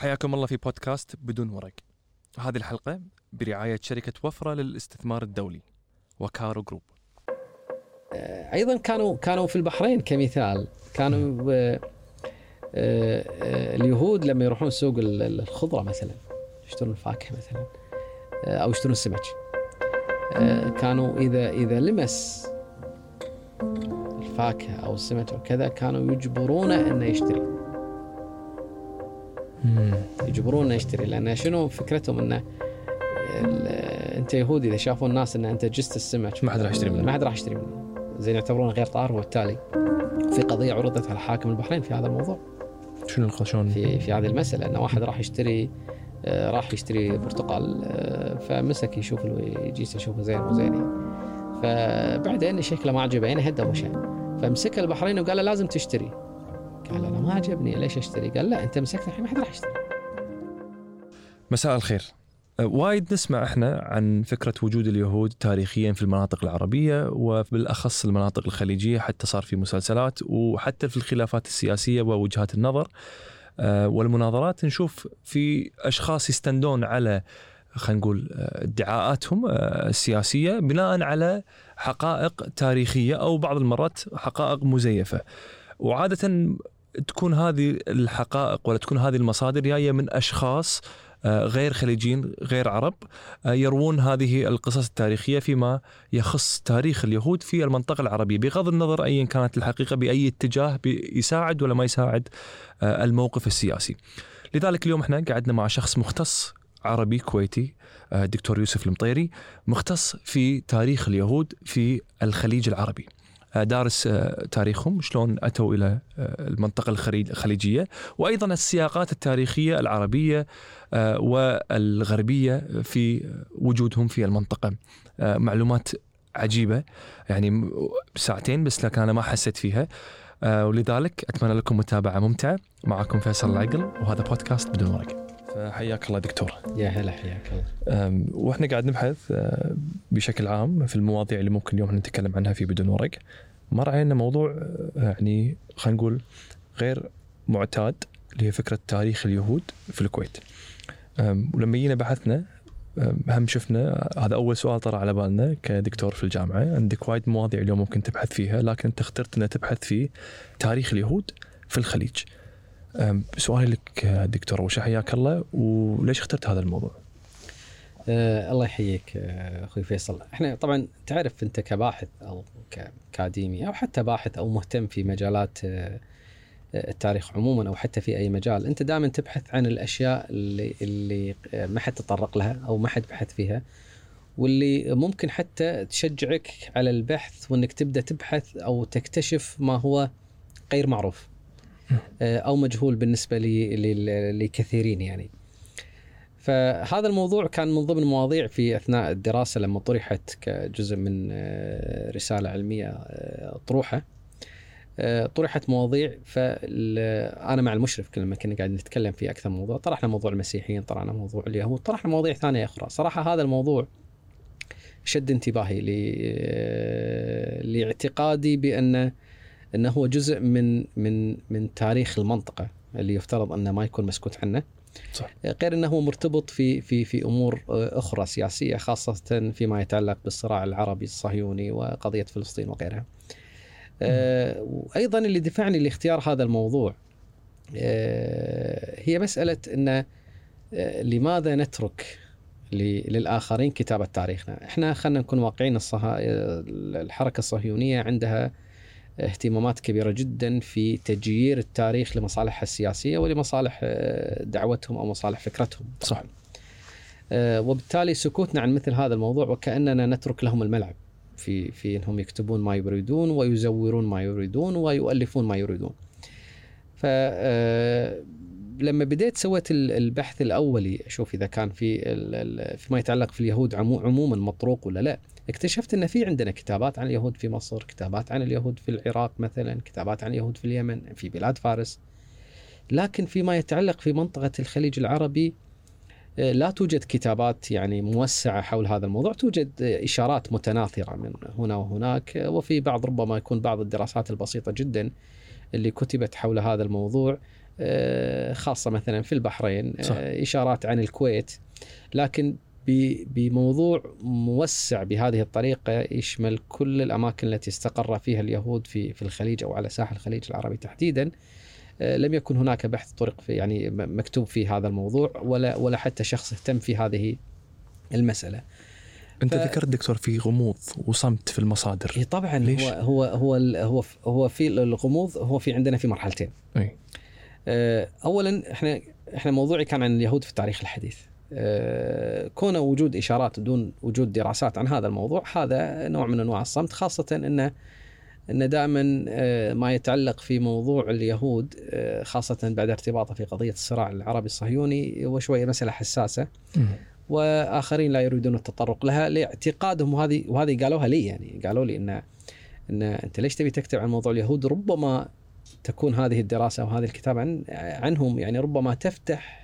حياكم الله في بودكاست بدون ورق. هذه الحلقة برعاية شركة وفرة للاستثمار الدولي وكارو جروب. أيضا كانوا كانوا في البحرين كمثال كانوا آه، آه، آه، اليهود لما يروحون سوق ال- ال- الخضرة مثلا يشترون الفاكهة مثلا آه، أو يشترون السمك آه، كانوا اذا إذا لمس الفاكهة أو السمك أو كذا كانوا يجبرونه إنه يشتري يجبرونه يشتري لأن شنو فكرتهم إنه أنت يهودي إذا شافوا الناس إن أنت جست السمك ما حد راح يشتري منه. ما حد راح يشتري منه زين يعتبرونه غير طاهر وبالتالي في قضية عرضت على حاكم البحرين في هذا الموضوع شنو شلون؟ في في هذه المسألة ان واحد راح يشتري آه، راح يشتري برتقال آه، فمسك يشوف يجيس يشوفه زين مو زين يعني. فبعدين شكله ما عجبه يعني هدى ومشى فمسك البحرين وقال له لازم تشتري قال أنا ما عجبني ليش أشتري؟ قال لا أنت مسكت الحين ما حد راح يشتري مساء الخير. أه، وايد نسمع إحنا عن فكرة وجود اليهود تاريخيا في المناطق العربية وبالأخص المناطق الخليجية حتى صار في مسلسلات وحتى في الخلافات السياسية ووجهات النظر أه، والمناظرات نشوف في أشخاص يستندون على خلينا نقول أه، ادعاءاتهم السياسية بناء على حقائق تاريخية أو بعض المرات حقائق مزيفة وعادة تكون هذه الحقائق ولا تكون هذه المصادر جاية من أشخاص آه، غير خليجيين غير عرب آه، يروون هذه القصص التاريخية فيما يخص تاريخ اليهود في المنطقة العربية بغض النظر أيا كانت الحقيقة بأي اتجاه يساعد ولا ما يساعد آه، الموقف السياسي. لذلك اليوم إحنا قعدنا مع شخص مختص عربي كويتي الدكتور يوسف المطيري مختص في تاريخ اليهود في الخليج العربي. دارس آه، تاريخهم شلون أتوا إلى آه، المنطقة الخليج- الخليجية. وأيضا السياقات التاريخية العربية آه، والغربية في وجودهم في المنطقة. آه، معلومات عجيبة. يعني ساعتين بس لكن أنا ما حسيت فيها. آه، ولذلك أتمنى لكم متابعة ممتعة. معكم فيصل العقل وهذا بودكاست بدون ورق فحياك الله دكتور. يا هلا حياك الله. وإحنا قاعد نبحث أه، بشكل عام في المواضيع اللي ممكن اليوم نتكلم عنها في بدون ورق. مر علينا موضوع أه، يعني خلينا نقول غير معتاد اللي هي فكرة تاريخ اليهود في الكويت. ولما جينا بحثنا هم شفنا هذا أول سؤال طرى على بالنا كدكتور في الجامعة. عندك وايد مواضيع اليوم ممكن تبحث فيها لكن أنت اخترت ان تبحث في تاريخ اليهود في الخليج. سؤالي لك أه، دكتور شيء حياك الله. وليش اخترت هذا الموضوع؟ آه الله يحييك آه، أخوي فيصل. إحنا طبعا تعرف أنت كباحث أو كأكاديمي أو حتى باحث أو مهتم في مجالات آه، التاريخ عموما أو حتى في أي مجال أنت دائما تبحث عن الأشياء اللي اللي آه، ما حد تطرق لها أو ما حد بحث فيها واللي ممكن حتى تشجعك على البحث وإنك تبدأ تبحث أو تكتشف ما هو غير معروف. أو مجهول بالنسبة لكثيرين يعني. فهذا الموضوع كان من ضمن مواضيع في أثناء الدراسة لما طرحت كجزء من آه، رسالة علمية آه، طروحة. آه، طرحت مواضيع فانا مع المشرف لما كنا قاعدين نتكلم في أكثر موضوع. طرحنا موضوع المسيحيين طرحنا موضوع اليهود طرحنا مواضيع ثانية أخرى. صراحة هذا الموضوع شد انتباهي آه، لاعتقادي بأن إنه هو جزء من من من تاريخ المنطقة اللي يفترض انه ما يكون مسكوت عنه صح. غير إنه هو مرتبط في في في أمور أخرى سياسية خاصة فيما يتعلق بالصراع العربي الصهيوني وقضية فلسطين وغيرها. آه، وأيضا اللي دفعني لاختيار هذا الموضوع آه، هي مسألة إن آه، لماذا نترك للآخرين كتابة تاريخنا؟ إحنا خلينا نكون واقعيين الصها... الحركة الصهيونية عندها اهتمامات كبيرة جدا في تجيير التاريخ لمصالحها السياسية ولمصالح آه، دعوتهم أو مصالح فكرتهم. صح. آه، وبالتالي سكوتنا عن مثل هذا الموضوع وكأننا نترك لهم الملعب في في إنهم يكتبون ما يريدون ويزورون ما يريدون ويؤلفون ما يريدون. ف آه، لما بديت سويت ال- البحث الأولي أشوف إذا كان في فيما يتعلق في اليهود عمو- عموما مطروق ولا لا اكتشفت إن في عندنا كتابات عن اليهود في مصر كتابات عن اليهود في العراق مثلا كتابات عن اليهود في اليمن في بلاد فارس. لكن فيما يتعلق في منطقة الخليج العربي آه، لا توجد كتابات يعني موسعة حول هذا الموضوع، توجد إشارات متناثرة من هنا وهناك آه، وفي بعض ربما يكون بعض الدراسات البسيطة جدا اللي كتبت حول هذا الموضوع آه، خاصة مثلا في البحرين صح. إشارات عن الكويت. لكن بموضوع موسع بهذه الطريقة يشمل كل الأماكن التي استقر فيها اليهود في في الخليج أو على ساحل الخليج العربي تحديدا. آه، لم يكن هناك بحث طرق في يعني مكتوب في هذا الموضوع ولا ولا حتى شخص اهتم في هذه المسألة. أنت ف- ذكرت دكتور في غموض وصمت في المصادر. إيه طبعا ليش؟ هو هو هو هو في الغموض هو في عندنا في مرحلتين. أي. آه، اولا إحنا إحنا موضوعي كان عن اليهود في التاريخ الحديث. كون وجود إشارات دون وجود دراسات عن هذا الموضوع هذا نوع من أنواع الصمت خاصة انه ان دائما آه، ما يتعلق في موضوع اليهود آه، خاصة بعد ارتباطه في قضية الصراع العربي الصهيوني هو شوية مسألة حساسة. وآخرين لا يريدون التطرق لها لاعتقادهم وهذه وهذه قالوها لي يعني قالوا لي ان إن أنت ليش تبي تكتب عن موضوع اليهود ربما تكون هذه الدراسة وهذه الكتاب عن عنهم يعني ربما تفتح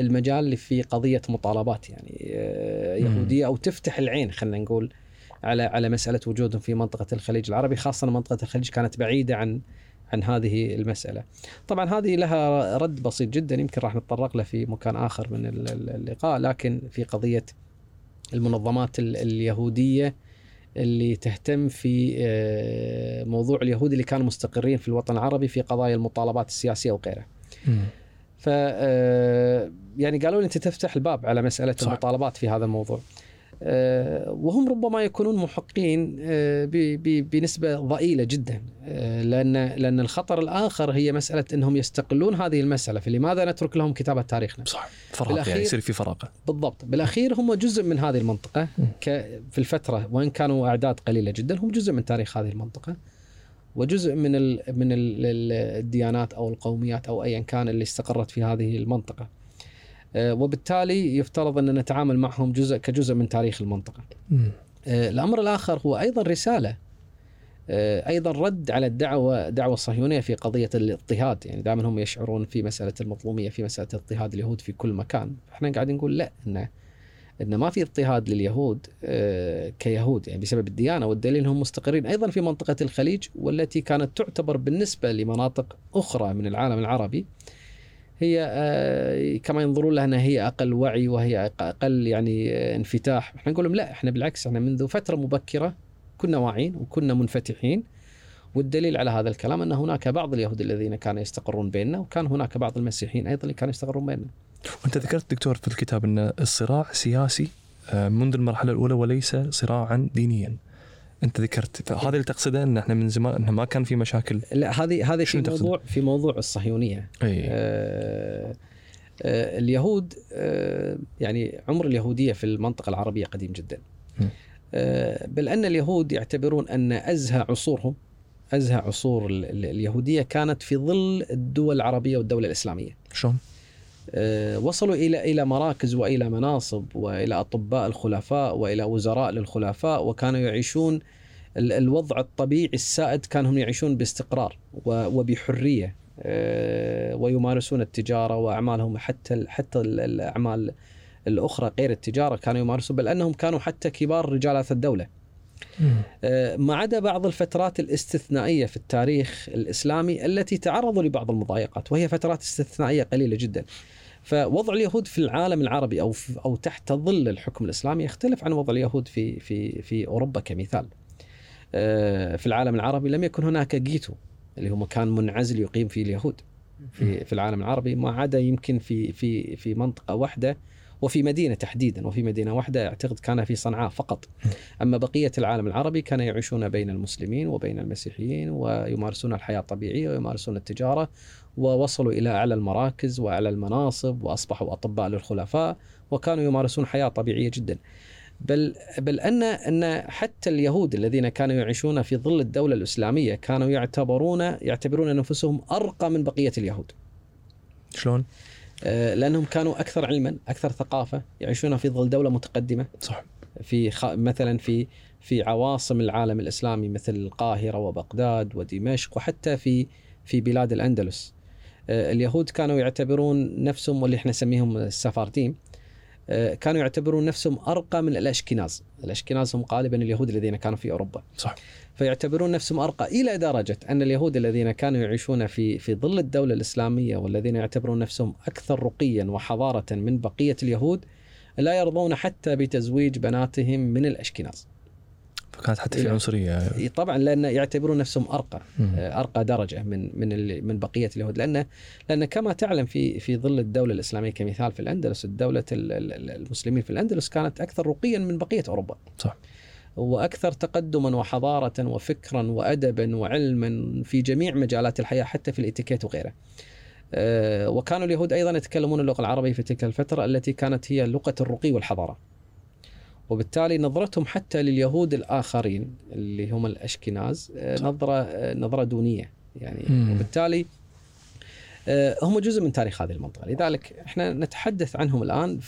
المجال في قضية مطالبات يعني آه،. يهودية أو تفتح العين خلينا نقول على على مسألة وجودهم في منطقة الخليج العربي خاصة منطقة الخليج كانت بعيدة عن عن هذه المسألة. طبعا هذه لها رد بسيط جدا يمكن راح نتطرق له في مكان آخر من ال- ال- اللقاء لكن في قضية المنظمات ال- اليهودية اللي تهتم في آه، موضوع اليهود اللي كانوا مستقرين في الوطن العربي في قضايا المطالبات السياسية وغيرها. ف آه، يعني قالوا لي أنت تفتح الباب على مسألة صح. المطالبات في هذا الموضوع. آه، وهم ربما يكونون محقين آه، بنسبة ضئيلة جدا لأن لأن الخطر الآخر هي مسألة أنهم يستقلون هذه المسألة فلماذا نترك لهم كتابه تاريخنا؟ صح فراغ يعني يصير في فراغ بالضبط بالأخير هم جزء من هذه المنطقة في الفترة وإن كانوا أعداد قليلة جدا هم جزء من تاريخ هذه المنطقة وجزء من ال من ال الديانات أو القوميات أو ايا كان اللي استقرت في هذه المنطقة. آه، وبالتالي يفترض أن نتعامل معهم جزء كجزء من تاريخ المنطقة. آه، الأمر الآخر هو أيضا رسالة. آه، أيضا رد على الدعوة دعوة الصهيونيه في قضية الاضطهاد. يعني دائما هم يشعرون في مسألة المظلومية في مسألة اضطهاد اليهود في كل مكان. إحنا قاعدين نقول لا ان إن ما في اضطهاد لليهود آه، كيهود يعني بسبب الديانة والدليل إنهم مستقرين. أيضا في منطقة الخليج والتي كانت تعتبر بالنسبة لمناطق أخرى من العالم العربي هي آه، كما ينظرون لها إنها هي أقل وعي وهي أقل يعني آه، انفتاح، إحنا نقول لهم لا إحنا بالعكس إحنا منذ فترة مبكرة كنا واعيين وكنا منفتحين. والدليل على هذا الكلام أن هناك بعض اليهود الذين كانوا يستقرون بيننا وكان هناك بعض المسيحيين أيضا اللي كانوا يستقرون بيننا. وانت ذكرت دكتور في الكتاب إن الصراع سياسي آه، منذ المرحلة الأولى وليس صراعا دينيا أنت ذكرت فهذا اللي تقصده إن إحنا من زمان انه ما كان في مشاكل لا هذه هذه في؟ موضوع في موضوع الصهيونية أي آه، آه، اليهود آه، يعني عمر اليهودية في المنطقة العربية قديم جدا. آه، بل أن اليهود يعتبرون أن أزهى عصورهم أزهى عصور ال- ال- اليهودية كانت في ظل الدول العربية والدولة الإسلامية. شلون؟ آه، وصلوا إلى إلى مراكز وإلى مناصب وإلى أطباء الخلفاء وإلى وزراء للخلفاء وكانوا يعيشون ال- الوضع الطبيعي السائد كانوا هم يعيشون باستقرار وبحرية آه، ويمارسون التجارة وأعمالهم حتى حتى ال- الأعمال الأخرى غير التجارة كانوا يمارسون بل أنهم كانوا حتى كبار رجالات الدولة. آه، ما عدا بعض الفترات الاستثنائية في التاريخ الإسلامي التي تعرضوا لبعض المضايقات وهي فترات استثنائية قليلة جدا. فوضع اليهود في العالم العربي أو أو تحت ظل الحكم الإسلامي يختلف عن وضع اليهود في في في أوروبا كمثال. آه، في العالم العربي لم يكن هناك جيتو اللي هو مكان منعزل يقيم فيه اليهود في في العالم العربي ما عدا يمكن في في في منطقة واحدة وفي مدينة تحديدا وفي مدينة واحدة أعتقد كان في صنعاء فقط أما بقية العالم العربي كان يعيشون بين المسلمين وبين المسيحيين ويمارسون الحياة الطبيعية ويمارسون التجارة ووصلوا إلى أعلى المراكز وأعلى المناصب وأصبحوا أطباء للخلفاء وكانوا يمارسون حياة طبيعية جدا. بل بل أن أن حتى اليهود الذين كانوا يعيشون في ظل الدولة الإسلامية كانوا يعتبرون يعتبرون أنفسهم أرقى من بقية اليهود. شلون؟ آه، لأنهم كانوا أكثر علما، أكثر ثقافة، يعيشون في ظل دولة متقدمة صح في خ... مثلا في في عواصم العالم الإسلامي مثل القاهرة وبغداد ودمشق وحتى في في بلاد الأندلس. آه، اليهود كانوا يعتبرون نفسهم واللي إحنا نسميهم السفارديم آه، كانوا يعتبرون نفسهم أرقى من الأشكناز، الأشكناز هم غالبا اليهود الذين كانوا في أوروبا. صح فيعتبرون نفسهم أرقى إلى درجة أن اليهود الذين كانوا يعيشون في في ظل الدولة الإسلامية والذين يعتبرون نفسهم أكثر رقيا وحضارة من بقية اليهود لا يرضون حتى بتزويج بناتهم من الأشكناز. فكانت حتى في إيه. عنصرية طبعا لأن يعتبرون نفسهم أرقى مم. أرقى درجة من من من بقية اليهود لأن لأن كما تعلم في في ظل الدولة الإسلامية كمثال في الأندلس الدولة ال- ال- المسلمين في الأندلس كانت أكثر رقيا من بقية أوروبا صح. وأكثر تقدما وحضارة وفكرا وادبا وعلما في جميع مجالات الحياة حتى في الإتيكيت وغيره. آه، وكانوا اليهود أيضا يتكلمون اللغة العربية في تلك الفترة التي كانت هي لغة الرقي والحضارة. وبالتالي نظرتهم حتى لليهود الآخرين اللي هم الأشكناز آه، صح. نظرة آه، نظرة دونية يعني مم. وبالتالي آه، هم جزء من تاريخ هذه المنطقة لذلك إحنا نتحدث عنهم الآن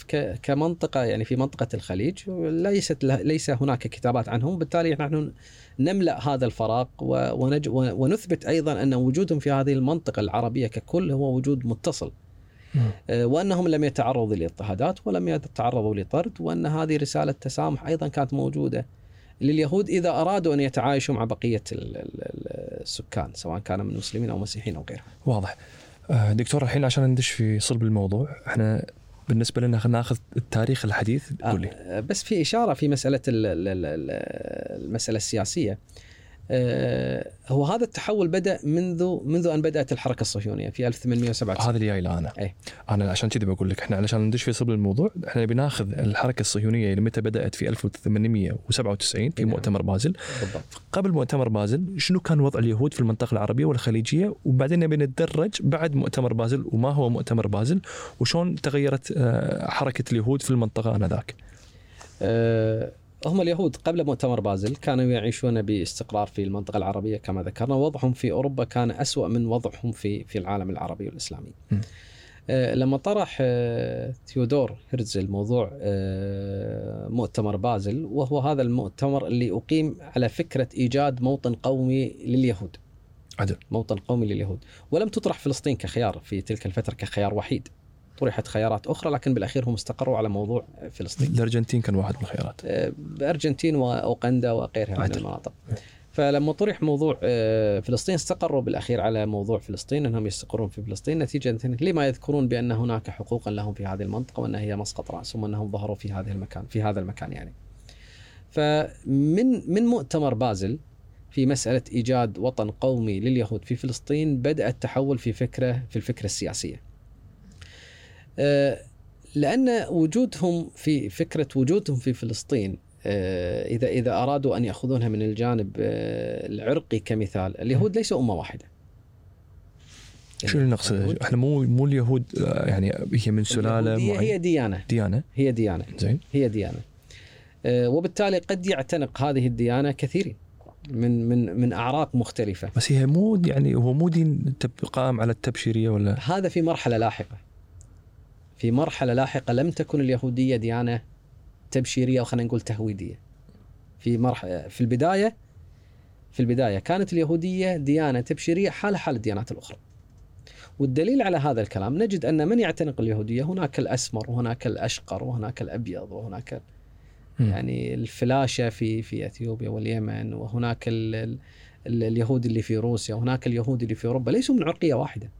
كمنطقة يعني في منطقة الخليج ليست ليس هناك كتابات عنهم بالتالي نحن نملأ هذا الفراغ ونثبت أيضا أن وجودهم في هذه المنطقة العربية ككل هو وجود متصل وأنهم لم يتعرضوا لاضطهادات ولم يتعرضوا لطرد وأن هذه رسالة تسامح أيضا كانت موجودة لليهود إذا أرادوا أن يتعايشوا مع بقية ال- ال- ال- السكان سواء كانوا من مسلمين أو مسيحيين أو غيرهم. واضح. آه، دكتور الحين عشان ندش في صلب الموضوع إحنا بالنسبة لنا خلينا ناخذ التاريخ الحديث قول لي. آه، بس في إشارة في مسألة ال- ال- ال- ال- المسألة السياسية. آه، هو هذا التحول بدأ منذ منذ أن بدأت الحركة الصهيونية في 1897 هذا اللي جاي أنا أي. أنا عشان كذا بقول لك إحنا علشان ندش في صلب الموضوع إحنا بناخذ الحركة الصهيونية اللي متى بدأت في 1897 في نعم. مؤتمر بازل. بالضبط. قبل مؤتمر بازل شنو كان وضع اليهود في المنطقة العربية والخليجية؟ وبعدين نبي نتدرج بعد مؤتمر بازل وما هو مؤتمر بازل؟ وشون تغيرت آه، حركة اليهود في المنطقة آنذاك؟ آه، هم اليهود قبل مؤتمر بازل كانوا يعيشون باستقرار في المنطقة العربية كما ذكرنا وضعهم في أوروبا كان أسوأ من وضعهم في في العالم العربي والإسلامي. م. آه، لما طرح آه، ثيودور هرتزل موضوع آه، مؤتمر بازل وهو هذا المؤتمر اللي أقيم على فكرة إيجاد موطن قومي لليهود. عدل. موطن قومي لليهود. ولم تطرح فلسطين كخيار في تلك الفترة كخيار وحيد. طرحت خيارات أخرى لكن بالأخير هم استقروا على موضوع فلسطين الأرجنتين كان واحد من الخيارات بارجنتين وأوغندا وغيرها من. المناطق. فلما طرح موضوع آه، فلسطين استقروا بالأخير على موضوع فلسطين إنهم يستقرون في فلسطين نتيجة لما يذكرون بأن هناك حقوقا لهم في هذه المنطقة وأن هي مسقط راسهم وانهم ظهروا في هذه المكان في هذا المكان يعني. فمن من مؤتمر بازل في مسألة إيجاد وطن قومي لليهود في فلسطين بدأ التحول في فكرة في الفكرة السياسية. آه، لأن وجودهم في فكرة وجودهم في فلسطين آه، إذا إذا أرادوا أن يأخذونها من الجانب آه، العرقي كمثال، اليهود ليسوا أمة واحدة. شو اللي نقصد إحنا مو مو اليهود يعني هي من سلالة معينة. هي ديانة ديانة هي ديانة زين هي ديانة. وبالتالي قد يعتنق هذه الديانة كثيرين من من من أعراق مختلفة. بس هي مو يعني هو مو دين قائم على التبشيرية ولا هذا في مرحلة لاحقة. في مرحلة لاحقة لم تكن اليهودية ديانة تبشيرية وخلينا نقول تهويدية. في مرحله في البداية في البداية كانت اليهودية ديانة تبشيرية حال حال الديانات الأخرى. والدليل على هذا الكلام نجد أن من يعتنق اليهودية هناك الأسمر وهناك الأشقر وهناك الأبيض وهناك. يعني الفلاشة في في إثيوبيا واليمن وهناك ال ال اليهود اللي في روسيا وهناك اليهود اللي في أوروبا ليسوا من عرقية واحدة.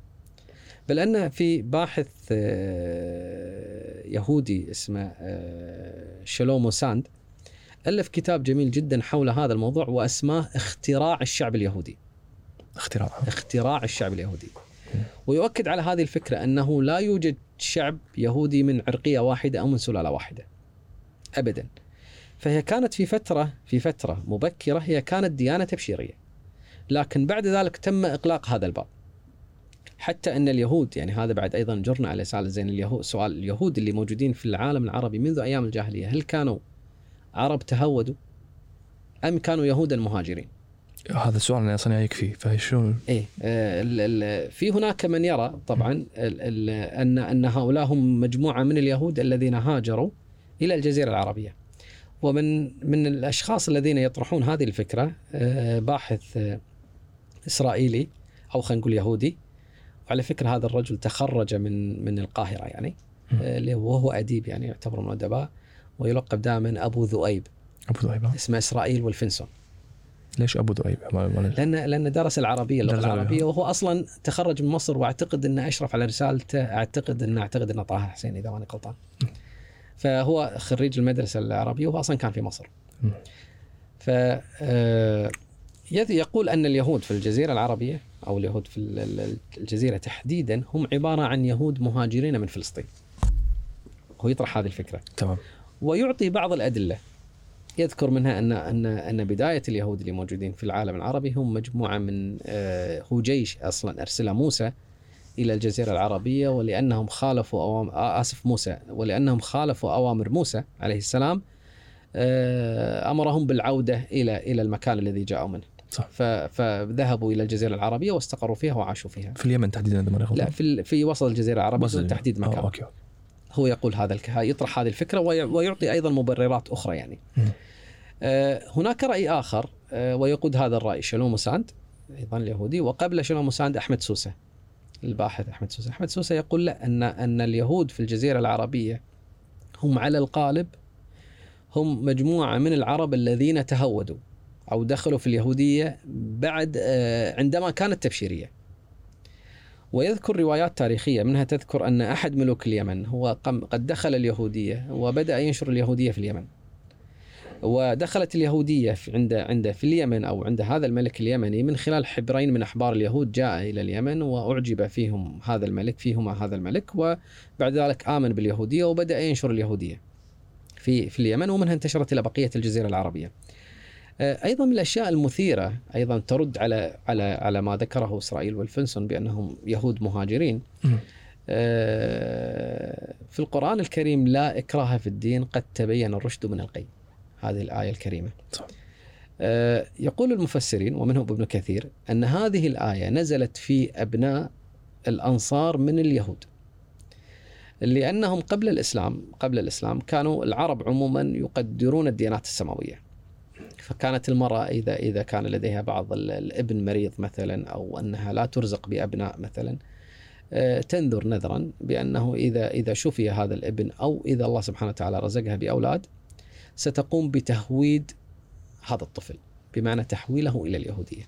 بل أن في باحث آه، يهودي اسمه آه، شلومو ساند ألف كتاب جميل جدا حول هذا الموضوع وأسماه اختراع الشعب اليهودي. اختراع. اختراع الشعب اليهودي. ويؤكد على هذه الفكرة أنه لا يوجد شعب يهودي من عرقية واحدة أو من سلالة واحدة. أبدا. فهي كانت في فترة في فترة مبكرة هي كانت ديانة تبشيرية. لكن بعد ذلك تم إغلاق هذا الباب. حتى أن اليهود يعني هذا بعد أيضا جرنا على سؤال زين اليهود سؤال اليهود اللي موجودين في العالم العربي منذ أيام الجاهلية هل كانوا عرب تهودوا أم كانوا يهودا مهاجرين هذا السؤال أنا أصلا جايك فيه فشلون إيه آه، في هناك من يرى طبعا ال- ال- ان أن هؤلاء هم مجموعة من اليهود الذين هاجروا إلى الجزيرة العربية. ومن من الأشخاص الذين يطرحون هذه الفكرة آه، باحث آه، إسرائيلي أو خلينا نقول يهودي وعلى فكرة هذا الرجل تخرج من من القاهرة يعني آه، اللي هو وهو أديب يعني يعتبر من الأدباء ويلقب دائما أبو ذؤيب أبو ذؤيب اسمه إسرائيل والفنسون ليش أبو ذؤيب؟ لأن لأن درس العربية اللغة. العربية وهو أصلا تخرج من مصر وأعتقد أنه أشرف على رسالته أعتقد أنه أعتقد أنه طه حسين إذا ماني غلطان. فهو خريج المدرسة العربية وهو أصلا كان في مصر. ف آه، يقول أن اليهود في الجزيرة العربية أو اليهود في ال- ال- الجزيرة تحديدا هم عبارة عن يهود مهاجرين من فلسطين. هو يطرح هذه الفكرة. تمام ويعطي بعض الأدلة يذكر منها ان ان أن بداية اليهود اللي موجودين في العالم العربي هم مجموعة من آه، هو جيش أصلا أرسله موسى إلى الجزيرة العربية ولأنهم خالفوا اوامر آسف موسى ولأنهم خالفوا أوامر موسى عليه السلام آه، أمرهم بالعودة إلى إلى المكان الذي جاءوا منه صح. فذهبوا إلى الجزيرة العربية واستقروا فيها وعاشوا فيها. في اليمن تحديدا اذا غلطان لا في في وسط الجزيرة العربية بدون تحديد آه، مكان أوكي. هو يقول هذا الك... يطرح هذه الفكرة وي... ويعطي أيضا مبررات أخرى يعني. آه هناك رأي آخر آه ويقود هذا الرأي شلومو ساند أيضا اليهودي. وقبل شلومو ساند أحمد سوسة الباحث أحمد سوسة، أحمد سوسة يقول لا ان أن اليهود في الجزيرة العربية هم على القالب هم مجموعة من العرب الذين تهودوا. أو دخلوا في اليهودية بعد آه عندما كانت تبشيرية. ويذكر روايات تاريخية منها تذكر أن أحد ملوك اليمن هو قد دخل اليهودية وبدأ ينشر اليهودية في اليمن ودخلت اليهودية في عند عند في اليمن أو عند هذا الملك اليمني من خلال حبرين من أحبار اليهود جاء إلى اليمن وأعجب فيهم هذا الملك فيهما هذا الملك وبعد ذلك آمن باليهودية وبدأ ينشر اليهودية في في اليمن ومنها انتشرت إلى بقية الجزيرة العربية آه، أيضا من الأشياء المثيرة أيضا ترد على على على ما ذكره إسرائيل والفنسون بأنهم يهود مهاجرين. آه، في القرآن الكريم لا إكراه في الدين قد تبين الرشد من الغي هذه الآية الكريمة صح. آه، يقول المفسرين ومنهم ابن كثير أن هذه الآية نزلت في أبناء الأنصار من اليهود لأنهم قبل الإسلام قبل الإسلام كانوا العرب عموما يقدرون الديانات السماوية فكانت المرأة إذا إذا كان لديها بعض ال- الابن مريض مثلا أو أنها لا ترزق بأبناء مثلا آه، تنذر نذرا بأنه إذا إذا شفي هذا الابن أو إذا الله سبحانه وتعالى رزقها بأولاد ستقوم بتهويد هذا الطفل بمعنى تحويله إلى اليهودية.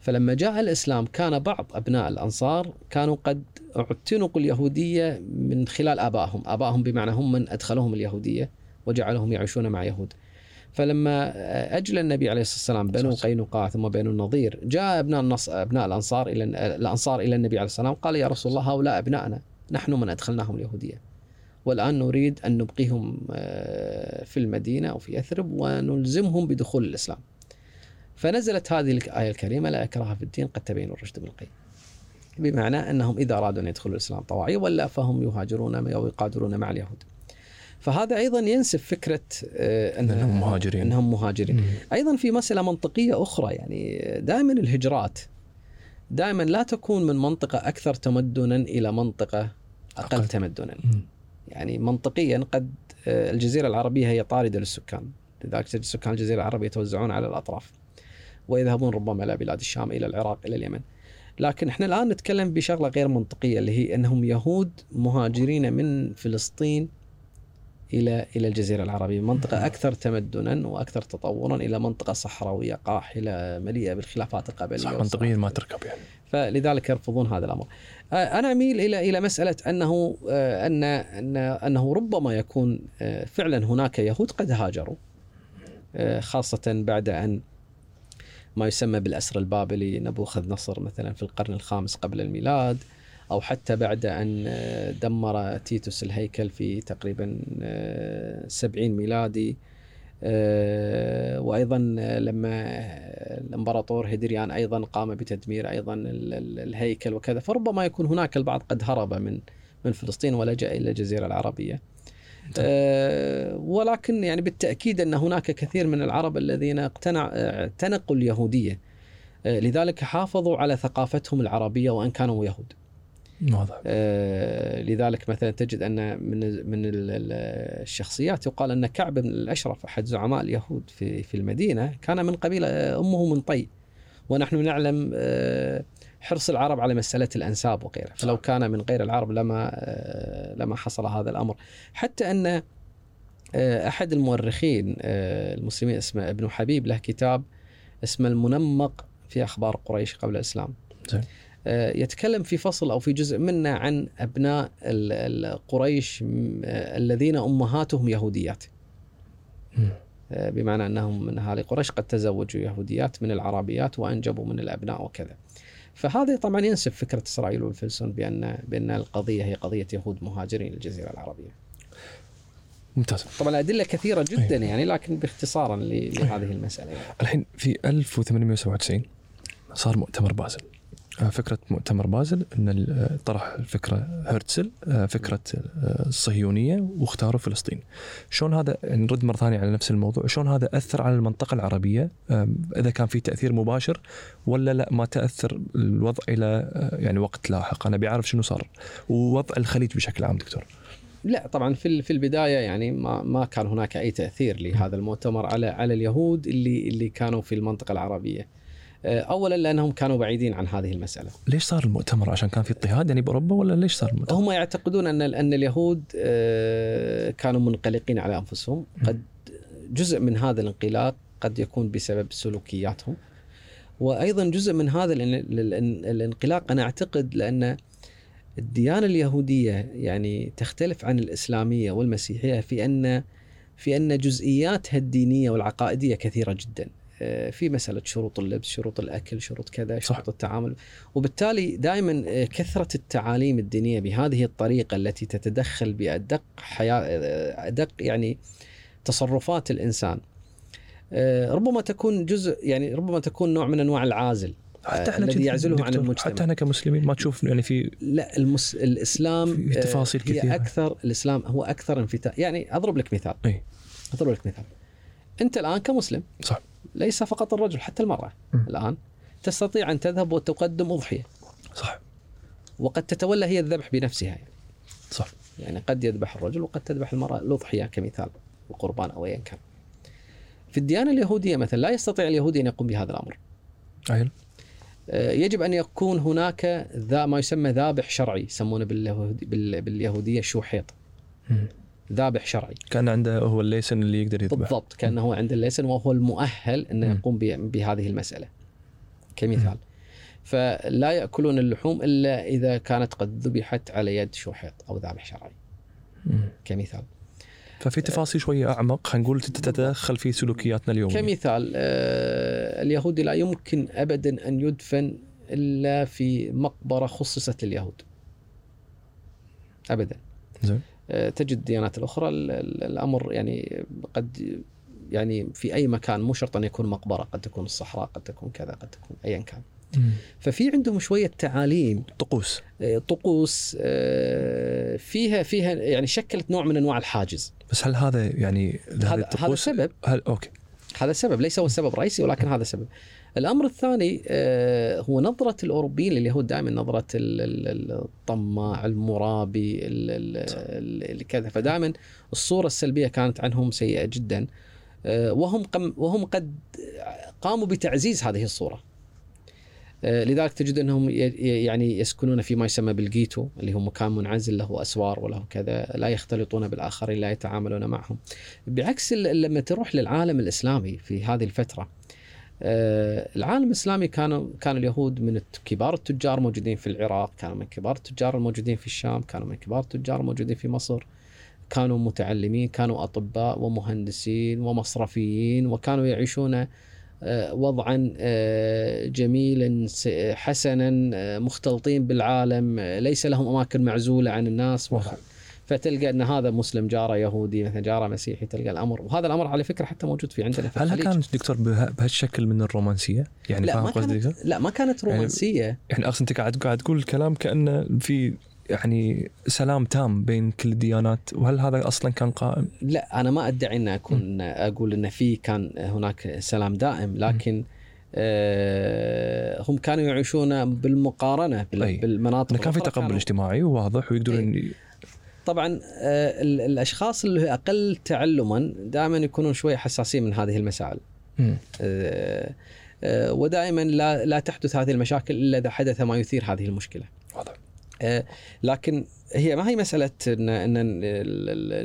فلما جاء الإسلام كان بعض أبناء الأنصار كانوا قد اعتنقوا اليهودية من خلال آبائهم. آبائهم بمعنى هم من أدخلهم اليهودية وجعلهم يعيشون مع يهود. فلما أجل النبي عليه الصلاة والسلام بنو. قينقاع ثم بنو النضير جاء أبناء النص أبناء الأنصار إلى الأنصار إلى النبي عليه الصلاة والسلام قال يا رسول الله هؤلاء ابنائنا نحن من أدخلناهم اليهودية والآن نريد أن نبقيهم آه، في المدينة أو في يثرب ونلزمهم بدخول الإسلام. فنزلت هذه الآية الكريمة لا اكراه في الدين قد تبين الرشد من الغي. بمعنى أنهم إذا أرادوا أن يدخلوا الإسلام طواعية ولا فهم يهاجرون أو يقاتلون مع اليهود. فهذا أيضا ينسف فكرة آه، أن أنهم مهاجرين. إنهم مهاجرين. مم. أيضا في مسألة منطقية أخرى يعني دائما الهجرات دائما لا تكون من منطقة أكثر تمدنا إلى منطقة أقل أقل. تمدنا مم. يعني منطقيا قد آه، الجزيرة العربية هي طاردة للسكان لذلك تجد سكان الجزيرة العربية يتوزعون على الأطراف ويذهبون ربما إلى بلاد الشام إلى العراق إلى اليمن لكن إحنا الآن نتكلم بشغلة غير منطقية اللي هي إنهم يهود مهاجرين من فلسطين إلى إلى الجزيرة العربية، منطقة أكثر تمدنا وأكثر تطورا إلى منطقة صحراوية قاحلة مليئة بالخلافات القبليه صح. منطقيا ما تركب يعني فلذلك يرفضون هذا الأمر. آه، أنا أميل إلى إلى مسألة أنه آه، أن أن أنه ربما يكون آه، فعلا هناك يهود قد هاجروا خاصة بعد أن ما يسمى بالأسر البابلي نبوخذ نصر مثلا في القرن الخامس قبل الميلاد أو حتى بعد أن آه، دمر تيتوس الهيكل في تقريبا آه، 70 ميلادي آه، وأيضا آه، لما الإمبراطور هيدريان أيضا قام بتدمير أيضا ال- ال- الهيكل وكذا فربما يكون هناك البعض قد هرب من من فلسطين ولجا إلى الجزيرة العربية. آه، ولكن يعني بالتأكيد أن هناك كثير من العرب الذين اقتنع اعتنقوا اليهودية آه، لذلك حافظوا على ثقافتهم العربية وأن كانوا يهود. واضح. آه، لذلك مثلا تجد أن من من ال- ال- الشخصيات يقال أن كعب بن الأشرف أحد زعماء اليهود في في المدينة كان من قبيله آه، أمه من طي. ونحن نعلم آه، حرص العرب على مسألة الأنساب وغيرها. فلو كان من غير العرب لما لما حصل هذا الأمر. حتى أن أحد المؤرخين المسلمين اسمه ابن حبيب له كتاب اسمه المنمق في أخبار قريش قبل الإسلام. زين. يتكلم في فصل أو في جزء منه عن أبناء قريش الذين أمهاتهم يهوديات بمعنى أنهم من أهالي قريش قد تزوجوا يهوديات من العربيات وأنجبوا من الأبناء وكذا. فهذا طبعا ينسف فكرة إسرائيل والفلسطين بان بأن القضية هي قضية يهود مهاجرين للجزيرة العربية. ممتاز. طبعا الأدلة كثيرة جدا يعني لكن باختصارا لهذه المسألة. يعني. الحين في 1897 صار مؤتمر بازل. فكرة مؤتمر بازل أن طرح الفكرة هرتزل فكرة الصهيونية واختاروا فلسطين. شلون هذا نرد مرة ثانية على نفس الموضوع شلون هذا أثر على المنطقة العربية؟ إذا كان في تأثير مباشر ولا لا ما تأثر الوضع إلى يعني وقت لاحق. أنا بيعرف شنو صار ووضع الخليج بشكل عام دكتور. لا طبعا في في البداية يعني ما ما كان هناك أي تأثير لهذا المؤتمر على على اليهود اللي اللي كانوا في المنطقة العربية. اولا لأنهم كانوا بعيدين عن هذه المسألة. ليش صار المؤتمر عشان كان في اضطهاد يعني بأوروبا ولا ليش صار المؤتمر؟ هم يعتقدون أن أن اليهود كانوا منقلقين على أنفسهم، قد جزء من هذا الانقلاق قد يكون بسبب سلوكياتهم. وأيضا جزء من هذا الانقلاق أنا أعتقد لأن الديانة اليهودية يعني تختلف عن الإسلامية والمسيحية في أن في أن جزئياتها الدينية والعقائدية كثيرة جدا. في مسألة شروط اللبس شروط الأكل شروط كذا شروط صح. التعامل. وبالتالي دائما كثرة التعاليم الدينية بهذه الطريقة التي تتدخل بأدق حياة أدق يعني تصرفات الإنسان ربما تكون جزء يعني ربما تكون نوع من أنواع العازل حتى إحنا الذي يعزله عن المجتمع. حتى إحنا كمسلمين ما تشوف يعني في لا المس... الإسلام في تفاصيل هي كثيرة. أكثر الإسلام هو أكثر انفتاح يعني أضرب لك مثال. اي أضرب لك مثال. أنت الآن كمسلم صح. ليس فقط الرجل حتى المرأة م. الآن تستطيع أن تذهب وتقدم أضحية صح وقد تتولى هي الذبح بنفسها يعني. صح يعني قد يذبح الرجل وقد تذبح المرأة الأضحية كمثال القربان أو ايا كان في الديانة اليهودية مثلا لا يستطيع اليهودي أن يقوم بهذا الأمر أيوة. يجب أن يكون هناك ذا ما يسمى ذابح شرعي يسمونه باليهودي بال- باليهودية شوحيط. ذابح شرعي. كان عنده هو الليسن اللي يقدر يذبح بالضبط كانه هو عند الليسن وهو المؤهل إنه. يقوم بهذه المسألة. كمثال. فلا يأكلون اللحوم إلا إذا كانت قد ذبحت على يد شوحيط أو ذابح شرعي. كمثال. ففي تفاصيل شوية أعمق خلينا نقول تتدخل في سلوكياتنا اليومية. كمثال آه، اليهودي لا يمكن ابدا أن يدفن إلا في مقبرة خصصت لليهود. ابدا. زين. تجد الديانات الأخرى ال- ال- الأمر يعني قد يعني في أي مكان مو شرط أن يكون مقبرة قد تكون الصحراء قد تكون كذا قد تكون ايا كان. مم. ففي عندهم شوية تعاليم. طقوس. آه، طقوس آه، فيها فيها يعني شكلت نوع من أنواع الحاجز. بس هل هذا يعني هذا هذا سبب. هل أوكي. هذا السبب ليس هو السبب الرئيسي ولكن هذا السبب الأمر الثاني آه، هو نظرة الأوروبيين لليهود دائما نظرة ال- ال- الطماع المرابي ال- ال- ال- كذا. فدائما الصورة السلبية كانت عنهم سيئة جدا. آه، وهم وهم قد قاموا بتعزيز هذه الصورة. آه، لذلك تجد أنهم يعني يسكنون في ما يسمى بالجيتو اللي هو مكان منعزل له أسوار وله كذا لا يختلطون بالآخرين لا يتعاملون معهم. بعكس لما تروح للعالم الإسلامي في هذه الفترة العالم الإسلامي كانوا كان اليهود من كبار التجار موجودين في العراق، كانوا من كبار التجار الموجودين في الشام، كانوا من كبار التجار الموجودين في مصر. كانوا متعلمين، كانوا أطباء ومهندسين ومصرفيين وكانوا يعيشون آه، وضعا آه، جميلا حسنا آه، مختلطين بالعالم آه، ليس لهم أماكن معزولة عن الناس. فتلقى إن هذا مسلم جارة يهودي مثلا جارة مسيحي تلقى الأمر وهذا الأمر على فكرة حتى موجود في عندنا في هل الخليج. كان دكتور به- بهالشكل من الرومانسية؟ يعني لا فاهم ما قصدي؟ كانت لا ما كانت يعني- رومانسية يعني أصلا أنت قاعد قاعد تقول الكلام كانه في يعني سلام تام بين كل الديانات وهل هذا أصلا كان قائم؟ لا أنا ما أدعي إن أكون أقول إن في كان هناك سلام دائم لكن آه هم كانوا يعيشون بالمقارنة بال-. بالمناطق كان في تقبل كانوا- اجتماعي وواضح ويقدرون طبعا آه ال- الأشخاص اللي أقل تعلما دائما يكونون شوي حساسين من هذه المسائل. آه آه، ودائما لا لا تحدث هذه المشاكل إلا إذا حدث ما يثير هذه المشكلة. واضح لكن هي ما هي مسألة ان إن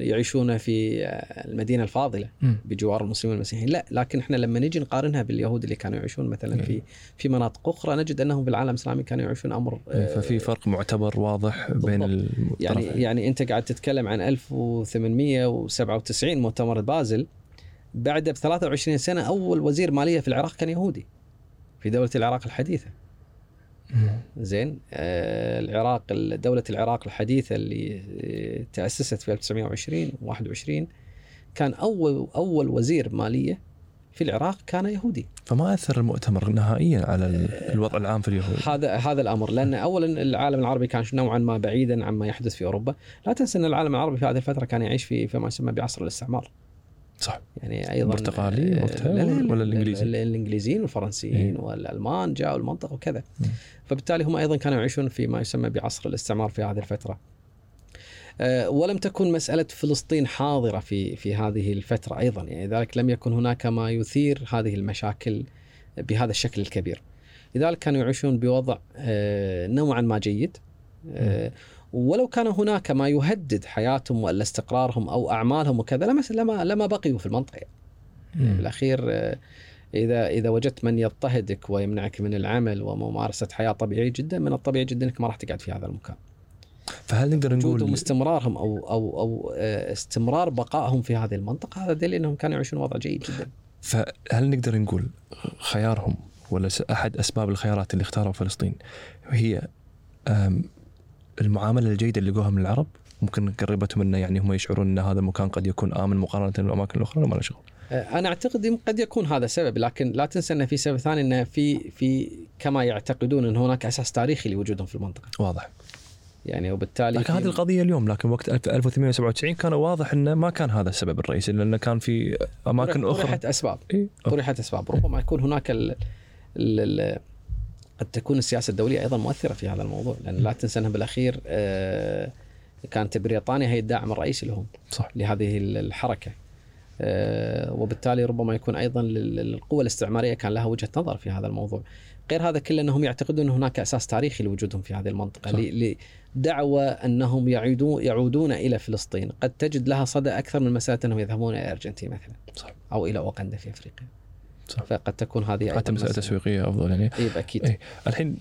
يعيشون في المدينة الفاضلة. بجوار المسلمين والمسيحيين، لا لكن إحنا لما نجي نقارنها باليهود اللي كانوا يعيشون مثلا في في مناطق أخرى نجد أنهم بالعالم الإسلامي كانوا يعيشون أمر ففي فرق معتبر واضح بين بالضبط. يعني الطرفين يعني أنت قاعد تتكلم عن 1897 مؤتمر بازل بعد ب 23 سنة أول وزير مالية في العراق كان يهودي في دولة العراق الحديثة. زين. آه العراق دولة العراق الحديثة اللي آه، تأسست في 1920 21 كان أول أول وزير مالية في العراق كان يهودي. فما أثر المؤتمر نهائيا على ال- الوضع العام في اليهود؟ هذا هذا الأمر لأن اولا العالم العربي كان نوعا ما بعيدا عما يحدث في أوروبا، لا تنسى أن العالم العربي في هذه الفترة كان يعيش في فيما يسمى بعصر الاستعمار، صح يعني أيضا البرتغالي آه، وقتها لا ولا الإنجليزي؟ ال- الإنجليزيين والفرنسيين إيه. والألمان جاءوا المنطقة وكذا مم. فبالتالي هم أيضا كانوا يعيشون في ما يسمى بعصر الاستعمار في هذه الفترة. آه، ولم تكن مسألة فلسطين حاضرة في في هذه الفترة أيضا يعني لذلك لم يكن هناك ما يثير هذه المشاكل بهذا الشكل الكبير. لذلك كانوا يعيشون بوضع آه، نوعا ما جيد آه، ولو كان هناك ما يهدد حياتهم ولا استقرارهم أو أعمالهم وكذا لما لما لما بقيوا في المنطقة مم. بالاخير آه، إذا إذا وجدت من يضطهدك ويمنعك من العمل وممارسة حياة طبيعية جدا من الطبيعي جدا إنك ما راح تقعد في هذا المكان. فهل نقدر نقول استمرارهم أو أو أو آه، استمرار بقائهم في هذه المنطقة هذا دليل إنهم كانوا يعيشون وضع جيد جدا. فهل نقدر نقول خيارهم ولا أحد أسباب الخيارات اللي اختاروا فلسطين هي المعاملة الجيدة اللي لقوها من العرب ممكن قربتهم إنه يعني هم يشعرون إن هذا المكان قد يكون آمن مقارنة بالأماكن الأخرى ولا ما له شغل؟ آه، أنا أعتقد قد يكون هذا سبب لكن لا تنسى إن في سبب ثاني إن في في كما يعتقدون إن هناك أساس تاريخي لوجودهم في المنطقة. واضح. يعني وبالتالي لكن هذه القضية اليوم لكن وقت 1897 كان واضح إنه ما كان هذا السبب الرئيسي لأنه كان في أماكن طرح- أخرى. طرحت أسباب. إيه؟ طرحت أسباب. ربما يكون هناك ال ال ال قد تكون السياسة الدولية أيضا مؤثرة في هذا الموضوع لأن لا تنسى أنها بالأخير آه، كانت بريطانيا هي الداعم الرئيسي لهم صح. لهذه ال- الحركة. آه، وبالتالي ربما يكون أيضا لل- للقوى الاستعمارية كان لها وجهة نظر في هذا الموضوع. غير هذا كله أنهم يعتقدون أن هناك أساس تاريخي لوجودهم في هذه المنطقة صح. ل- لدعوى أنهم يعودون يعودون إلى فلسطين. قد تجد لها صدى أكثر من مسألة أنهم يذهبون إلى الارجنتين مثلا صح. أو إلى اوغندا في أفريقيا. صح. فقد تكون هذه حتى مساله مسألة. تسويقية أفضل يعني. اي أكيد إيه. الحين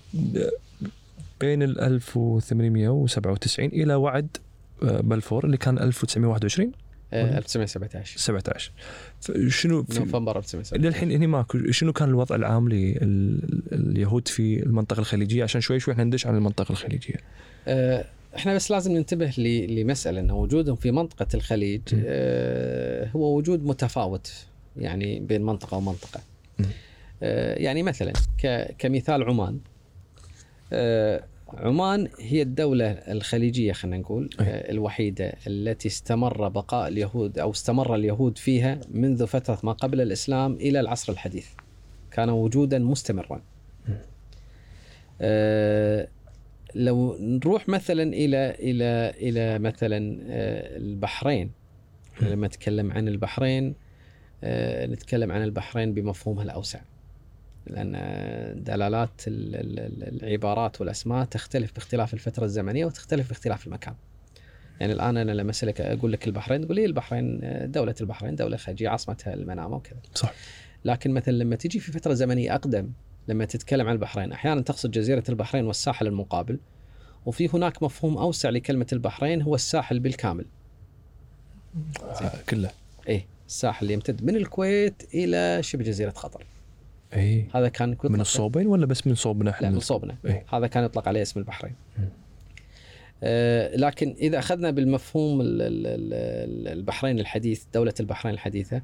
بين ال 1897 إلى وعد آه، بلفور اللي كان 1921 آه، 1917 17 شنو في نوفمبر 1917 للحين هني ماكو شنو كان الوضع العام لليهود في المنطقة الخليجية؟ عشان شوي شوي إحنا ندش على المنطقة الخليجية. آه، إحنا بس لازم ننتبه لمسألة إن وجودهم في منطقة الخليج. آه، هو وجود متفاوت يعني بين منطقة ومنطقة. م. آه، يعني مثلا كمثال عمان آه، عمان هي الدولة الخليجية خلينا نقول. آه، الوحيدة التي استمر بقاء اليهود أو استمر اليهود فيها منذ فترة ما قبل الإسلام إلى العصر الحديث كان وجودا مستمرا آه، لو نروح مثلا إلى إلى إلى مثلا البحرين إحنا لما نتكلم عن البحرين نتكلم عن البحرين بمفهومها الأوسع. لأن دلالات ال- ال- ال- العبارات والأسماء تختلف باختلاف الفترة الزمنية وتختلف باختلاف المكان. يعني الآن أنا لما أسألك أقول لك البحرين تقول لي البحرين آه، دولة البحرين دولة خليجية عاصمتها المنامة وكذا. صح. لكن مثلا لما تجي في فترة زمنية أقدم لما تتكلم عن البحرين أحيانا تقصد جزيرة البحرين والساحل المقابل وفي هناك مفهوم أوسع لكلمة البحرين هو الساحل بالكامل. آه، كله. إيه. الساحل اللي يمتد من الكويت إلى شبه جزيرة قطر إي. هذا كان يطلق- من الصوبين ولا بس من صوبنا إحنا؟ لا من صوبنا. إيه. هذا كان يطلق عليه اسم البحرين. آه لكن إذا أخذنا بالمفهوم ال- ال- ال- البحرين الحديث دولة البحرين الحديثة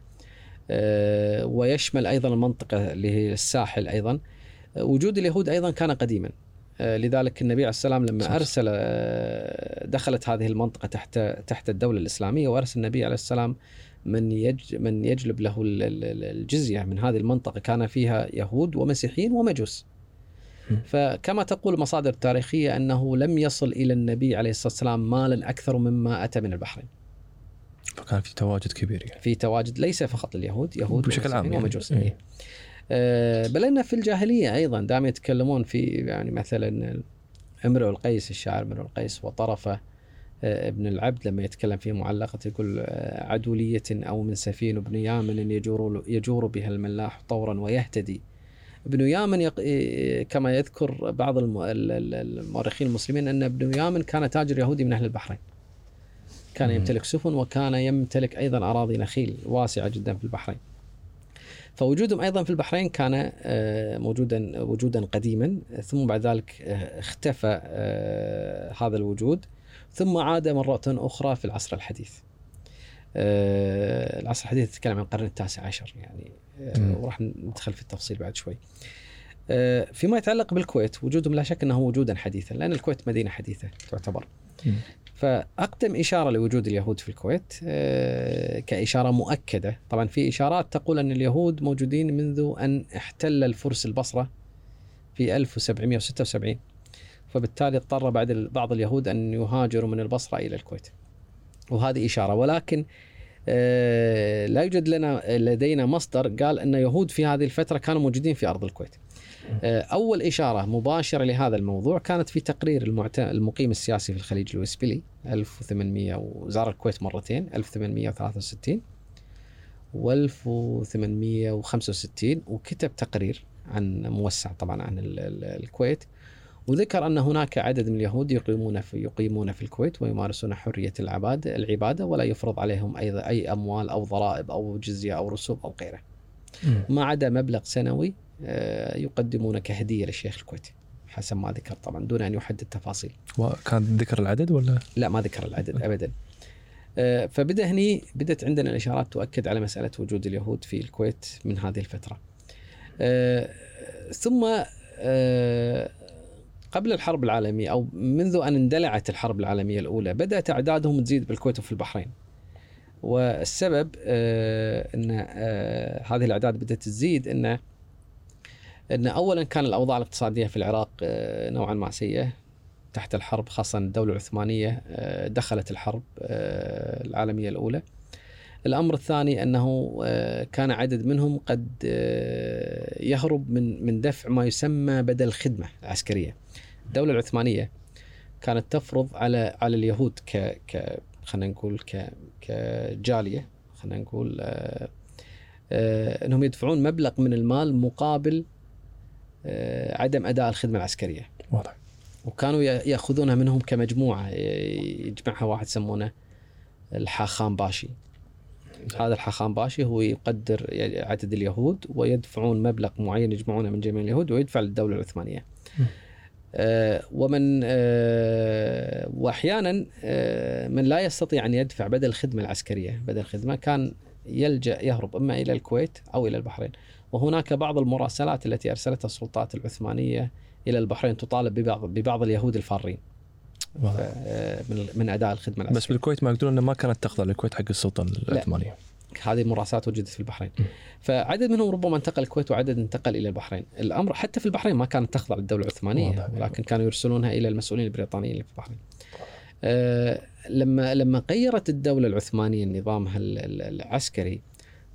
آه ويشمل أيضا المنطقة اللي هي الساحل أيضا. آه وجود اليهود أيضا كان قديما. آه لذلك النبي عليه السلام لما صح. أرسل آه دخلت هذه المنطقة تحت تحت الدولة الإسلامية وأرسل النبي عليه السلام من يج من يجلب له ال- ال- الجزية من هذه المنطقة كان فيها يهود ومسيحيين ومجوس فكما تقول المصادر التاريخية أنه لم يصل إلى النبي عليه الصلاة والسلام مالا أكثر مما أتى من البحرين فكان في تواجد كبير يعني في تواجد ليس فقط لليهود يهود بشكل عام يعني. ومجوس إيه. إيه. آه، بل إن في الجاهلية أيضا دائما يتكلمون في يعني مثلا امرؤ القيس الشاعر امرؤ القيس وطرفه ابن العبد لما يتكلم في معلقة يقول آه، عدولية أو من سفين بن يامن يجور, يجور بها الملاح طورا ويهتدي. ابن يامن يق... كما يذكر بعض المؤرخين المسلمين أن ابن يامن كان تاجر يهودي من أهل البحرين. كان يمتلك سفن وكان يمتلك أيضا أراضي نخيل واسعة جدا في البحرين. فوجودهم أيضا في البحرين كان آه، موجودا وجودا قديما ثم بعد ذلك اختفى هذا الوجود. ثم عاد مرة أخرى في العصر الحديث. آه العصر الحديث يتكلم عن القرن التاسع عشر يعني. آه وراح ندخل في التفصيل بعد شوي. آه فيما يتعلق بالكويت وجودهم لا شك أنه وجودا حديثا لأن الكويت مدينة حديثة تعتبر. فأقدم إشارة لوجود اليهود في الكويت كإشارة مؤكدة. طبعا في إشارات تقول أن اليهود موجودين منذ أن احتل الفرس البصرة في 1776 فبالتالي اضطر بعد بعض اليهود أن يهاجروا من البصرة إلى الكويت. وهذه إشارة. ولكن آه، لا يوجد لنا لدينا مصدر قال أن يهود في هذه الفترة كانوا موجودين في أرض الكويت. آه، أول إشارة مباشرة لهذا الموضوع كانت في تقرير المقيم السياسي في الخليج الويسبلي 1800 وزار الكويت مرتين 1863 و 1865 وكتب تقرير عن موسع طبعا عن الكويت وذكر أن هناك عدد من اليهود يقيمون في يقيمون في الكويت ويمارسون حرية العبادة العبادة ولا يفرض عليهم أيضا أي أموال أو ضرائب أو جزية أو رسوم أو غيره. ما عدا مبلغ سنوي آه، يقدمونه كهدية للشيخ الكويتي حسب ما ذكر طبعا دون أن يحدد تفاصيل. وكان ذكر العدد ولا؟ لا ما ذكر العدد أبدا. آه، فبدأ هني بدأت عندنا الإشارات تؤكد على مسألة وجود اليهود في الكويت من هذه الفترة. آه، ثم قبل الحرب العالمية أو منذ أن اندلعت الحرب العالمية الأولى بدأت أعدادهم تزيد بالكويت وفي البحرين. والسبب آه أن آه هذه الأعداد بدأت تزيد أن أن أولا كان الأوضاع الاقتصادية في العراق آه نوعا ما سيئة. تحت الحرب خاصة الدولة العثمانية دخلت الحرب العالمية الأولى. الأمر الثاني آه، كان عدد منهم قد يهرب من من دفع ما يسمى بدل الخدمه العسكريه. الدولة العثمانية كانت تفرض على على اليهود ك ك خلينا نقول ك كجالية خلينا نقول آه، إنهم يدفعون مبلغ من المال مقابل عدم أداء الخدمة العسكرية. واضح. وكانوا يأخذونها منهم كمجموعة يجمعها واحد يسمونه الحاخام باشي هذا الحاخام باشي هو يقدر عدد اليهود ويدفعون مبلغ معين يجمعونه من جميع اليهود ويدفع للدولة العثمانية. آه ومن آه واحيانا آه من لا يستطيع أن يدفع بدل الخدمه العسكرية، بدل الخدمه كان يلجأ يهرب إما إلى الكويت أو إلى البحرين. وهناك بعض المراسلات التي أرسلتها السلطات العثمانية إلى البحرين تطالب ببعض ببعض اليهود الفارين. آه، من من أداء الخدمة العسكرية. بس بالكويت ما يقولون إنه ما كانت تخضع للكويت حق السلطة العثمانية. هذه المراسلات وجدت في البحرين. فعدد منهم ربما انتقل الكويت وعدد انتقل إلى البحرين، الأمر حتى في البحرين ما كانت تخضع للدولة العثمانية ولكن كانوا يرسلونها إلى المسؤولين البريطانيين اللي في البحرين. أه لما لما غيرت الدولة العثمانية نظامها العسكري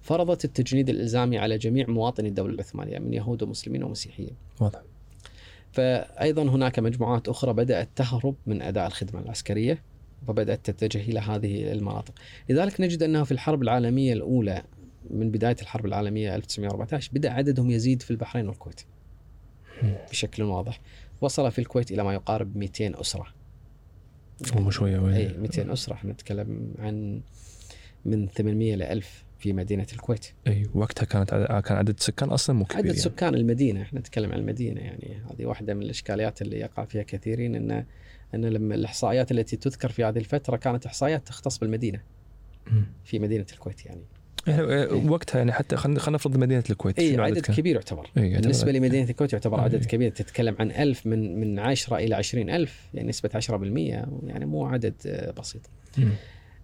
فرضت التجنيد الإلزامي على جميع مواطني الدولة العثمانية من يهود ومسلمين ومسيحيين. واضح. فأيضا هناك مجموعات أخرى بدأت تهرب من أداء الخدمة العسكرية وبدأت تتجه إلى هذه المناطق. لذلك نجد أنه في الحرب العالمية الأولى من بداية الحرب العالمية 1914 بدأ عددهم يزيد في البحرين والكويت. بشكل واضح. وصل في الكويت إلى ما يقارب 200 أسرة. مو شوية أي 200 أسرة. إحنا نتكلم عن من 800 ل 1000 في مدينة الكويت. أي وقتها كانت كان عدد السكان أصلا مو كبير عدد يعني. سكان المدينة. إحنا نتكلم عن المدينة يعني. هذه واحدة من الإشكاليات اللي يقع فيها كثيرين إن إن لما الإحصائيات التي تذكر في هذه الفترة كانت إحصائيات تختص بالمدينة. في مدينة الكويت يعني. يعني إيه. وقتها يعني حتى خلينا نفرض مدينة الكويت اي عدد كان؟ كبير يعتبر إيه بالنسبة لمدينة الكويت يعتبر عدد إيه. كبير تتكلم عن ألف من من 10 إلى 20000 يعني نسبة 10% يعني مو عدد آه، بسيط.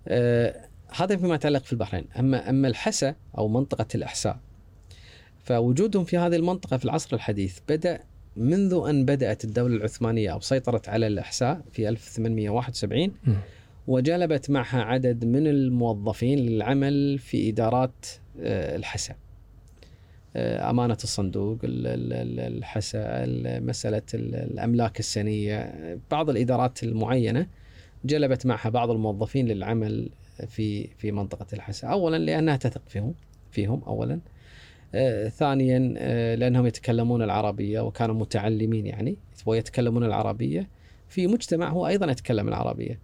آه هذا فيما يتعلق في البحرين أما أما الحسا أو منطقة الإحساء فوجودهم في هذه المنطقة في العصر الحديث بدأ منذ أن بدأت الدولة العثمانية أو سيطرت على الإحساء في 1871 وجلبت معها عدد من الموظفين للعمل في إدارات آه، الحسا. آه، أمانة الصندوق ال- ال- ال- الحسا ال- مسألة ال- الأملاك السنية بعض الإدارات المعينة جلبت معها بعض الموظفين للعمل في في منطقة الحسا. اولا لأنها تثق فيهم فيهم اولا. آه، ثانيا آه، لأنهم يتكلمون العربية وكانوا متعلمين يعني ويتكلمون العربية في مجتمع هو أيضا يتكلم العربية.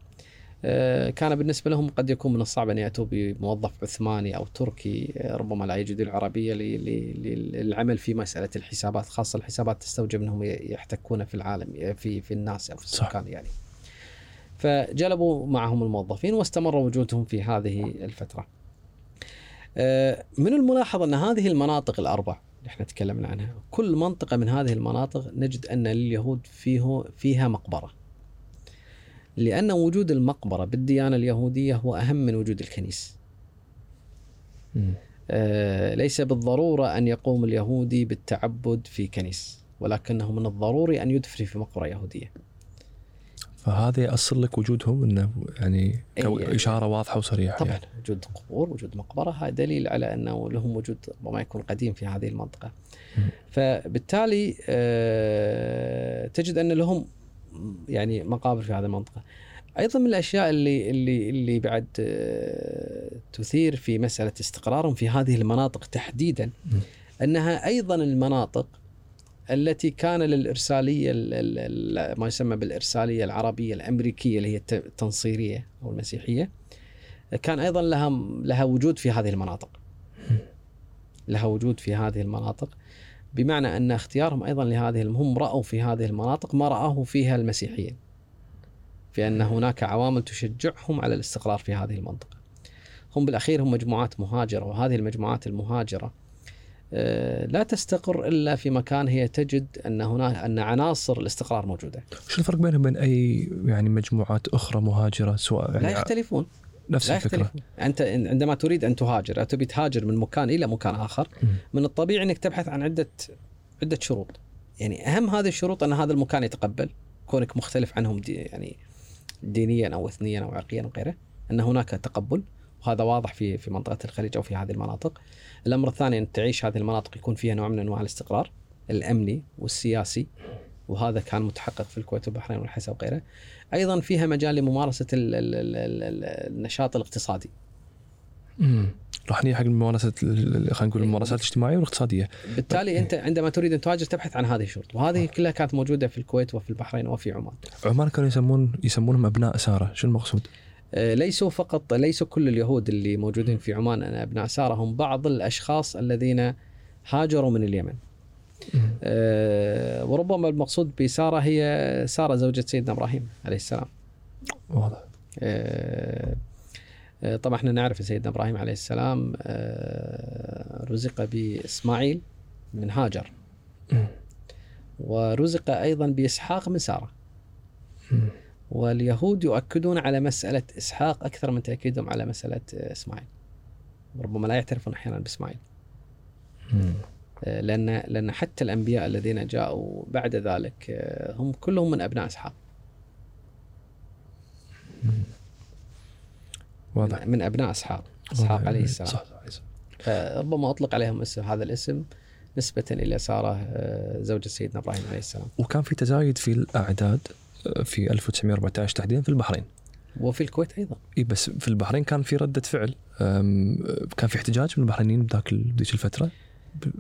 آه، كان بالنسبة لهم قد يكون من الصعب أن يأتوا بموظف عثماني أو تركي آه، ربما لا يجد العربية للعمل في مسألة الحسابات خاصة الحسابات تستوجب أنهم يحتكون في العالم في في الناس أو في صح. السكان يعني. فجلبوا معهم الموظفين واستمر وجودهم في هذه الفترة. آه، من الملاحظ أن هذه المناطق الأربع اللي إحنا تكلمنا عنها، كل منطقة من هذه المناطق نجد أن لليهود فيه فيها مقبرة. لأن وجود المقبرة بالديانة اليهودية هو أهم من وجود الكنيس. آه، ليس بالضرورة أن يقوم اليهودي بالتعبد في كنيس، ولكنه من الضروري أن يدفن في مقبرة يهودية. فهذا يأصل لك وجودهم إنه يعني أي يعني. إشارة واضحة وصريحه طبعا يعني. وجود قبور وجود مقبرة هذا دليل على إنه لهم وجود ربما يكون قديم في هذه المنطقة. مم. فبالتالي آه، تجد أن لهم يعني مقابر في هذه المنطقة. أيضا من الأشياء اللي اللي اللي بعد آه، تثير في مسألة استقرارهم في هذه المناطق تحديدا. أنها أيضا المناطق التي كان ال- ما يسمى بالإرسالية العربية الأمريكية اللي هي الت- التنصيرية أو المسيحية كان أيضا لها لها وجود في هذه المناطق. لها وجود في هذه المناطق بمعنى أن اختيارهم أيضا لهذه الم- هم رأوا في هذه المناطق ما رآه فيها المسيحيين. في أن هناك عوامل تشجعهم على الاستقرار في هذه المنطقة. هم بالأخير هم مجموعات مهاجرة وهذه المجموعات المهاجرة آه، لا تستقر إلا في مكان هي تجد أن هناك أن عناصر الاستقرار موجودة. شو الفرق بينهم؟ وبين أي يعني مجموعات أخرى مهاجرة سواء لا يعني يختلفون. نفس لا الفكرة. يختلفون. أنت عندما تريد أن تهاجر أو تبي تهاجر من مكان إلى مكان آخر. من الطبيعي أنك تبحث عن عده عدة شروط. يعني أهم هذه الشروط أن هذا المكان يتقبل كونك مختلف عنهم دي يعني دينيا أو اثنيا أو عرقيا أو غيره أن هناك تقبل. وهذا واضح في في منطقة الخليج أو في هذه المناطق. الأمر الثاني أن تعيش هذه المناطق يكون فيها نوع من أنواع الاستقرار الأمني والسياسي وهذا كان متحقق في الكويت والبحرين والحسا وغيره. أيضا فيها مجال لممارسة ال ال ال ال ال النشاط الاقتصادي. مم. راح نيجي حق الممارسة ال- خلينا نقول الممارسات الاجتماعية والاقتصادية بالتالي أنت عندما تريد أن تهاجر تبحث عن هذه الشروط وهذه كلها كانت موجودة في الكويت وفي البحرين وفي عمان. عمان كانوا يسمون يسمونهم أبناء ساره شو المقصود؟ آه، ليسوا فقط ليسوا كل اليهود اللي موجودين في عمان أبناء ساره هم بعض الأشخاص الذين هاجروا من اليمن. آه، وربما المقصود بسارة هي سارة زوجة سيدنا إبراهيم عليه السلام. واضح آه، طبعا إحنا نعرف سيدنا إبراهيم عليه السلام رزق بإسماعيل من هاجر. ورزق أيضا بإسحاق من سارة. واليهود يؤكدون على مسألة إسحاق أكثر من تأكيدهم على مسألة إسماعيل. ربما لا يعترفون أحيانا بإسماعيل. آه، لأن لأن حتى الأنبياء الذين جاءوا بعد ذلك آه، هم كلهم من أبناء إسحاق. واضح. من- أبناء إسحاق إسحاق عليه السلام. صح صح. فربما أطلق عليهم اسم هذا الاسم نسبة إلى سارة آه، زوجة سيدنا إبراهيم عليه السلام. وكان في تزايد في الأعداد؟ آه، في 1914 تحديدا في البحرين. وفي الكويت أيضا. إي بس في البحرين كان في ردة فعل كان في احتجاج من البحرينيين بذاك بذيك الفترة؟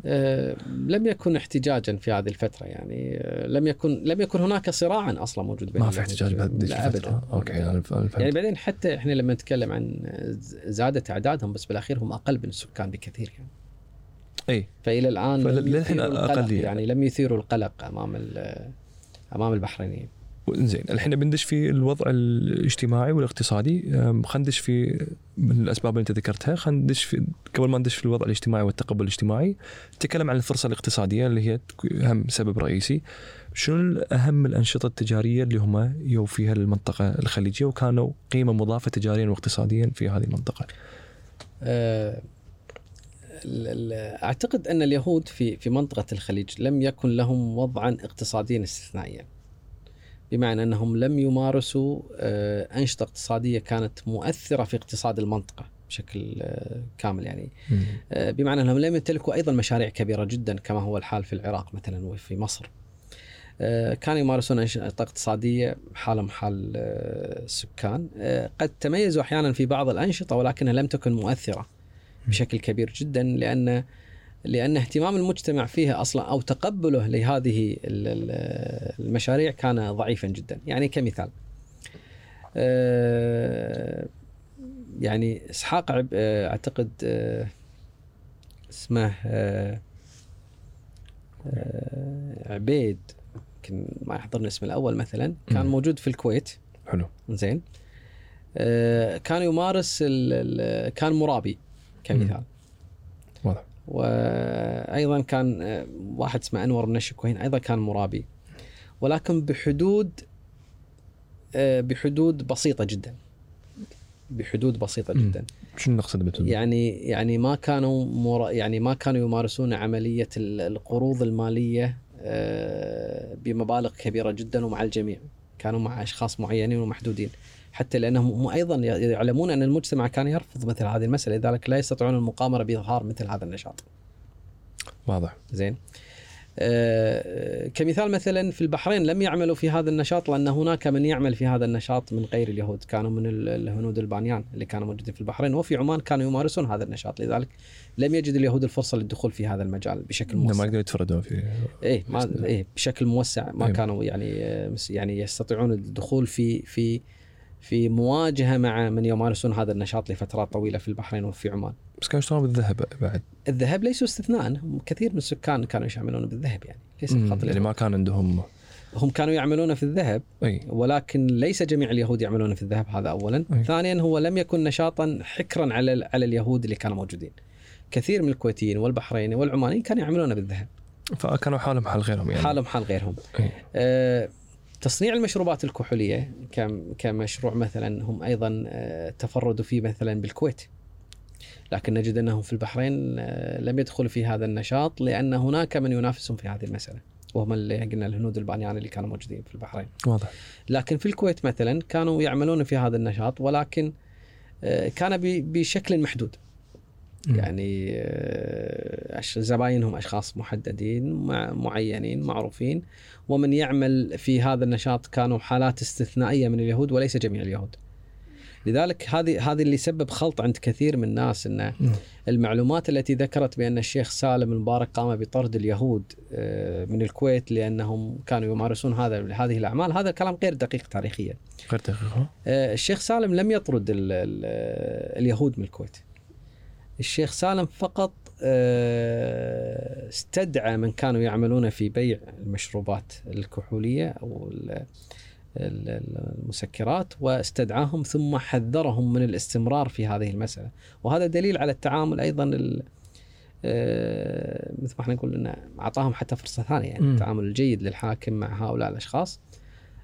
آه، لم يكن احتجاجا في هذه الفترة يعني آه، لم يكن لم يكن هناك صراعا أصلا موجود بين ما في. احتجاج بهذيك الفترة. أبدا. أوكي أنا يعني فهمت بعدين حتى إحنا لما نتكلم عن زادت اعدادهم بس بالأخير هم أقل من السكان بكثير يعني. إي. فإلى الآن يثيروا القلق أقلية. يعني لم يثيروا القلق أمام أمام البحرينيين. زين الحين بندش في الوضع الاجتماعي والاقتصادي. خلينا ندش في من الأسباب اللي أنت ذكرتها. خلينا ندش في قبل ما ندش في الوضع الاجتماعي والتقبل الاجتماعي نتكلم عن الفرصة الاقتصادية اللي هي أهم سبب رئيسي. شنو أهم الأنشطة التجارية اللي هم يو فيها المنطقة الخليجية؟ وكانوا قيمة مضافة تجاريا واقتصاديا في هذه المنطقة؟ ال- ال- أعتقد أن اليهود في في منطقة الخليج لم يكن لهم وضعا اقتصاديا استثنائيا. بمعنى أنهم لم يمارسوا آه، أنشطة اقتصادية كانت مؤثرة في اقتصاد المنطقة بشكل آه، كامل يعني. آه، بمعنى أنهم لم يمتلكوا أيضا مشاريع كبيرة جدا كما هو الحال في العراق مثلا وفي مصر. كانوا يمارسون أنشطة اقتصادية حالهم حال السكان، قد تميزوا أحيانا في بعض الأنشطة ولكنها لم تكن مؤثرة بشكل كبير جدا لأن لأن اهتمام المجتمع فيها أصلا أو تقبله لهذه ال- ال- المشاريع كان ضعيفا جدا، يعني كمثال. آه، يعني إسحاق عب- آه، أعتقد آه، اسمه عبيد يمكن ما يحضرني اسمه الأول مثلا كان. موجود في الكويت. حلو. زين. كان يمارس كان مرابي كمثال. وأيضا كان آه، واحد اسمه أنور من الشكوين أيضا كان مرابي. ولكن بحدود آه، بحدود بسيطة جدا. بحدود بسيطة. جدا. شنو نقصد بتقول؟ يعني يعني ما كانوا مر... يعني ما كانوا يمارسون عملية ال- القروض المالية آه، بمبالغ كبيرة جدا ومع الجميع. كانوا مع أشخاص معينين ومحدودين. حتى لأنهم هم أيضا يعلمون أن المجتمع كان يرفض مثل هذه المسألة لذلك لا يستطيعون المقامرة بإظهار مثل هذا النشاط. واضح. زين. آه، كمثال مثلا في البحرين لم يعملوا في هذا النشاط لأن هناك من يعمل في هذا النشاط من غير اليهود. كانوا من ال- الهنود البانيان اللي كانوا موجودين في البحرين وفي عمان كانوا يمارسون هذا النشاط لذلك لم يجد اليهود الفرصة للدخول في هذا المجال بشكل إنه ما موسع. يقدروا يتفردون في إيه ما إيه بشكل موسع. ما أيوة. كانوا يعني آه، يعني يستطيعون الدخول في في في مواجهة مع من يمارسون هذا النشاط لفترات طويلة في البحرين وفي عمان. بس كانوا يشتغلون بالذهب بعد الذهب ليسوا استثناء كثير من السكان كانوا يعملون بالذهب يعني ليس. فقط يعني. ما كان عندهم هم كانوا يعملون في الذهب أي ولكن ليس جميع اليهود يعملون في الذهب هذا اولا أي. ثانيا هو لم يكن نشاطا حكرا على على اليهود اللي كانوا موجودين كثير من الكويتيين والبحرينيين والعمانيين كانوا يعملون بالذهب فكانوا حالهم حال غيرهم يعني حالهم حال غيرهم أي. آه، تصنيع المشروبات الكحولية كم- كمشروع مثلا هم أيضا آه، تفردوا فيه مثلا بالكويت. لكن نجد أنهم في البحرين آه، لم يدخلوا في هذا النشاط لأن هناك من ينافسهم في هذه المسألة. وهم اللي قلنا الهنود البانيان اللي كانوا موجودين في البحرين. واضح. لكن في الكويت مثلا كانوا يعملون في هذا النشاط ولكن آه، كان بشكل محدود. يعني آه، زباينهم أشخاص محددين مع معينين معروفين ومن يعمل في هذا النشاط كانوا حالات استثنائية من اليهود وليس جميع اليهود. لذلك هذه هذه اللي سبب خلط عند كثير من الناس إن. المعلومات التي ذكرت بأن الشيخ سالم المبارك قام بطرد اليهود آه، من الكويت لأنهم كانوا يمارسون هذا هذه الأعمال هذا كلام غير دقيق تاريخيا. غير دقيق؟ آه، الشيخ سالم لم يطرد ال ال اليهود من الكويت الشيخ سالم فقط آه، استدعى من كانوا يعملون في بيع المشروبات الكحولية أو ال- ال- المسكرات واستدعاهم ثم حذرهم من الاستمرار في هذه المسألة وهذا دليل على التعامل أيضا ال- آه، مثل ما إحنا نقول إنه أعطاهم حتى فرصة ثانية يعني. التعامل الجيد للحاكم مع هؤلاء الأشخاص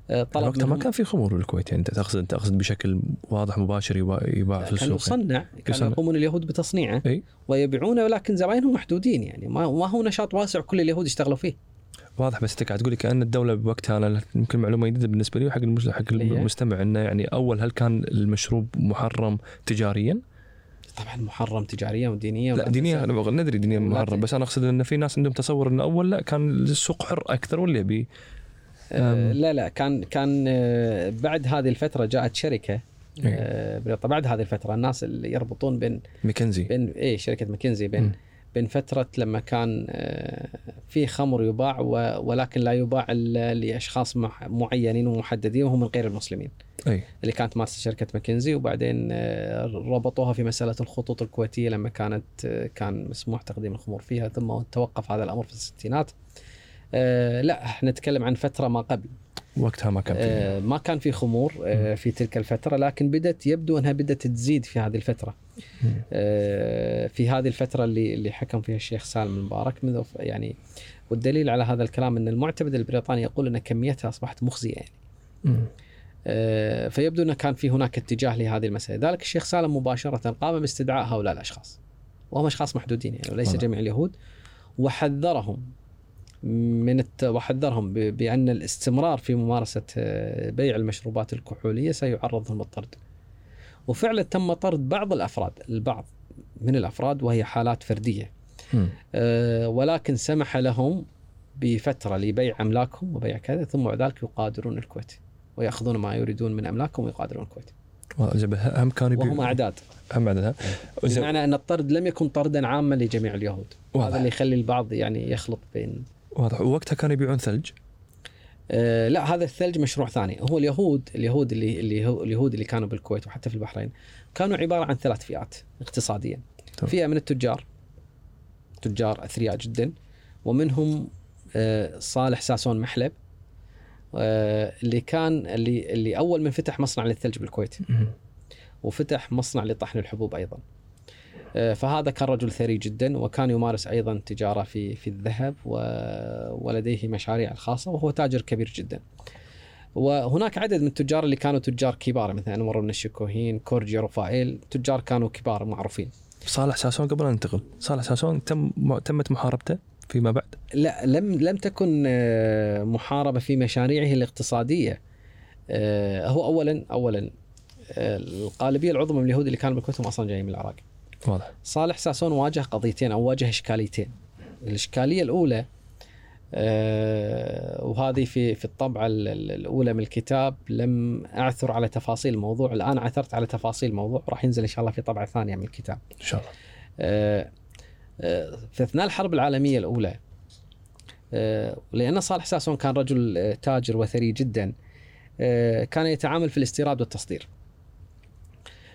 طلب وقتها ما كان في خمور بالكويت يعني أنت تقصد أنت تقصد بشكل واضح مباشر يباع, في كان السوق يعني. يصنع كانوا يصنع. يقومون اليهود بتصنيعه إي ويبيعونه ولكن زباينهم محدودين يعني ما ما هو نشاط واسع كل اليهود يشتغلوا فيه واضح بس أنت قاعد تقول كأن الدولة بوقتها أنا يمكن معلومة جديدة بالنسبة لي وحق حق هي؟ المستمع إنه يعني أول هل كان المشروب محرم تجاريا؟ طبعا محرم تجاريا ودينيا لا دينيا ندري دينيا محرم بس أنا أقصد إن في ناس عندهم تصور انه أول لا كان السوق حر أكثر واللي يبي آه. لا لا كان كان آه بعد هذه الفترة جاءت شركة إيه. آه. بعد هذه الفترة الناس اللي يربطون بين ميكنزي بين إيه شركة ماكنزي بين مم. بين فترة لما كان آه، في خمر يباع ولكن لا يباع إلا لأشخاص مع- معينين ومحددين وهم من غير المسلمين أي اللي كانت ماسكه شركة ماكنزي وبعدين آه، ربطوها في مسألة الخطوط الكويتية لما كانت آه، كان مسموح تقديم الخمور فيها ثم توقف هذا الأمر في الستينات آه، لا إحنا نتكلم عن فترة ما قبل. وقتها ما كان في آه، ما كان في خمور آه، في تلك الفترة لكن بدأت يبدو أنها بدأت تزيد في هذه الفترة. آه، في هذه الفترة اللي اللي حكم فيها الشيخ سالم المبارك منذ يعني والدليل على هذا الكلام أن المعتمد البريطاني يقول أن كميتها أصبحت مخزية يعني. آه، فيبدو أن كان في هناك اتجاه لهذه المسألة. ذلك الشيخ سالم مباشرة قام باستدعاء هؤلاء الأشخاص. وهم أشخاص محدودين يعني وليس. جميع اليهود. وحذرهم. من الت... وحذرهم ب... بأن الاستمرار في ممارسة آه، بيع المشروبات الكحولية سيعرضهم للطرد وفعلا تم طرد بعض الأفراد البعض من الأفراد وهي حالات فردية. أه ولكن سمح لهم بفترة لبيع أملاكهم وبيع كذا ثم بعد ذلك يقادرون الكويت ويأخذون ما يريدون من أملاكهم ويقادرون الكويت. هم كانوا وهم أعداد. هم زين. بمعنى أن الطرد لم يكن طردا عاما لجميع اليهود. واضح. هذا اللي يخلي البعض يعني يخلط بين واضح ووقتها كانوا يبيعون ثلج آه لا هذا الثلج مشروع ثاني هو اليهود اليهود اللي اللي هو اليهود اللي كانوا بالكويت وحتى في البحرين كانوا عبارة عن ثلاث فئات اقتصاديا تمام. فئة من التجار تجار أثرياء جدا ومنهم آه صالح ساسون محلب آه اللي كان اللي اللي أول من فتح مصنع للثلج بالكويت. وفتح مصنع لطحن الحبوب أيضا. آه، فهذا كان رجل ثري جدا وكان يمارس أيضا تجارة في في الذهب ولديه مشاريع الخاصه وهو تاجر كبير جدا. وهناك عدد من التجار اللي كانوا تجار كبار مثل انور بن الشكوهين، كورجي رفائيل، تجار كانوا كبار معروفين. صالح ساسون قبل أن ننتقل صالح ساسون تم تمت محاربته فيما بعد لا لم لم تكن آه، محاربة في مشاريعه الاقتصادية. آه، هو اولا اولا الغالبيه العظمى من اليهود اللي كانوا بالكويت أصلا جايين من العراق. واضح صالح ساسون واجه قضيتين أو واجه إشكاليتين. الإشكالية الأولى آه، وهذه في في الطبعة ال- ال- الأولى من الكتاب لم أعثر على تفاصيل الموضوع، الآن عثرت على تفاصيل الموضوع راح ينزل إن شاء الله في طبعة ثانية من الكتاب. إن شاء الله آه، آه، في أثناء الحرب العالمية الأولى آه، لأن صالح ساسون كان رجل آه، تاجر وثري جدا كان يتعامل في الاستيراد والتصدير.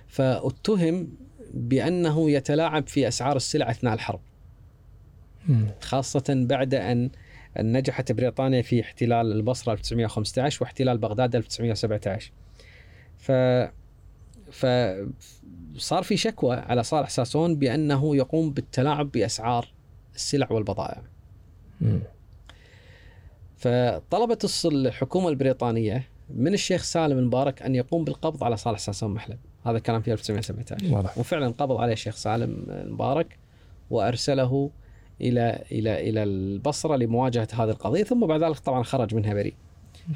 فاتهم بأنه يتلاعب في أسعار السلع أثناء الحرب. مم. خاصة بعد أن أن نجحت بريطانيا في احتلال البصرة 1915 واحتلال بغداد 1917 ف ف صار في شكوى على صالح ساسون بأنه يقوم بالتلاعب بأسعار السلع والبضائع مم. فطلبت الحكومة البريطانية من الشيخ سالم المبارك أن يقوم بالقبض على صالح ساسون محلب هذا كلام في 1917 واضح وفعلا قبض عليه الشيخ سالم المبارك وأرسله إلى إلى إلى البصرة لمواجهة هذه القضية ثم بعد ذلك طبعا خرج منها بريء.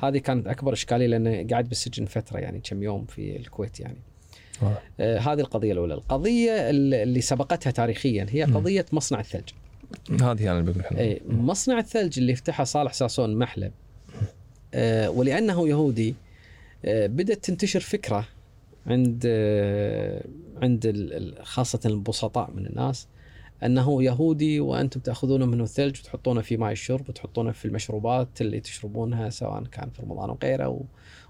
هذه كانت أكبر إشكالية لأنه قاعد بالسجن فترة يعني كم يوم في الكويت يعني. آه هذه القضية الأولى، القضية اللي سبقتها تاريخيا هي. قضية مصنع الثلج. هذه أنا بقول اي مصنع الثلج اللي افتحه صالح ساسون محلب آه ولأنه يهودي آه بدأت تنتشر فكرة عند آه عند خاصة البسطاء من الناس أنه يهودي وأنتم تاخذون منه الثلج وتحطونه في ماء الشرب وتحطونه في المشروبات اللي تشربونها سواء كان في رمضان وغيره و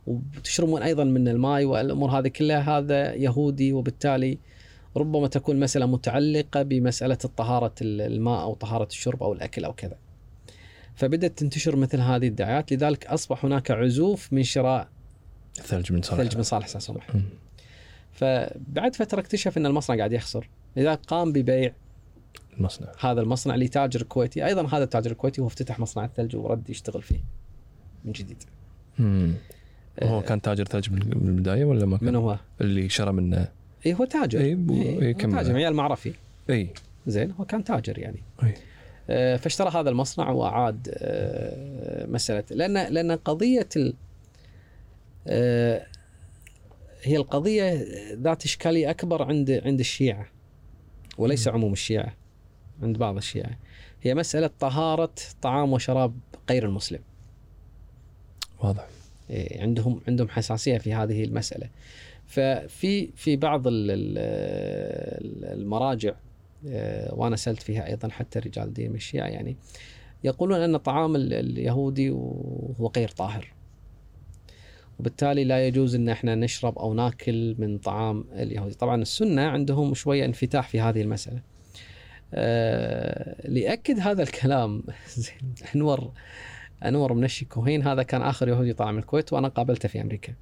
وتشربون أيضا من الماء والأمور هذه كلها هذا يهودي وبالتالي ربما تكون مسألة متعلقة بمسألة الطهارة الماء أو طهارة الشرب أو الأكل أو كذا. فبدأت تنتشر مثل هذه الدعايات لذلك أصبح هناك عزوف من شراء الثلج من صالح. ثلج من صالح مم. فبعد فترة اكتشف أن المصنع قاعد يخسر. لذلك قام ببيع المصنع. هذا المصنع لتاجر كويتي. أيضا هذا التاجر الكويتي هو افتتح مصنع الثلج ورد يشتغل فيه من جديد. مم. هو آه، كان تاجر ثلج من البداية ولا ما كان؟ من هو؟ اللي شرى منه. اي هو تاجر. اي بو- إيه، اي كمل تاجر عيال معرفي. اي زين هو كان تاجر يعني. أي. آه، فاشترى هذا المصنع وأعاد آه، مسألة. لأن لأن قضية ال هي القضية ذات إشكالية أكبر عند عند الشيعة وليس عموم الشيعة عند بعض الشيعة. هي مسألة طهارة طعام وشراب غير المسلم. واضح. إيه، عندهم عندهم حساسية في هذه المسألة. ففي في بعض ال- ال- المراجع آه، وأنا سألت فيها أيضا حتى رجال دين من الشيعة يعني يقولون أن طعام ال- اليهودي هو غير طاهر. وبالتالي لا يجوز إن إحنا نشرب أو ناكل من طعام اليهودي. طبعا السنة عندهم شوية انفتاح في هذه المسألة. آه، ليأكد هذا الكلام زين أنور أنور من الشكوهين هذا كان آخر يهودي طلع من الكويت وأنا قابلته في أمريكا.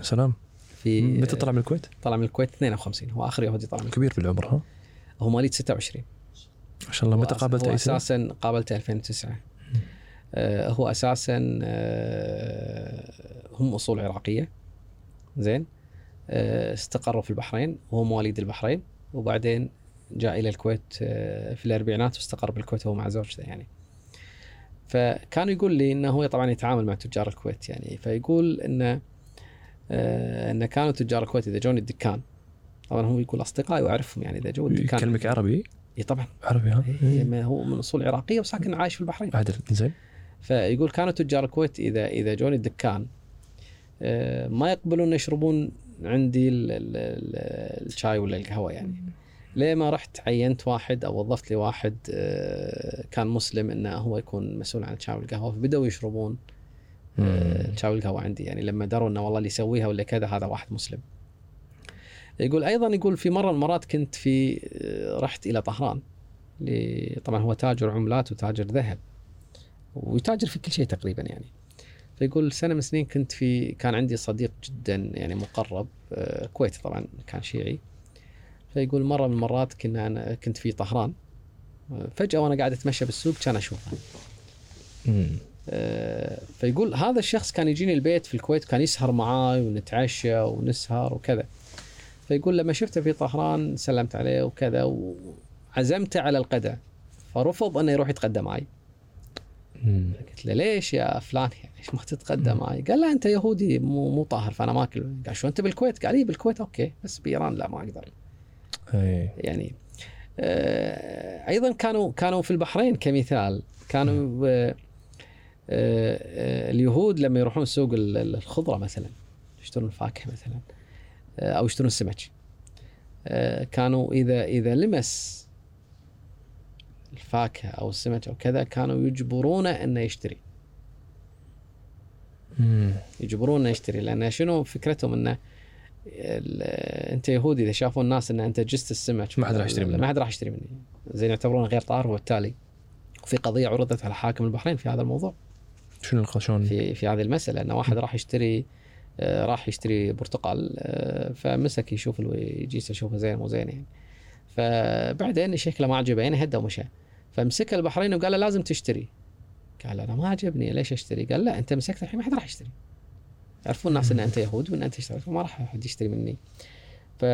سلام. في متى طلع من الكويت؟ طلع من الكويت 52 هو آخر يهودي طلع من الكويت كبير بالعمر ها؟ هو مواليد 26 ما شاء الله متى قابلته هو اي سنه؟ أساسا قابلته 2009 آه هو أساسا آه هم أصول عراقية. زين. آه استقروا في البحرين وهو مواليد البحرين. وبعدين جاء إلى الكويت آه في الأربعينات واستقر بالكويت هو مع زوجته يعني. فكان يقول لي إنه هو طبعا يتعامل مع تجار الكويت يعني. فيقول إنه آه ان كانوا تجار الكويت إذا جوني الدكان. طبعا هو يقول أصدقائي وأعرفهم يعني إذا جو الدكان. يكلمك عربي؟ إي طبعا. عربي ها؟ إيه، هو من أصول عراقية وساكن عايش في البحرين. عدل زين. فيقول كانوا تجار الكويت إذا إذا جوني الدكان آه، ما يقبلون يشربون عندي ال- ال- ال- الشاي ولا القهوة يعني ليه ما رحت عينت واحد أو وظفت لي واحد آه، كان مسلم إنه هو يكون مسؤول عن الشاي والقهوة فبدأوا يشربون آه،. الشاي والقهوة عندي يعني لما دروا إنه والله اللي يسويها ولا كذا هذا واحد مسلم. يقول أيضا يقول في مرة من المرات كنت في رحت إلى طهران طبعا هو تاجر عملات وتاجر ذهب ويتاجر في كل شيء تقريبا يعني. فيقول سنة من السنين كنت في كان عندي صديق جدا يعني مقرب آه، كويتي طبعا كان شيعي. فيقول مرة من المرات كنا أنا كنت في طهران آه، فجأة وأنا قاعد أتمشى بالسوق كان أشوفه. آه، فيقول هذا الشخص كان يجيني البيت في الكويت كان يسهر معاي ونتعشى ونسهر وكذا فيقول لما شفته في طهران سلمت عليه وكذا وعزمته على القدع فرفض إنه يروح يتغدى معي قلت له ليش يا فلان؟ يعني ليش ما تتغدى معي؟ قال لا أنت يهودي مو مو طاهر فأنا ما أكل. قال شو أنت بالكويت؟ قال اي بالكويت OK بس بإيران لا ما أقدر. اي يعني آه، أيضا كانوا كانوا في البحرين كمثال. كانوا آه، آه، اليهود لما يروحون سوق ال- ال- الخضرة مثلا يشترون الفاكهة مثلا آه، أو يشترون السمك. آه، كانوا اذا إذا لمس الفاكهه أو السمك أو كذا كانوا يجبرونه إنه يشتري. يجبرونه يشتري لأن شنو فكرتهم؟ إنه أنت يهودي إذا شافوا الناس إن أنت جست السمك ما حد راح يشتري منه. ما حد راح يشتري مني. زين يعتبرونه غير طاهر وبالتالي في قضية عرضت على حاكم البحرين في هذا الموضوع. شنو الق- شلون؟ في في هذه المسألة ان واحد راح يشتري آه، راح يشتري برتقال آه، فمسك يشوف الجيس يشوفه زين مو زين يعني. فبعدين شكله ما عجبه يعني هدى ومشى. فمسك البحرين وقال له لازم تشتري. قال أنا ما عجبني ليش أشتري؟ قال لا أنت مسكت الحين ما حد راح يشتري. يعرفون الناس ان أنت يهود وان أنت تشتري فما راح أحد يشتري مني. ف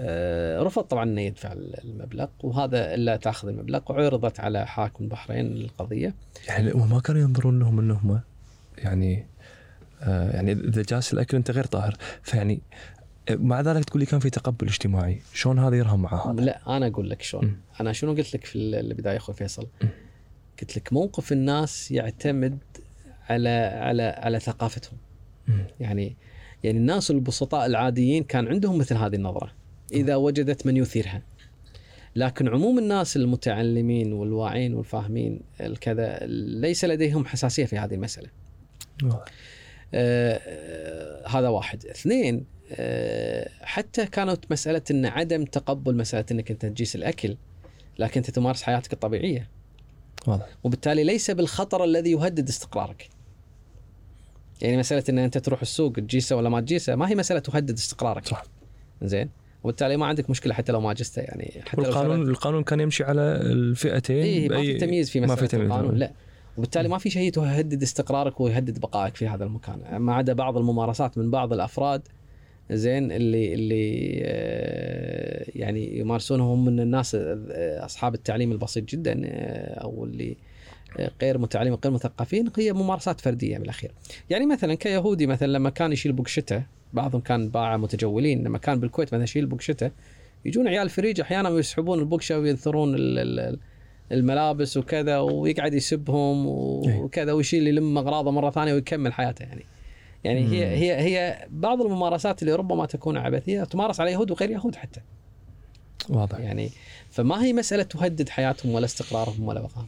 آه، رفض طبعا إنه يدفع المبلغ وهذا إلا تأخذ المبلغ وعرضت على حاكم البحرين القضية. يعني ما كانوا ينظرون لهم إنهم يعني آه يعني إذا جالس الأكل أنت غير طاهر. فيعني مع ذلك تقول لي كان في تقبل اجتماعي شلون هذا يرهم مع هذا؟ لا أنا أقول لك شلون. أنا شنو قلت لك في البدايه أخوي فيصل. قلت لك موقف الناس يعتمد على على على ثقافتهم. يعني يعني الناس البسطاء العاديين كان عندهم مثل هذه النظرة إذا وجدت من يثيرها لكن عموم الناس المتعلمين والواعين والفاهمين الكذا ليس لديهم حساسية في هذه المسألة. آه، آه، هذا واحد اثنين حتى كانت مسألة أن عدم تقبل مسألة أنك أنت تجيس الأكل لكن أنت تمارس حياتك الطبيعية. واضح. وبالتالي ليس بالخطر الذي يهدد استقرارك. يعني مسألة أن أنت تروح السوق تجيسه ولا ما تجيسه ما هي مسألة تهدد استقرارك. صح. زين؟ وبالتالي ما عندك مشكلة حتى لو ما جسته يعني حتى لو والقانون القانون كان يمشي على الفئتين. إيه ما في تمييز في ما مسألة في تمييز. القانون لا. وبالتالي ما في شيء يهدد استقرارك ويهدد بقائك في هذا المكان. ما عدا بعض الممارسات من بعض الأفراد زين اللي اللي آه، يعني يمارسونه هم من الناس آه، أصحاب التعليم البسيط جدا آه، أو اللي غير متعلمين غير مثقفين هي ممارسات فردية بالأخير. يعني مثلا كيهودي مثلا لما كان يشيل بوكشته بعضهم كان باعه متجولين لما كان بالكويت مثلا يشيل بوكشته يجون عيال الفريج أحيانا ويسحبون البوكشه وينثرون ال- ال- الملابس وكذا ويقعد يسبهم أي. وكذا ويشيل يلم اغراضه مرة ثانية ويكمل حياته يعني. يعني هي مم. هي هي بعض الممارسات اللي ربما تكون عبثية تمارس على يهود وغير يهود حتى واضح يعني فما هي مسألة تهدد حياتهم ولا استقرارهم ولا بقائهم.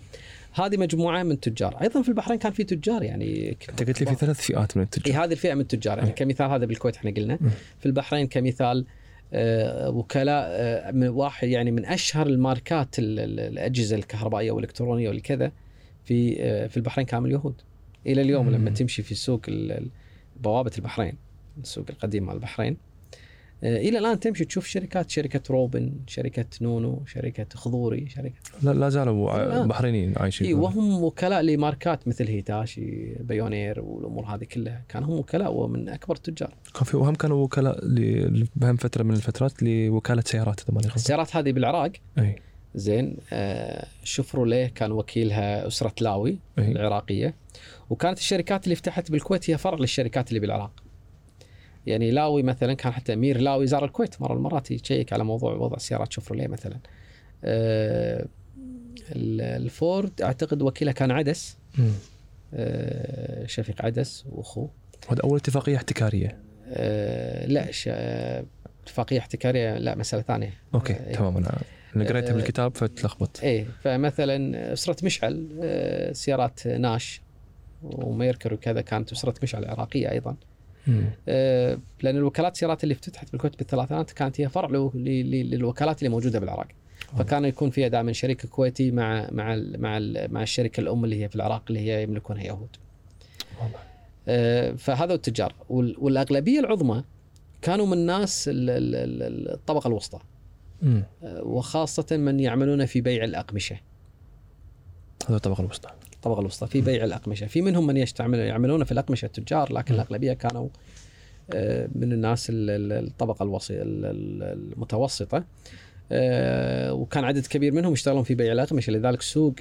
هذه مجموعة من التجار، أيضا في البحرين كان في تجار يعني أنت قلت لي في ثلاث فئات من التجار هذه الفئة من التجار يعني. كمثال هذا بالكويت إحنا قلنا. في البحرين كمثال آه، وكلاء آه، من واحد يعني من أشهر الماركات ال- ال- الأجهزة الكهربائية والإلكترونية والكذا في آه، في البحرين كانوا اليهود إلى اليوم مم. لما تمشي في سوق ال- ال- بوابة البحرين السوق القديم مال البحرين. آه، إلى الآن تمشي تشوف شركات شركة روبن شركة نونو شركة خضوري شركة لا, لا زالوا. بحرينيين عايشين. إي وهم وكلاء لماركات مثل هيتاشي بيونير والأمور هذه كلها. كانوا هم وكلاء ومن أكبر التجار. كان في وهم كانوا وكلاء بهم فترة من الفترات لوكالة سيارات إذا ماني غلطان. السيارات هذه بالعراق. إي. زين آه شفروليه كان وكيلها أسرة لاوي إي. العراقية. وكانت الشركات اللي فتحت بالكويت هي فرع للشركات اللي بالعراق. يعني لاوي مثلا كان حتى أمير لاوي زار الكويت مرة من المرات يشيك على موضوع وضع سيارات شفرليه مثلا. ال- الفورد أعتقد وكيله كان عدس. آه، شفيق عدس وأخوه. وهذا أول اتفاقية احتكارية. آه، لا ش- آه، اتفاقية احتكارية لا مسألة ثانية. أوكي آه، تمام أنا أنا قريتها آه، بالكتاب فتلخبط. إيه فمثلا أسرة مشعل آه، سيارات ناش. وميركر وكذا كانت أسرة مشعل عراقيه أيضا. مم. آه، لأن الوكالات السيارات اللي افتتحت بالكويت بالثلاثينات كانت هي فرع للوكالات اللي موجودة بالعراق. فكان يكون فيها دائما شريك كويتي مع مع ال مع ال مع الشركة الأم اللي هي في العراق اللي هي يملكونها يهود. آه، فهذا التجار. وال- والأغلبية العظمى كانوا من ناس ال- ال- ال- الطبقة الوسطى. آه، وخاصة من يعملون في بيع الأقمشة. هذا الطبقة الوسطى. الطبقه الوسطى في بيع الأقمشة في منهم من يستعمل يعملون في الأقمشة التجار لكن. الأغلبية كانوا آه، من الناس ال- ال- الطبقة المتوسطة آه، وكان عدد كبير منهم يشتغلون في بيع الأقمشة لذلك سوق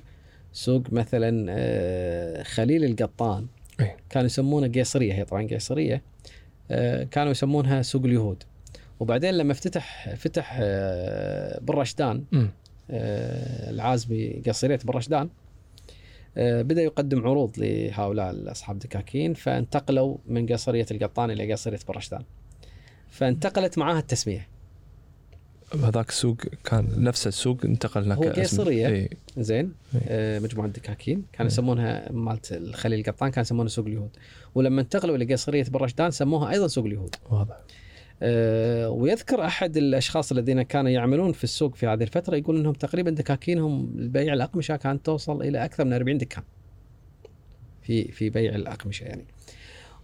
سوق مثلا آه، خليل القطان إيه. كانوا يسمونه قيصرية هي طبعا قيصرية كانوا يسمونها سوق اليهود وبعدين لما افتتح فتح بالرشدان مم. العازمي قصرية بالرشدان بدأ يقدم عروض لهؤلاء اصحاب دكاكين فانتقلوا من قصرية القطان إلى قصرية بالرشدان فانتقلت معاها التسمية هذاك السوق كان نفس السوق انتقل هناك هو قيصرية. إيه. زين إيه. آه، مجموعة دكاكين كانوا إيه. يسمونها مالت الخليل القطان كانوا يسمونها سوق اليهود ولما انتقلوا إلى قصرية بالرشدان سموها أيضا سوق اليهود واضح آه، ويذكر أحد الأشخاص الذين كانوا يعملون في السوق في هذه الفترة يقول إنهم تقريبا دكاكينهم البيع الأقمشة كانت توصل إلى أكثر من 40 دكان في في بيع الأقمشة يعني.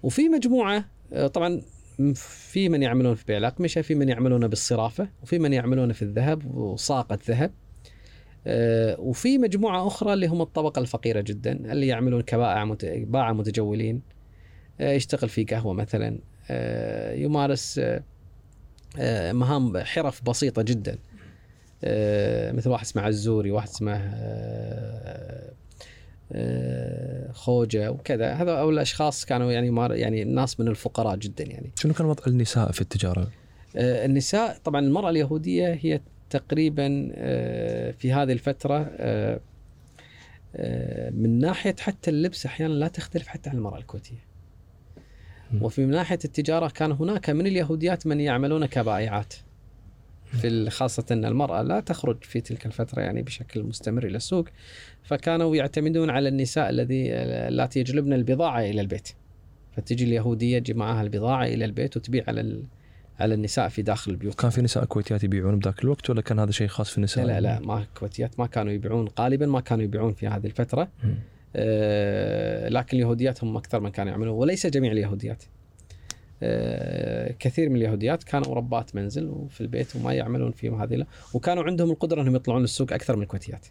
وفي مجموعة آه، طبعا في من يعملون في بيع الأقمشة في من يعملون بالصرافة وفي من يعملون في الذهب وصاقه ذهب آه، وفي مجموعة أخرى اللي هم الطبقة الفقيرة جدا اللي يعملون كبائع باعة متجولين آه، يشتغل في قهوة مثلا آه، يمارس آه، آه، مهام حرف بسيطة جدا آه، مثل واحد اسمه عزوري واحد اسمه آه، آه، خوجة وكذا هذا أو الأشخاص كانوا يعني يعني ناس من الفقراء جدا يعني شنو كان وضع النساء في التجارة؟ آه، النساء طبعا المرأة اليهودية هي تقريبا آه، في هذه الفترة آه، آه، من ناحية حتى اللبس أحيانا لا تختلف حتى عن المرأة الكويتية. وفي من ناحية التجارة كان هناك من اليهوديات من يعملون كبائعات. في خاصة أن المرأة لا تخرج في تلك الفترة يعني بشكل مستمر إلى السوق فكانوا يعتمدون على النساء الذي اللاتي يجلبن البضاعة إلى البيت. فتجي اليهودية تجي معها البضاعة إلى البيت وتبيع على ال... على النساء في داخل البيوت. كان في نساء كويتيات يبيعون بذاك الوقت ولا كان هذا شيء خاص في النساء؟ لا لا لا ما كويتيات ما كانوا يبيعون غالبا ما كانوا يبيعون في هذه الفترة. مم. آه، لكن اليهوديات هم أكثر من كانوا يعملون وليس جميع اليهوديات. آه، كثير من اليهوديات كانوا ربات منزل وفي البيت وما يعملون فيهم هذه. وكانوا عندهم القدرة إنهم يطلعون السوق أكثر من الكويتيات.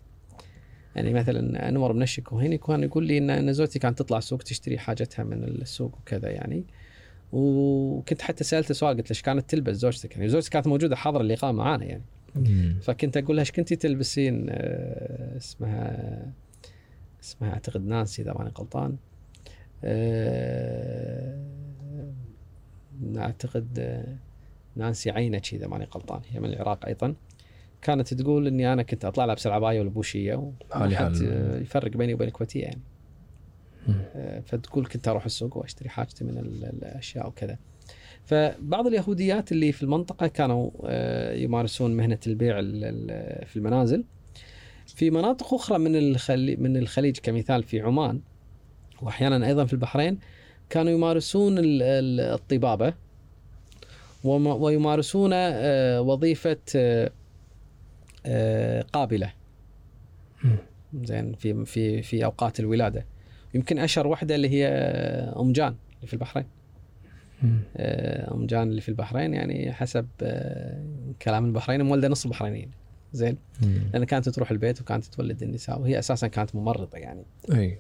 يعني مثلا أنور بن الشكوهيني كان يقول لي ان إن زوجتي كانت تطلع السوق تشتري حاجتها من السوق وكذا يعني. وكنت حتى سالته سؤال قلت له إيش كانت تلبس زوجتك؟ يعني زوجتي كانت موجودة حاضرة اللقاء معانا يعني. فكنت أقول لها إيش كنتي تلبسين؟ آه، اسمها اسمها أعتقد نانسي إذا ماني غلطان. آه، أعتقد نانسي عينتشي إذا ماني غلطان هي من العراق أيضا. كانت تقول إني أنا كنت أطلع لابس العبايه والبوشية وما حالي حد حال. آه، يفرق بيني وبين الكويتية يعني. آه، فتقول كنت أروح السوق وأشتري حاجتي من ال- الأشياء وكذا. فبعض اليهوديات اللي في المنطقة كانوا يمارسون مهنة البيع ال- ال- في المنازل. في مناطق أخرى من الخليج من الخليج كمثال في عمان وأحيانا أيضا في البحرين كانوا يمارسون ال- ال- الطبابة ويمارسون آه، وظيفة آه، آه، قابلة. زين في في في أوقات الولادة. يمكن أشهر واحدة اللي هي أم جان اللي في البحرين. أم جان اللي في البحرين يعني حسب كلام البحرين مولده نص البحرينيين. زين. لأن كانت تروح البيت وكانت تولد النساء وهي أساسا كانت ممرضة يعني. أي.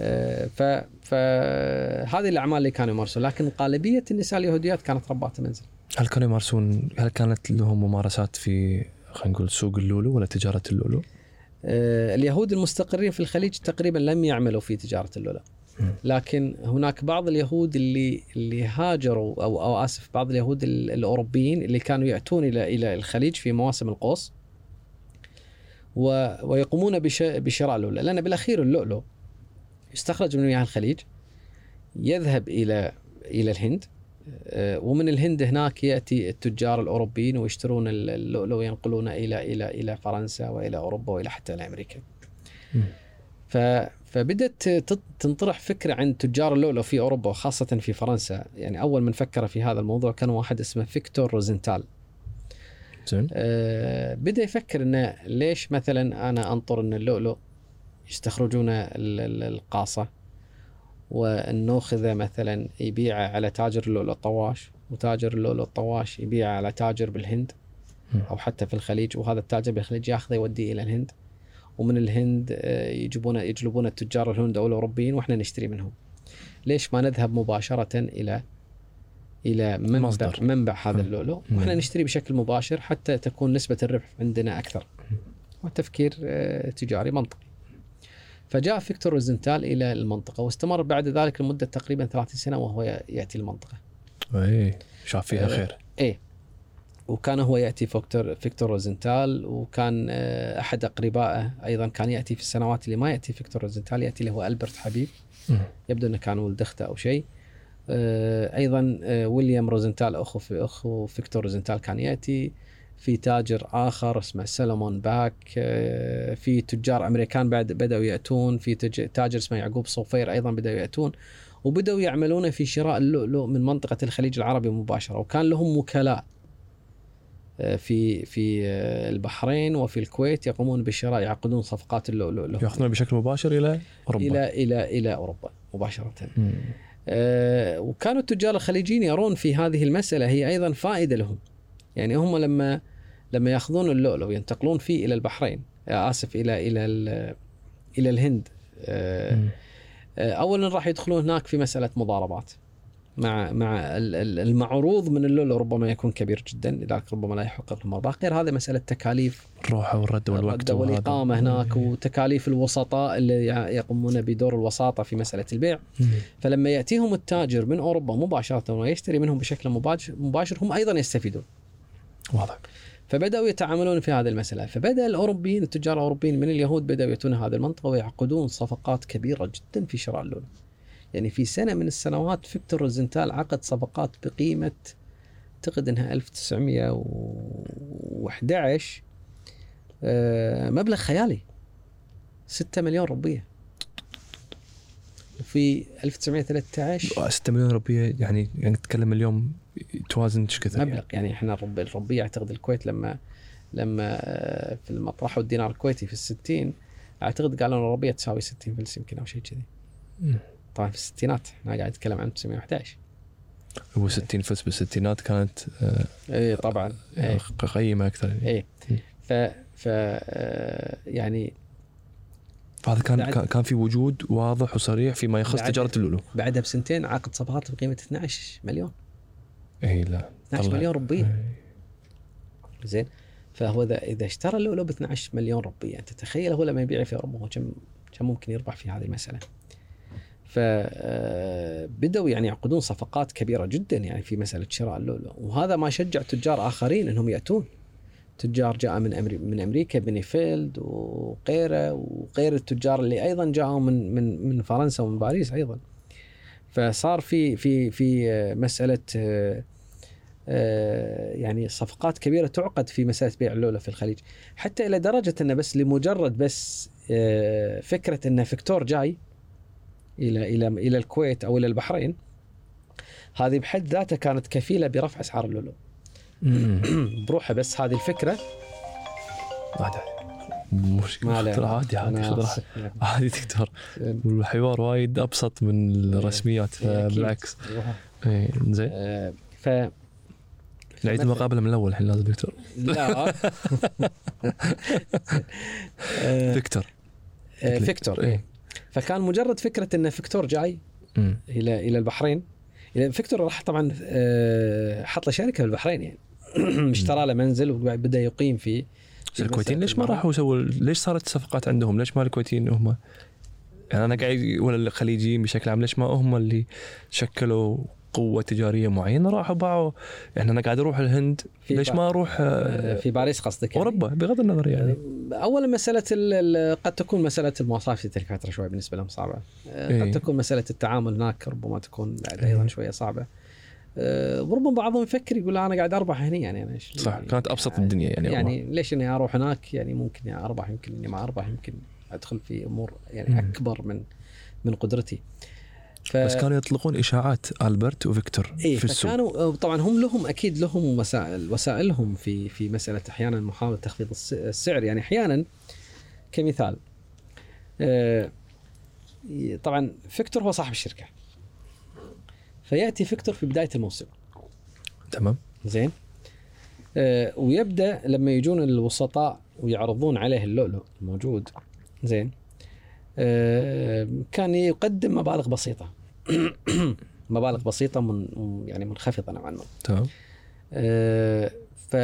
آه، ف فهذه الأعمال اللي كانوا يمارسون. لكن غالبيه النساء اليهوديات كانت ربات منزل. هل كانوا يمارسون هل كانت لهم ممارسات في خلينا نقول سوق اللولو ولا تجارة اللولو؟ آه، اليهود المستقرين في الخليج تقريبا لم يعملوا في تجارة اللؤلؤ لكن هناك بعض اليهود اللي اللي هاجروا أو أو آسف بعض اليهود ال- الأوروبيين اللي كانوا يأتون إلى إلى الخليج في مواسم القوس. و ويقومون بش بشراء اللؤلؤ لأن بالأخير اللؤلؤ يستخرج من مياه الخليج يذهب إلى إلى الهند آه، ومن الهند هناك يأتي التجار الأوروبيين ويشترون اللؤلؤ وينقلونه إلى إلى إلى فرنسا وإلى أوروبا وإلى حتى إلى أمريكا. مم. ف فبدت تنطرح فكرة عن تجار اللؤلؤ في أوروبا وخاصة في فرنسا، يعني أول من فكر في هذا الموضوع كان واحد اسمه فيكتور روزنتال. زين آه، بدأ يفكر إنه ليش مثلا أنا أنطر إن اللؤلؤ يستخرجون ال- ال- القاصة والنوخذه مثلا يبيعه على تاجر اللؤلؤ الطواش وتاجر اللؤلؤ الطواش يبيعه على تاجر بالهند. أو حتى في الخليج وهذا التاجر بالخليج ياخذه يوديه إلى الهند ومن الهند آه، يجيبون يجلبون التجار الهند أو الأوروبيين وإحنا نشتري منهم. ليش ما نذهب مباشرة إلى إلى منبع مصدر. منبع هذا. اللؤلؤ. وإحنا نشتري بشكل مباشر حتى تكون نسبة الربح عندنا أكثر. وتفكير آه، تجاري منطقي. فجاء فيكتور روزنتال إلى المنطقة واستمر بعد ذلك لمدة تقريبا 30 سنة وهو يأتي المنطقة. اي شاف فيها آه، خير إيه وكان هو يأتي فيكتور فيكتور روزنتال وكان آه، أحد أقربائه أيضا كان يأتي في السنوات اللي ما يأتي فيكتور روزنتال يأتي اللي هو ألبرت حبيب. يبدو إنه كان ولد أخته أو شيء أيضا آه، ويليام روزنتال أخو في أخو فيكتور روزنتال كان يأتي. في تاجر آخر اسمه سلمون باك. آه، في تجار أمريكان بعد بدأوا يأتون. في تاجر اسمه يعقوب صوفير أيضا بدأوا يأتون. وبدأوا يعملون في شراء اللؤلؤ من منطقة الخليج العربي مباشرة. وكان لهم وكلاء آه، في في آه، البحرين وفي الكويت يقومون بشراء يعقدون صفقات اللؤلؤ لهم. ياخذونه بشكل مباشر إلى أوروبا. إلى إلى إلى أوروبا مباشرة. مم. آه، وكانوا التجار الخليجيين يرون في هذه المسألة هي أيضا فائدة لهم يعني هم لما لما يأخذون اللؤلؤ وينتقلون فيه إلى البحرين آه، آسف إلى إلى إلى الهند. آه، أولا راح يدخلون هناك في مسألة مضاربات مع مع ال- ال- المعروض من اللؤلؤ ربما يكون كبير جدا لذلك ربما لا يحقق لهم ارباح غير هذا مسألة تكاليف الروحه والرد والوقت الرد وهذا. والإقامة هناك. وتكاليف الوسطاء اللي يقومون بدور الوساطة في مسألة البيع مم. فلما يأتيهم التاجر من أوروبا مباشرة ويشتري منهم بشكل مباشر مباشر هم أيضا يستفيدون واضح فبدأوا يتعاملون في هذه المسألة فبدأ الأوروبيين التجار الأوروبيين من اليهود بدأوا يأتون هذه المنطقة ويعقدون صفقات كبيرة جدا في شراء اللؤلؤ يعني في سنة من السنوات فيكتور روزنتال عقد صفقات بقيمة أعتقد إنها 1911 آه، مبلغ خيالي. 6 مليون روبيه وفي 1913 6 مليون روبيه يعني يعني نتكلم اليوم توازن إيش كثر مبلغ يعني؟ إحنا الرب- الربيع أعتقد الكويت لما لما آه، في المطرح والدينار الكويتي في الستين أعتقد قالوا إن الربيع تساوي 60 فلس يمكن أو شيء كذي. طبعا في الستينات. أنا قاعد اتكلم عن 1911 هو 60 فلس بالستينات كانت آه، اي طبعا. اي قيمة أكثر يعني. اي. ف ف آه، يعني فهذا كان كان- في وجود واضح وصريح فيما يخص تجارة اللؤلؤ بعدها بسنتين عقد صفقات بقيمة 12 مليون. اي لا. 12 طلع. مليون روبيه إيه. زين. فهو إذا إذا اشترى اللؤلؤ ب 12 مليون روبيه أنت تخيل هو لما يبيع في أوروبا هو كم كم ممكن يربح في هذه المسألة؟ فبدأوا يعني يعقدون صفقات كبيرة جدا يعني في مسألة شراء اللؤلؤ. وهذا ما شجع تجار آخرين أنهم يأتون. تجار جاء من من أمريكا بينينفيلد وغيره وغير التجار اللي أيضا جاءوا من من من فرنسا ومن باريس أيضا. فصار في في في مسألة آه، يعني صفقات كبيرة تعقد في مسألة بيع اللؤلؤ في الخليج. حتى إلى درجة أنه بس لمجرد بس آه، فكرة أن فيكتور جاي إلى إلى إلى الكويت أو إلى البحرين هذه بحد ذاتها كانت كفيلة برفع أسعار اللؤلؤ. بروحها بس هذه الفكرة عادي. خذ عادي عادي خذ. راحتك. عادي تقدر والحوار وايد أبسط من الرسميات إيه، أكيد. بالعكس. اي زين آه، ف نعيد المقابلة من الأول الحين لازم دكتور لا آه، فيكتور آه، فيكتور فكان مجرد فكرة إن فيكتور جاي مم. إلى إلى البحرين إلى فيكتور راح طبعا آه، حط له شركة في البحرين يعني اشترى له منزل وبدا يقيم فيه الكويتيين ليش ما. راحوا سووا ليش صارت الصفقات عندهم؟ ليش ما الكويتيين هم يعني أنا قاعد ولا الخليجيين بشكل عام ليش ما هم اللي شكلوا قوة تجارية معينة راحوا باعوا يعني أنا قاعد أروح الهند. ليش ما أروح آه، آه، في باريس قصدك يعني؟ أوروبا بغض النظر يعني. اولا مسألة ال- ال- قد تكون مسألة المواصلات في تلك الفترة شوي بالنسبة لهم صعبة. آه، إيه. قد تكون مسألة التعامل هناك ربما تكون بعد أيضا إيه. شوية صعبة. وربما بعضهم يفكر يقول أنا قاعد أربح هنا يعني أنا صح يعني كانت أبسط الدنيا يعني, يعني ليش إني أروح هناك؟ يعني ممكن يعني أربح يمكن إني ما أربح يمكن أدخل في أمور يعني. أكبر من من قدرتي. ف... بس كانوا يطلقون إشاعات ألبرت وفيكتور إيه في السوق. فكانوا طبعا هم لهم أكيد لهم وسائل وسائلهم في في مسألة أحيانا محاولة تخفيض الس- السعر. يعني أحيانا كمثال آه، طبعا فيكتور هو صاحب الشركة. فيأتي فيكتور في بداية الموسم. تمام. زين؟ آه، ويبدأ لما يجون الوسطاء ويعرضون عليه اللؤلؤ الموجود. زين؟ آه، كان يقدم مبالغ بسيطة. مبالغ بسيطة من يعني منخفضة نوعا ما. تمام. آه، ف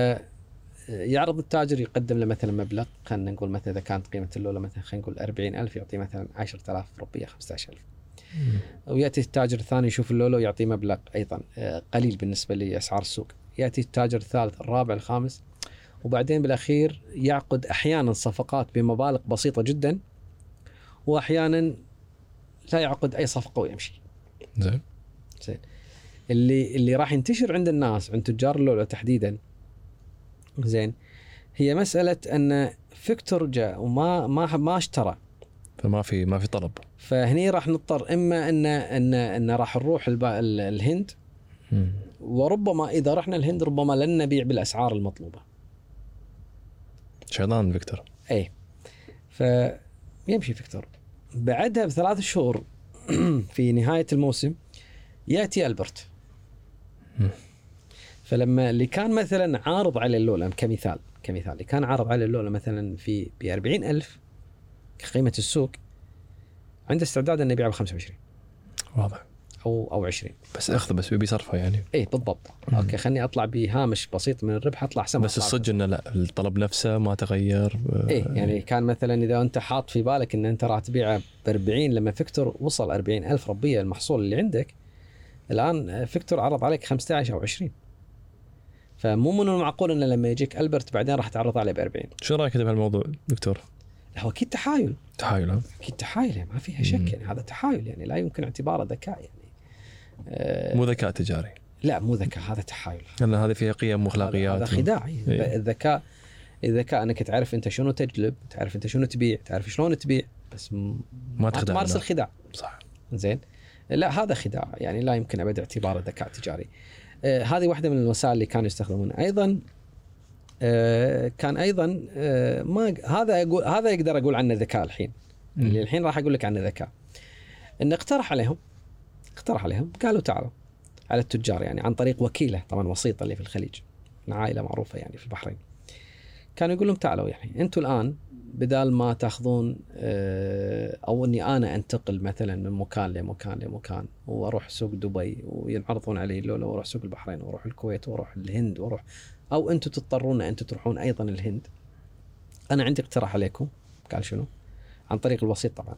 يعرض التاجر يقدم له مثلا مبلغ خلينا نقول مثلا إذا كانت قيمه اللؤلؤ مثلا خلينا نقول 40000 يعطيه مثلا 10000 ربيه 15000 ويأتي التاجر الثاني يشوف اللولو يعطيه مبلغ أيضا آه، قليل بالنسبة لأسعار السوق. يأتي التاجر الثالث الرابع الخامس وبعدين بالأخير يعقد أحيانا صفقات بمبالغ بسيطة جدا واحيانا لا يعقد أي صفقة ويمشي. زين. زين. اللي اللي راح ينتشر عند الناس عند تجار اللؤلؤ تحديدا زين هي مسألة أن فيكتور جاء وما ما ما اشترى. فما في ما في طلب. فهني راح نضطر إما أن أن أن راح نروح الهند. وربما إذا رحنا الهند ربما لن نبيع بالأسعار المطلوبة. شيطان فيكتور. اي فيمشي فيكتور. بعدها بثلاث شهور في نهاية الموسم يأتي ألبرت. فلما اللي كان مثلا عارض عليه اللولو كمثال كمثال اللي كان عارض عليه اللولو مثلا في ب 40000 كقيمة السوق عنده استعداد إنه يبيعها ب 25 واضح أو أو 20 بس اخذ بس يبي صرفة يعني. إي بالضبط. مم. أوكي خليني أطلع بهامش بسيط من الربح أطلع احسن بس الصدق إنه لا الطلب نفسه ما تغير آه، إيه يعني كان مثلا إذا أنت حاط في بالك إن أنت راح تبيعه ب 40 لما فيكتور وصل 40 ألف ربية المحصول اللي عندك الآن فيكتور عرض عليك 15 أو 20 فمو من المعقول إنه لما يجيك ألبرت بعدين راح تعرض عليه ب 40 شو رأيك أنت بهالموضوع دكتور؟ لا، هو أكيد تحايل. تحايل ها؟ أكيد تحايل يعني ما فيها شك. يعني هذا تحايل يعني لا يمكن اعتباره ذكاء يعني. مو ذكاء تجاري. لا مو ذكاء هذا تحايل. لأن هذه فيها قيم واخلاقيات هذا خداع. إيه. الذكاء الذكاء أنك تعرف أنت شنو تجلب تعرف أنت شنو تبيع تعرف شلون تبيع بس م- ما تخدع تمارس. الخداع. صح. زين. لا هذا خداع. يعني لا يمكن أبد اعتباره ذكاء تجاري. آه هذه واحدة من الوسائل اللي كانوا يستخدمونها أيضا آه كان أيضا آه ما هذا أقول هذا يقدر أقول عنه ذكاء الحين. اللي الحين راح أقول لك عنه ذكاء. انه اقترح عليهم اقترح عليهم قالوا تعالوا على التجار يعني عن طريق وكيله طبعا وسيط اللي في الخليج عائلة معروفة يعني في البحرين. كانوا يقول لهم تعالوا يعني أنتم الآن بدال ما تاخذون آه، أو إني أنا أنتقل مثلا من مكان لمكان لمكان وأروح سوق دبي وينعرضون علي لولا وأروح سوق البحرين وأروح الكويت وأروح الهند وأروح أو أنتم تضطرون أنتم تروحون أيضا الهند. أنا عندي اقتراح عليكم قال شنو؟ عن طريق الوسيط طبعا.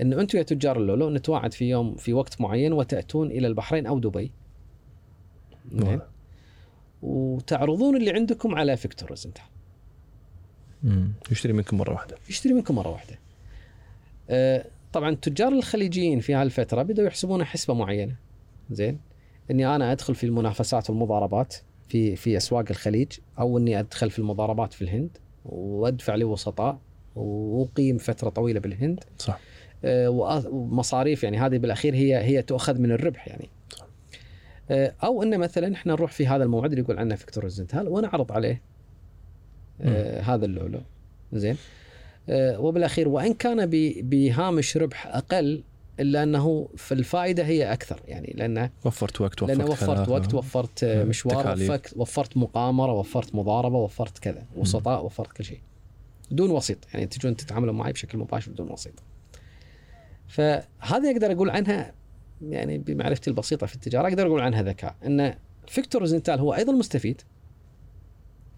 انه أنتم يا تجار اللولو نتواعد في يوم في وقت معين وتأتون إلى البحرين أو دبي زين وتعرضون اللي عندكم على فيكتور روزنتال مم. يشتري منكم مرة واحدة يشتري منكم مرة واحدة. آه، طبعا التجار الخليجيين في هالفترة بدأوا يحسبون حسبة معينة. زين؟ إني أنا أدخل في المنافسات والمضاربات في في أسواق الخليج أو إني أدخل في المضاربات في الهند وأدفع لي وسطاء وأقيم فترة طويلة بالهند صح ومصاريف يعني هذه بالأخير هي هي تؤخذ من الربح يعني. آه، أو انه مثلا إحنا نروح في هذا الموعد اللي يقول عنه فيكتور روزنتال ونعرض عليه آه، هذا اللؤلؤ زين آه، وبالأخير وإن كان بهامش ربح أقل إلا أنه في الفائدة هي أكثر يعني لأنه وفرت وقت وفرت لأنه وفرت. وقت وفرت آه، مم. مشوار. وفرت, وفرت مقامرة وفرت مضاربة وفرت كذا وسطاء وفرت كل شيء دون وسيط يعني تجون تتعاملوا معي بشكل مباشر بدون وسيط فهذا أقدر أقول عنها يعني بمعرفتي البسيطة في التجارة أقدر أقول عنها ذكاء إن فيكتور روزنتال هو أيضا مستفيد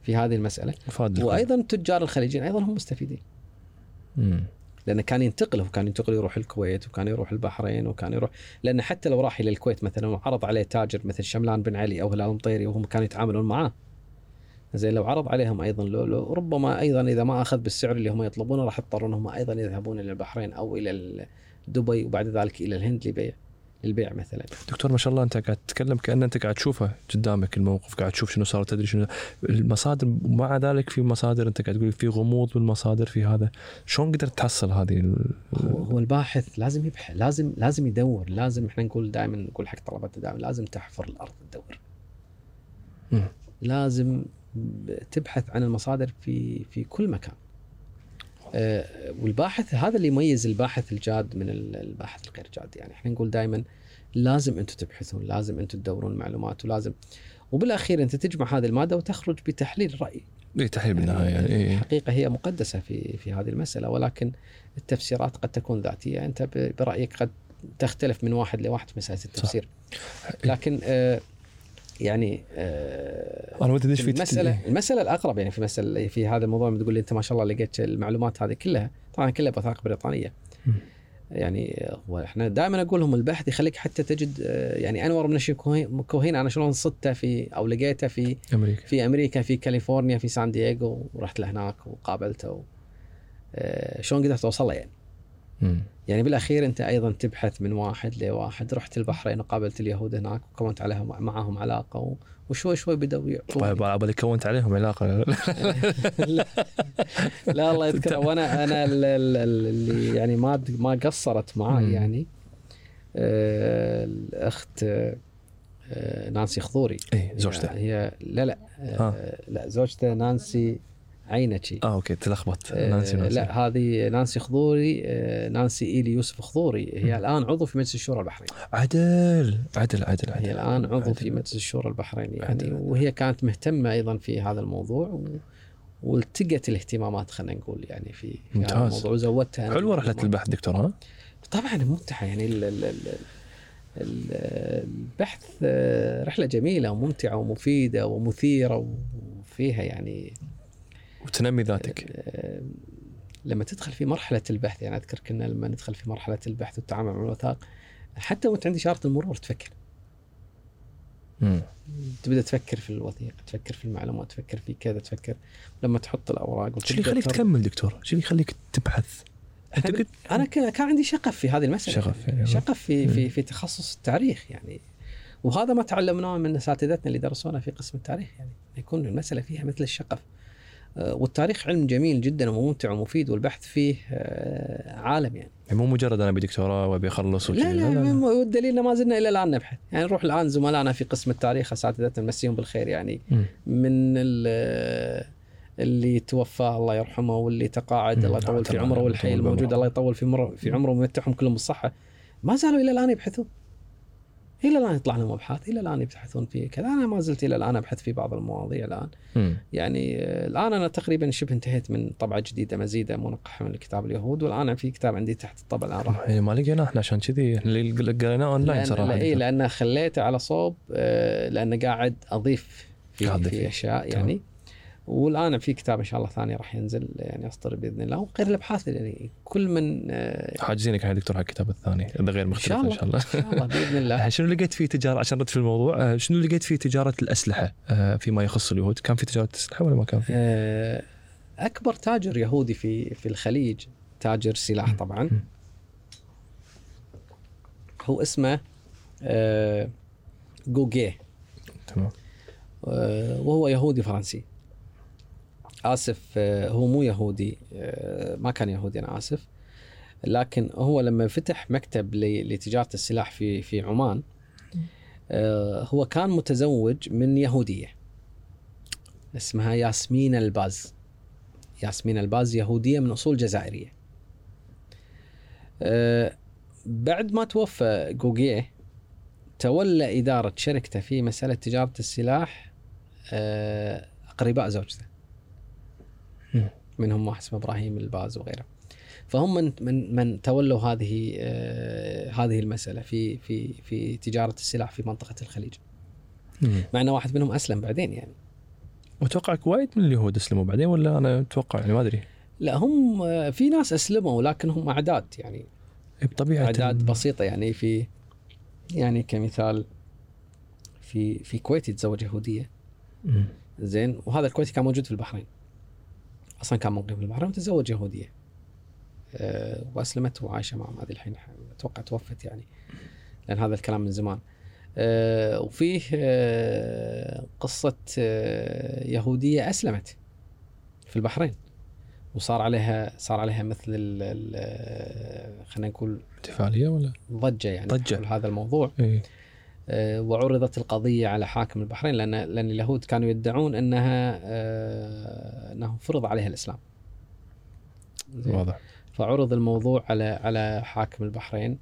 في هذه المسألة أفاد الكل. وأيضا تجار الخليجيين أيضا هم مستفيدين مم. لأنه كان ينتقل هو كان ينتقل يروح الكويت وكان يروح البحرين وكان يروح لأن حتى لو راح إلى الكويت مثلا وعرض عليه تاجر مثل شملان بن علي أو هلال مطيري وهم كانوا يتعاملون معاه زين لو عرض عليهم أيضا لؤلؤ ربما أيضا إذا ما أخذ بالسعر اللي هم يطلبونه راح يضطرون هم أيضا يذهبون إلى البحرين أو إلى دبي وبعد ذلك إلى الهند لبيع للبيع مثلا. دكتور ما شاء الله أنت قاعد تتكلم كأن أنت قاعد تشوفه قدامك الموقف قاعد تشوف شنو صار تدري شنو. المصادر ومع ذلك في مصادر أنت قاعد تقول في غموض بالمصادر في هذا. شلون قدرت تحصل هذه ال... هو, هو الباحث لازم يبحث لازم لازم يدور لازم إحنا نقول دائما نقول حق طلبتنا دائما لازم تحفر الأرض تدور. م. لازم تبحث عن المصادر في في كل مكان. والباحث هذا اللي يميز الباحث الجاد من الباحث الغير جاد يعني إحنا نقول دائما لازم أنتم تبحثون لازم أنتم تدورون المعلومات ولازم وبالأخير أنت تجمع هذه المادة وتخرج بتحليل رأي إي تحليل بالنهاية يعني إيه. الحقيقة هي مقدسة في في هذه المسألة ولكن التفسيرات قد تكون ذاتية أنت برأيك قد تختلف من واحد لواحد في مسألة التفسير صح. لكن آه يعني آه أنا ودي في المسألة المسألة الأقرب يعني في مسألة في هذا الموضوع تقول لي أنت ما شاء الله لقيت المعلومات هذه كلها طبعا كلها بوثائق بريطانية. يعني هو إحنا دائما أقول لهم البحث يخليك حتى تجد آه، يعني أنور منشي كوهين أنا شلون صدته في أو لقيته في أمريكا. في أمريكا في كاليفورنيا في سان دييغو ورحت لهناك وقابلته آه، شلون قدرت أوصل له يعني. يعني بالأخير أنت أيضا تبحث من واحد لواحد رحت البحرين وقابلت اليهود هناك وكونت عليهم معهم علاقة وشوي شوي بدأوا طيب بالك كونت عليهم علاقة. لا, لا الله يذكره. وأنا أنا اللي يعني ما ما قصرت معي يعني آه، الأخت آه، نانسي خضوري. اي زوجته. هي لا لا آه. لا زوجته نانسي عينتشي آه أوكي تلخبط نانسي, نانسي لا هذه نانسي خضوري آه نانسي ايلي يوسف خضوري هي م. الآن عضو في مجلس الشورى البحريني عدل عدل عدل, عدل هي الآن عضو عدل. في مجلس الشورى البحريني يعني عدل. وهي كانت مهتمة أيضا في هذا الموضوع و... والتقت الاهتمامات خلينا نقول يعني في, في هذا الموضوع وزودتها حلوة رحلة البحث دكتور ها؟ طبعا ممتعة يعني ال ال ال البحث آه، رحلة جميلة وممتعة ومفيدة ومثيرة وفيها يعني وتنمي ذاتك. آه، لما تدخل في مرحلة البحث يعني أذكر كنا لما ندخل في مرحلة البحث والتعامل مع الوثائق حتى وأنت عند إشارة المرور تفكر. مم. تبدأ تفكر في الوثيقة تفكر في المعلومات تفكر في كذا تفكر لما تحط الأوراق شو اللي يخليك تكمل دكتور؟ شو اللي يخليك تبحث؟ أنت قلت أنا كان عندي شغف في هذه المسألة. شغف يعني. شغف في في في تخصص التاريخ يعني. وهذا ما تعلمناه من أساتذتنا اللي درسونا في قسم التاريخ يعني. يكون المسألة فيها مثل الشغف. آه، والتاريخ علم جميل جدا وممتع ومفيد والبحث فيه آه، عالم يعني. يعني مو مجرد أنا ابي دكتوراه وأبي أخلص لا, لا, لا, لا, لا. والدليل ما زلنا إلى الآن نبحث. يعني نروح الآن زملائنا في قسم التاريخ اساتذتنا نمسيهم بالخير يعني. م. من اللي توفى الله يرحمه واللي تقاعد الله يطول في عمره والحي الموجود الله يطول في في عمره ويمتعهم كلهم بالصحة. ما زالوا إلى الآن يبحثون. إلى الآن يطلع لهم ابحاث إلى الآن يبحثون في كذا. أنا ما زلت إلى الآن أبحث في بعض المواضيع الآن. م. يعني آه، الآن أنا تقريبا شبه انتهيت من طبعة جديدة مزيدة منقحة من كتاب اليهود والآن في كتاب عندي تحت الطبع الآن راح. ما لقيناه إحنا عشان كذي. اللي قريناه اونلاين صراحة. اي لأن خليته على صوب آه، لأن قاعد أضيف في, في أشياء يعني. والآن في كتاب إن شاء الله ثاني راح ينزل يعني يصدر بإذن الله وغير الأبحاث يعني كل من آه، حاجزينك يا دكتور على الكتاب الثاني إذا غير مختلف إن شاء الله إن شاء الله بإذن الله. شنو لقيت فيه تجارة عشان رد في الموضوع آه، شنو لقيت فيه تجارة الأسلحة آه، فيما يخص اليهود؟ كان في تجارة اسلحه ولا ما كان في؟ أكبر تاجر يهودي في في الخليج تاجر سلاح طبعا. هو اسمه جوجيه. تمام. وهو يهودي فرنسي. آسف آه، هو مو يهودي آه، ما كان يهودي أنا آسف. لكن هو لما فتح مكتب لتجارة السلاح في في عمان آه، هو كان متزوج من يهودية اسمها ياسمين الباز. ياسمين الباز يهودية من أصول جزائرية. بعد ما توفى جوجيه تولى إدارة شركته في مسألة تجارة السلاح أقرباء زوجته. منهم واحد اسمه إبراهيم الباز وغيره. فهم من من من تولوا هذه آه هذه المسألة في في في تجارة السلاح في منطقة الخليج. مع ان واحد منهم أسلم بعدين يعني. واتوقع وايد من اليهود أسلموا بعدين ولا أنا أتوقع؟ يعني ما أدري. لا هم آه، في ناس أسلموا لكن هم أعداد يعني. بطبيعة أعداد بسيطة يعني في يعني كمثال في في كويتي تزوج يهودية. مم. زين وهذا الكويتي كان موجود في البحرين. أصلا كان مقيم في البحرين وتزوج يهودية. أه وأسلمت وعايشة معهم هذه الحين أتوقع توفت يعني لأن هذا الكلام من زمان. أه وفيه أه قصة أه يهودية أسلمت في البحرين. وصار عليها صار عليها مثل ال- ال- خلينا نقول احتفاليه ولا؟ ضجة يعني. حول هذا الموضوع. اي آه، وعرضت القضية على حاكم البحرين لأن لأن اليهود كانوا يدعون أنها آه، أنه فرض عليها الإسلام. زين. واضح فعرض الموضوع على على حاكم البحرين.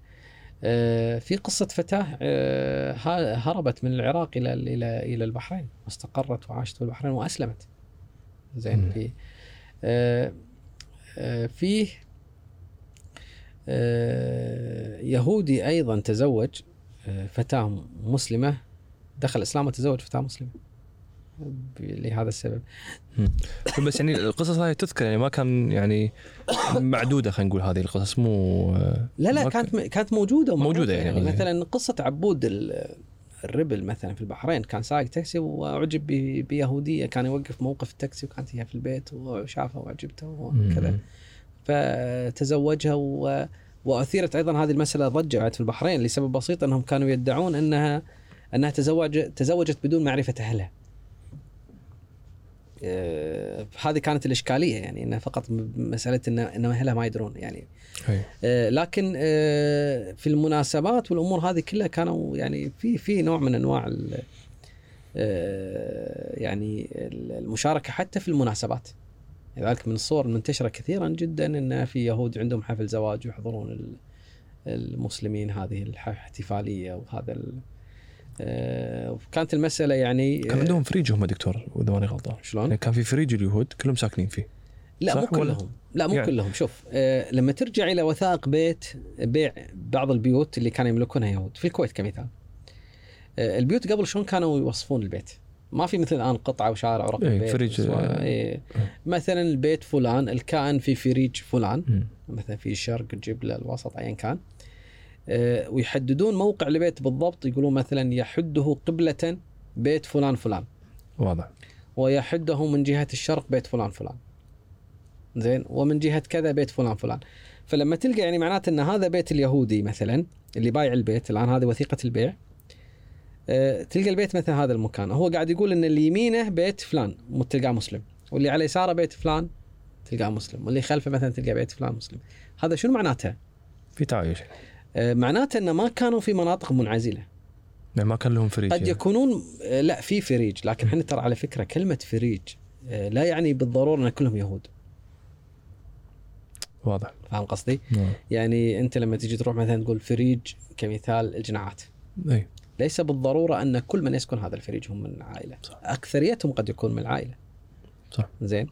آه، في قصة فتاة آه، ه- هربت من العراق إلى إلى إلى البحرين واستقرت وعاشت في البحرين وأسلمت. زين. في آه، آه، فيه آه، يهودي أيضا تزوج فتاة مسلمة دخل الاسلام وتزوج فتاة مسلمة. ب- لهذا السبب. بس يعني القصص هاي تذكر يعني ما كان يعني معدودة خلينا نقول هذه القصص مو لا لا كانت كانت موجودة موجودة يعني يعني. مثلا قصة عبود ال- الربل مثلا في البحرين كان سائق تاكسي وأعجب بيهودية كان يوقف موقف التاكسي وكانت هي في البيت وشافها واعجبته وكذا. فتزوجها و... وأثيرت أيضا هذه المسألة ضجه بعد في البحرين لسبب بسيط أنهم كانوا يدعون أنها أنها تزوج تزوجت بدون معرفة أهلها. آه، هذه كانت الإشكالية يعني انها فقط مسألة ان إن أهلها ما يدرون يعني. آه، لكن آه، في المناسبات والأمور هذه كلها كانوا يعني في في نوع من أنواع آه، يعني المشاركة حتى في المناسبات لذلك من الصور المنتشرة كثيرا جدا إن في يهود عندهم حفل زواج ويحضرون ال- المسلمين هذه الاحتفالية وهذا آه، وكانت المسألة يعني كان عندهم فريج هم دكتور واذا ماني غلطان. شلون؟ يعني كان في فريج اليهود كلهم ساكنين فيه. لا مو؟ كلهم. لا مو يعني- كلهم. شوف آه لما ترجع إلى وثائق بيت بيع بعض البيوت اللي كانوا يملكونها يهود. في الكويت كمثال. آه البيوت قبل شلون كانوا يوصفون البيت؟ ما في مثل الآن قطعة وشارع ورقم إيه، بيت فريج، آه. إيه. مثلا البيت فلان الكائن في فريج فلان مم. مثلا في الشرق الجبله الوسط ايا كان آه ويحددون موقع البيت بالضبط يقولون مثلا يحده قبلة بيت فلان فلان واضح ويحده من جهة الشرق بيت فلان فلان زين ومن جهة كذا بيت فلان فلان فلما تلقى يعني معناته إن هذا بيت اليهودي مثلا اللي بايع البيت الآن هذه وثيقة البيع تلقى البيت مثل هذا المكان. هو قاعد يقول إن اللي يمينه بيت فلان تلقاه مسلم. واللي على يساره بيت فلان تلقاه مسلم. واللي خلفه مثلا تلقى بيت فلان مسلم. هذا شنو معناته؟ في تعايش. آه، معناته ان ما كانوا في مناطق منعزلة. ما كان لهم فريج. قد يعني. يكونون آه، لا في فريج. لكن إحنا ترى على فكرة كلمة فريج آه، لا يعني بالضرورة إن كلهم يهود. واضح. فاهم قصدي؟ نعم. يعني أنت لما تيجي تروح مثلا تقول فريج كمثال الجناعات. إي. ليس بالضرورة أن كل من يسكن هذا الفريج هم من عائله صح. أكثريتهم قد يكون من العائلة. صح. زين.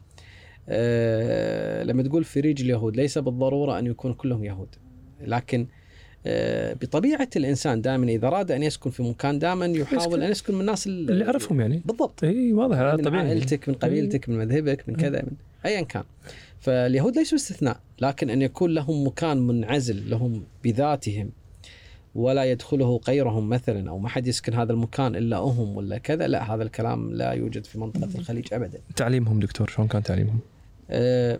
آه لما تقول فريج اليهود ليس بالضرورة أن يكون كلهم يهود. لكن آه بطبيعة الإنسان دائما إذا أراد أن يسكن في مكان دائما يحاول يسكن. أن يسكن من الناس ال- اللي يعرفهم يعني. بالضبط. إي واضح هذا من طبيعي. عائلتك من قبيلتك من مذهبك من كذا من ايا كان. فاليهود ليسوا استثناء لكن أن يكون لهم مكان منعزل لهم بذاتهم ولا يدخله غيرهم مثلا أو ما حد يسكن هذا المكان إلا هم ولا كذا لا هذا الكلام لا يوجد في منطقة الخليج ابدا. تعليمهم دكتور شلون كان تعليمهم؟ آه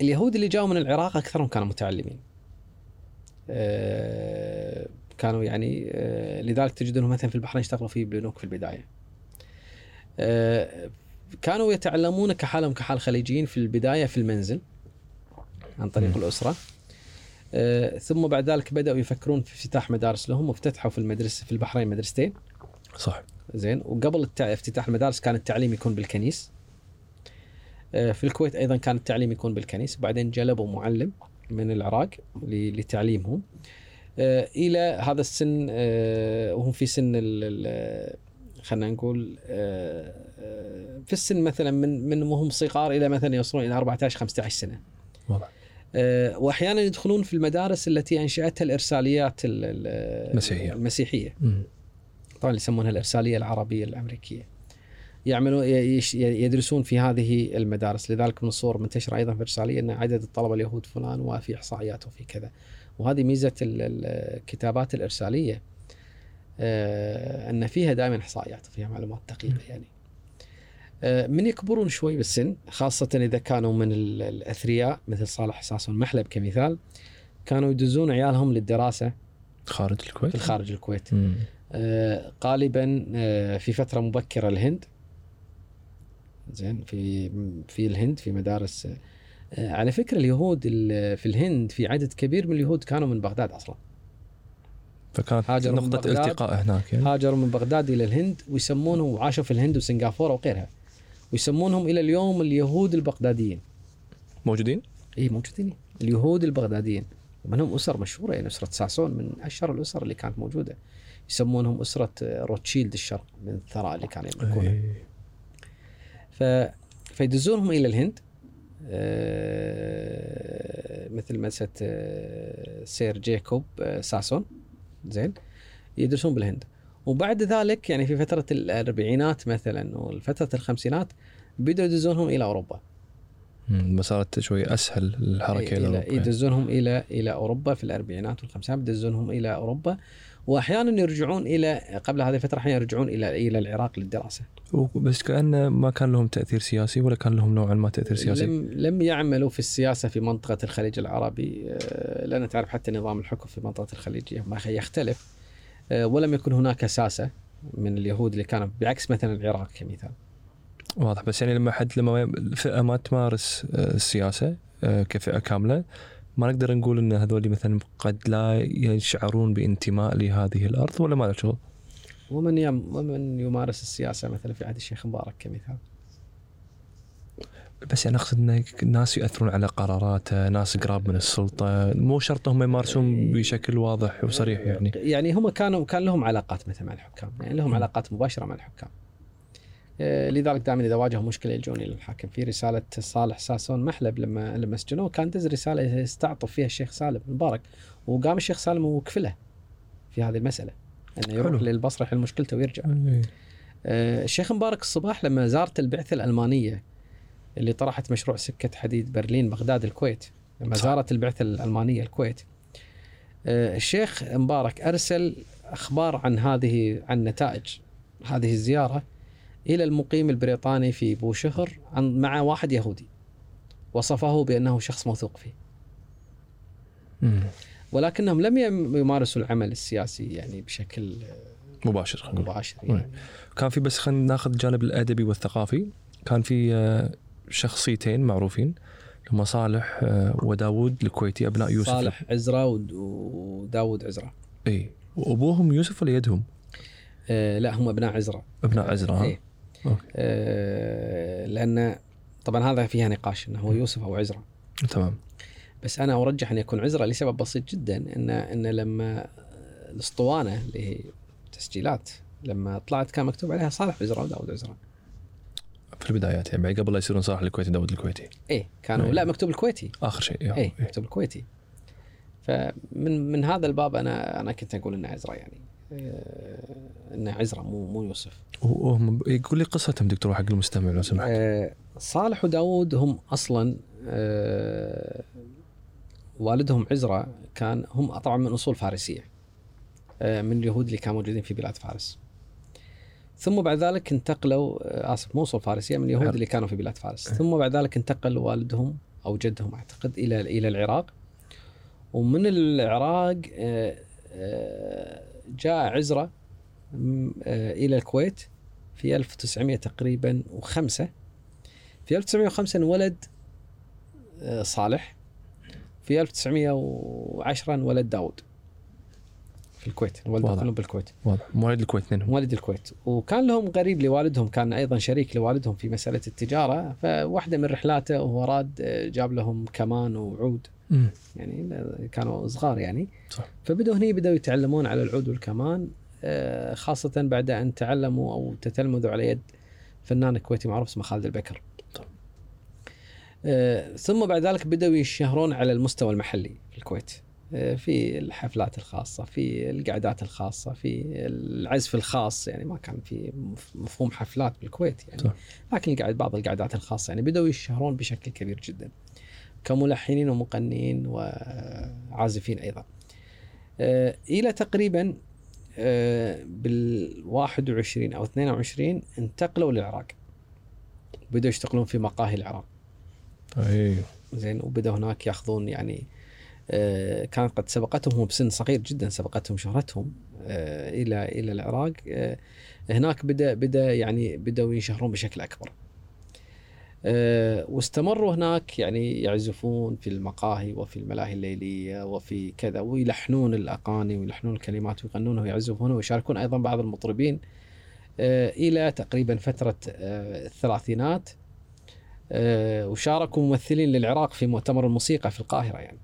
اليهود اللي جاوا من العراق أكثرهم كانوا متعلمين. آه كانوا يعني آه لذلك تجدونهم مثلا في البحرين اشتغلوا في بنوك في البداية. آه كانوا يتعلمون كحالهم كحال خليجيين في البداية في المنزل عن طريق. الأسرة. آه ثم بعد ذلك بدأوا يفكرون في افتتاح مدارس لهم وافتتحوا في المدرسة في البحرين مدرستين. صح. زين. وقبل التع... افتتاح المدارس كان التعليم يكون بالكنيس. آه، في الكويت أيضا كان التعليم يكون بالكنيس. بعدين جلبوا معلم من العراق لتعليمهم. آه، إلى هذا السن وهم في سن خلينا نقول في السن مثلا من من وهم صغار إلى مثلا يوصلون إلى 14 15 سنة. واضح. وأحيانا يدخلون في المدارس التي أنشأتها الإرساليات ال- ال- المسيحية. المسيحية مم. طبعا اللي يسمونها الإرسالية العربية الأمريكية. يعملون يدرسون في هذه المدارس لذلك من الصور منتشره أيضا في الرساليه أن عدد الطلبة اليهود فلان وفي إحصائيات وفي كذا وهذه ميزة ال- ال- الكتابات الإرسالية آه، أن فيها دائما إحصائيات وفيها معلومات دقيقة يعني آه، من يكبرون شوي بالسن خاصة إذا كانوا من ال- الأثرياء مثل صالح ساسون محلب كمثال كانوا يدزون عيالهم للدراسة خارج الكويت. في الخارج الكويت. مم. آه، غالبا آه، في فترة مبكرة الهند. زين في في الهند في مدارس. آه، على فكرة اليهود ال- في الهند في عدد كبير من اليهود كانوا من بغداد أصلا. فكانت هاجروا من نقطة بغداد. التقاء هناك يعني. هاجروا من بغداد إلى الهند ويسمونهم وعاشوا في الهند وسنغافورة وغيرها. ويسمونهم إلى اليوم اليهود البغداديين. موجودين؟ اي موجودين. اليهود البغداديين. ومنهم أسر مشهورة يعني أسرة ساسون من أشهر الأسر اللي كانت موجودة. يسمونهم أسرة روتشيلد الشرق من الثراء اللي كانوا يملكونه. إيه. ف... فيدزونهم إلى الهند. آه، مثل مدرسه آه، سير جيكوب آه، ساسون. زين. يدرسون بالهند. وبعد ذلك يعني في فترة الأربعينات مثلا وفتره الخمسينات بدأوا يدزونهم إلى أوروبا. صارت شوي أسهل الحركة إيه، إلى إلى أوروبا. يدزونهم إلى إلى أوروبا في الأربعينات والخمسينات يدزونهم إلى أوروبا. واحيانا يرجعون إلى قبل هذه الفترة أحيانا يرجعون إلى إلى العراق للدراسة. بس كأنه ما كان لهم تأثير سياسي ولا كان لهم نوعا ما تأثير سياسي؟ لم لم يعملوا في السياسة في منطقة الخليج العربي. آه، لأن تعرف حتى نظام الحكم في منطقة الخليج يختلف. ولم يكن هناك ساسة من اليهود اللي كانوا بعكس مثلا العراق كمثال. واضح. بس يعني لما حد لما الفئة ما تمارس آه، السياسة آه، كفئة كاملة ما نقدر نقول إن هذول مثلا قد لا يشعرون بانتماء لهذه الأرض ولا ما له شغل؟ ومن يم ومن يمارس السياسة مثلا في عهد الشيخ مبارك كمثال. بس يعني أقصد إن الناس ياثرون على قراراته، ناس قراب من السلطة، مو شرط هم يمارسون بشكل واضح وصريح يعني. يعني هم كانوا كان لهم علاقات مثلا مع الحكام يعني لهم م. علاقات مباشرة مع الحكام آه، لذلك دائما إذا واجهوا مشكلة يلجون إلى الحاكم في رسالة صالح ساسون محلب لما لما سجنوه كان دز رسالة يستعطف فيها الشيخ سالم مبارك وقام الشيخ سالم وكفله في هذه المسألة إنه يروح حلو. للبصرة يحل مشكلته ويرجع إيه. الشيخ مبارك الصباح لما زارت البعثة الألمانية اللي طرحت مشروع سكة حديد برلين بغداد الكويت لما. زارت البعثة الألمانية الكويت آه، الشيخ مبارك أرسل أخبار عن هذه عن نتائج هذه الزيارة إلى المقيم البريطاني في بوشهر عن مع واحد يهودي وصفه بأنه شخص موثوق فيه مم. ولكنهم لم يم- يمارسوا العمل السياسي يعني بشكل آه، مباشر. مباشر طيب. يعني. كان في بس خلينا ناخذ الجانب الأدبي والثقافي، كان في آه، شخصيتين معروفين هما صالح آه، وداود الكويتي أبناء يوسف صالح عزرة ود- وداود عزرة اي وأبوهم يوسف ولا يدهم؟ آه لا هم أبناء عزرة أبناء عزرا ها؟ إيه. Okay. آه لأن طبعا هذا فيها نقاش إنه هو يوسف أو عزرة تمام بس أنا أرجح أن يكون عزرة لسبب بسيط جدا ان إن لما الأسطوانة اللي هي تسجيلات لما طلعت كان مكتوب عليها صالح عزرة وداود عزرة في البدايات يعني بعد قبل لا يصيرون صالح الكويتي داود الكويتي. إيه كانوا إيه. لا مكتوب الكويتي. آخر شيء. إيه مكتوب الكويتي. فمن من هذا الباب أنا أنا كنت أقول إنه عزرة يعني. آه، إنه عزرة مو مو يوسف. وهم يقول لي قصتهم دكتور حق المستمع لو سمحت. آه، صالح وداود هم أصلا آه، والدهم عزرة كان هم طبعا من أصول فارسية. آه، من اليهود اللي كانوا موجودين في بلاد فارس. ثم بعد ذلك انتقلوا آه، آسف مو أصول فارسية من اليهود حلو. اللي كانوا في بلاد فارس. ثم بعد ذلك انتقل والدهم أو جدهم أعتقد إلى إلى العراق. ومن العراق آه، آه، جاء آه، إلى الكويت في 1900 تقريبا وخمسة. في 1905 انولد صالح. في 1910 انولد داود. في الكويت واضح. كلهم بالكويت واضح مواليد الكويت اثنينهم مواليد الكويت وكان لهم قريب لوالدهم كان أيضا شريك لوالدهم في مسألة التجارة فواحدة من رحلاته وهو راد آه، جاب لهم كمان وعود مم. يعني كانوا صغار يعني صح. فبدوا هني بدأوا يتعلمون على العود والكمان آه، خاصة بعد أن تعلموا أو تتلمذوا على يد فنان كويتي معروف اسمه خالد البكر طبعا. آه، ثم بعد ذلك بدأوا يشهرون على المستوى المحلي في الكويت في الحفلات الخاصة في القعدات الخاصة في العزف الخاص يعني ما كان في مفهوم حفلات بالكويت يعني. صح. لكن القعد بعض القعدات الخاصة يعني بدأوا يشهرون بشكل كبير جدا كملحنين ومغنيين وعازفين أيضا. آه، إلى تقريبا آه، بال 21 أو 22 انتقلوا للعراق. بدأوا يشتغلون في مقاهي العراق. أيوه زين وبدأوا هناك ياخذون يعني آه، كانت قد سبقتهم هم بسن صغير جدا سبقتهم شهرتهم آه، إلى إلى العراق. آه، هناك بدأ بدأ يعني بدأوا ينشهرون بشكل أكبر. واستمروا هناك يعني يعزفون في المقاهي وفي الملاهي الليلية وفي كذا ويلحنون الأغاني ويلحنون الكلمات ويغنونها ويعزفون ويشاركون أيضا بعض المطربين إلى تقريبا فترة الثلاثينات. وشاركوا ممثلين للعراق في مؤتمر الموسيقى في القاهرة يعني.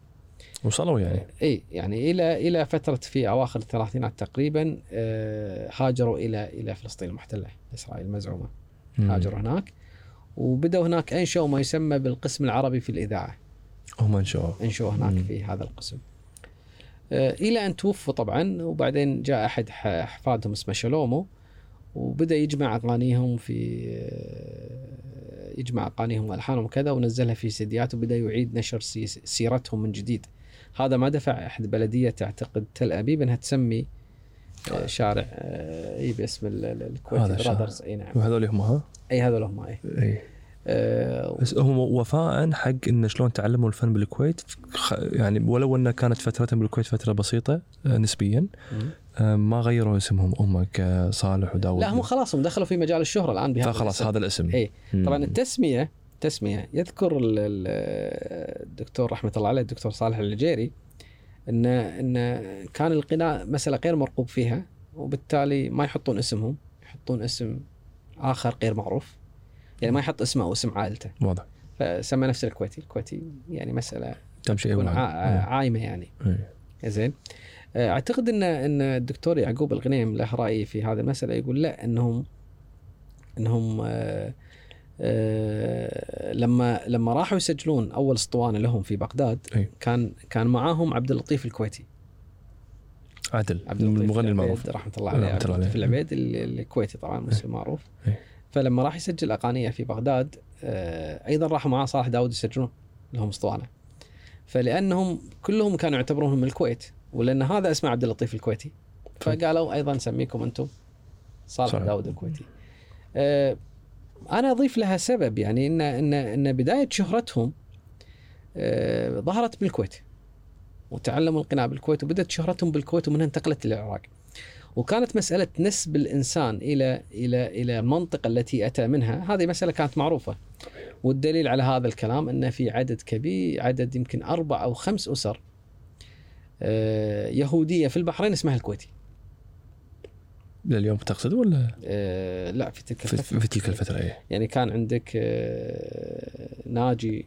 وصلوا يعني. اي يعني إلى إلى فترة في أواخر الثلاثينات تقريبا آه، هاجروا إلى إلى فلسطين المحتلة إسرائيل المزعومه هاجروا هناك وبدأوا هناك أنشأوا ما يسمى بالقسم العربي في الإذاعة. هم انشأوا أنشأوا هناك مم. في هذا القسم. آه، إلى أن توفوا طبعا وبعدين جاء أحد احفادهم اسمه شلومو وبدأ يجمع أغانيهم في آه، يجمع أغانيهم وألحانهم وكذا ونزلها في سيديات وبدأ يعيد نشر سيرتهم من جديد. هذا ما دفع أحد بلدية تعتقد تل أبيب إنها تسمي آه، شارع آه، اي باسم الكويتي Brothers إي نعم. وهذول هم ها؟ إي هذول هم إي. إي. أه بس هم وفاء حق انه شلون تعلموا الفن بالكويت. يعني ولو انها كانت فترتهم بالكويت فترة بسيطة آه، نسبيا ما غيروا اسمهم. هم كصالح وداود. لا هم خلاص هم دخلوا في مجال الشهرة الآن بهذا خلاص هذا الاسم. إي. طبعا التسمية تسميه يذكر الدكتور رحمة الله عليه الدكتور صالح العجيري ان إن كان القناء مسألة غير مرغوب فيها وبالتالي ما يحطون اسمهم يحطون اسم آخر غير معروف. يعني ما يحط اسمه أو اسم عائلته. واضح. فسمى نفسه الكويتي. الكويتي يعني مسألة تمشي عايمة يعني. زين. أعتقد ان إن الدكتور يعقوب الغنيم له رأي في هذه المسألة يقول لا انهم إنهم آه آه، لما لما راحوا يسجلون أول اسطوانة لهم في بغداد أي. كان كان معاهم عبد اللطيف الكويتي. عادل عبد المغني المعروف. رحمة الله عليه عبد اللطيف العبيد الكويتي طبعا مسلم معروف. فلما راح يسجل أغانيه في بغداد آه، أيضا راحوا معاه صالح داود يسجلون لهم اسطوانة. فلأنهم كلهم كانوا يعتبرونهم من الكويت ولأن هذا اسمه عبد اللطيف الكويتي. فقالوا أيضا نسميكم أنتم صالح. داود الكويتي. أه أنا أضيف لها سبب يعني إن إن إن بداية شهرتهم آه، ظهرت بالكويت. وتعلموا القناع بالكويت وبدأت شهرتهم بالكويت ومنها انتقلت إلى العراق. وكانت مسألة نسب الإنسان إلى إلى إلى المنطقة التي أتى منها هذه مسألة كانت معروفة. والدليل على هذا الكلام ان في عدد كبير عدد يمكن أربع أو خمس أسر آه، يهودية في البحرين اسمها الكويتي. لليوم تقصد ولا؟ آه لا في تلك الفترة في, في تلك الفترة إيه يعني كان عندك آه ناجي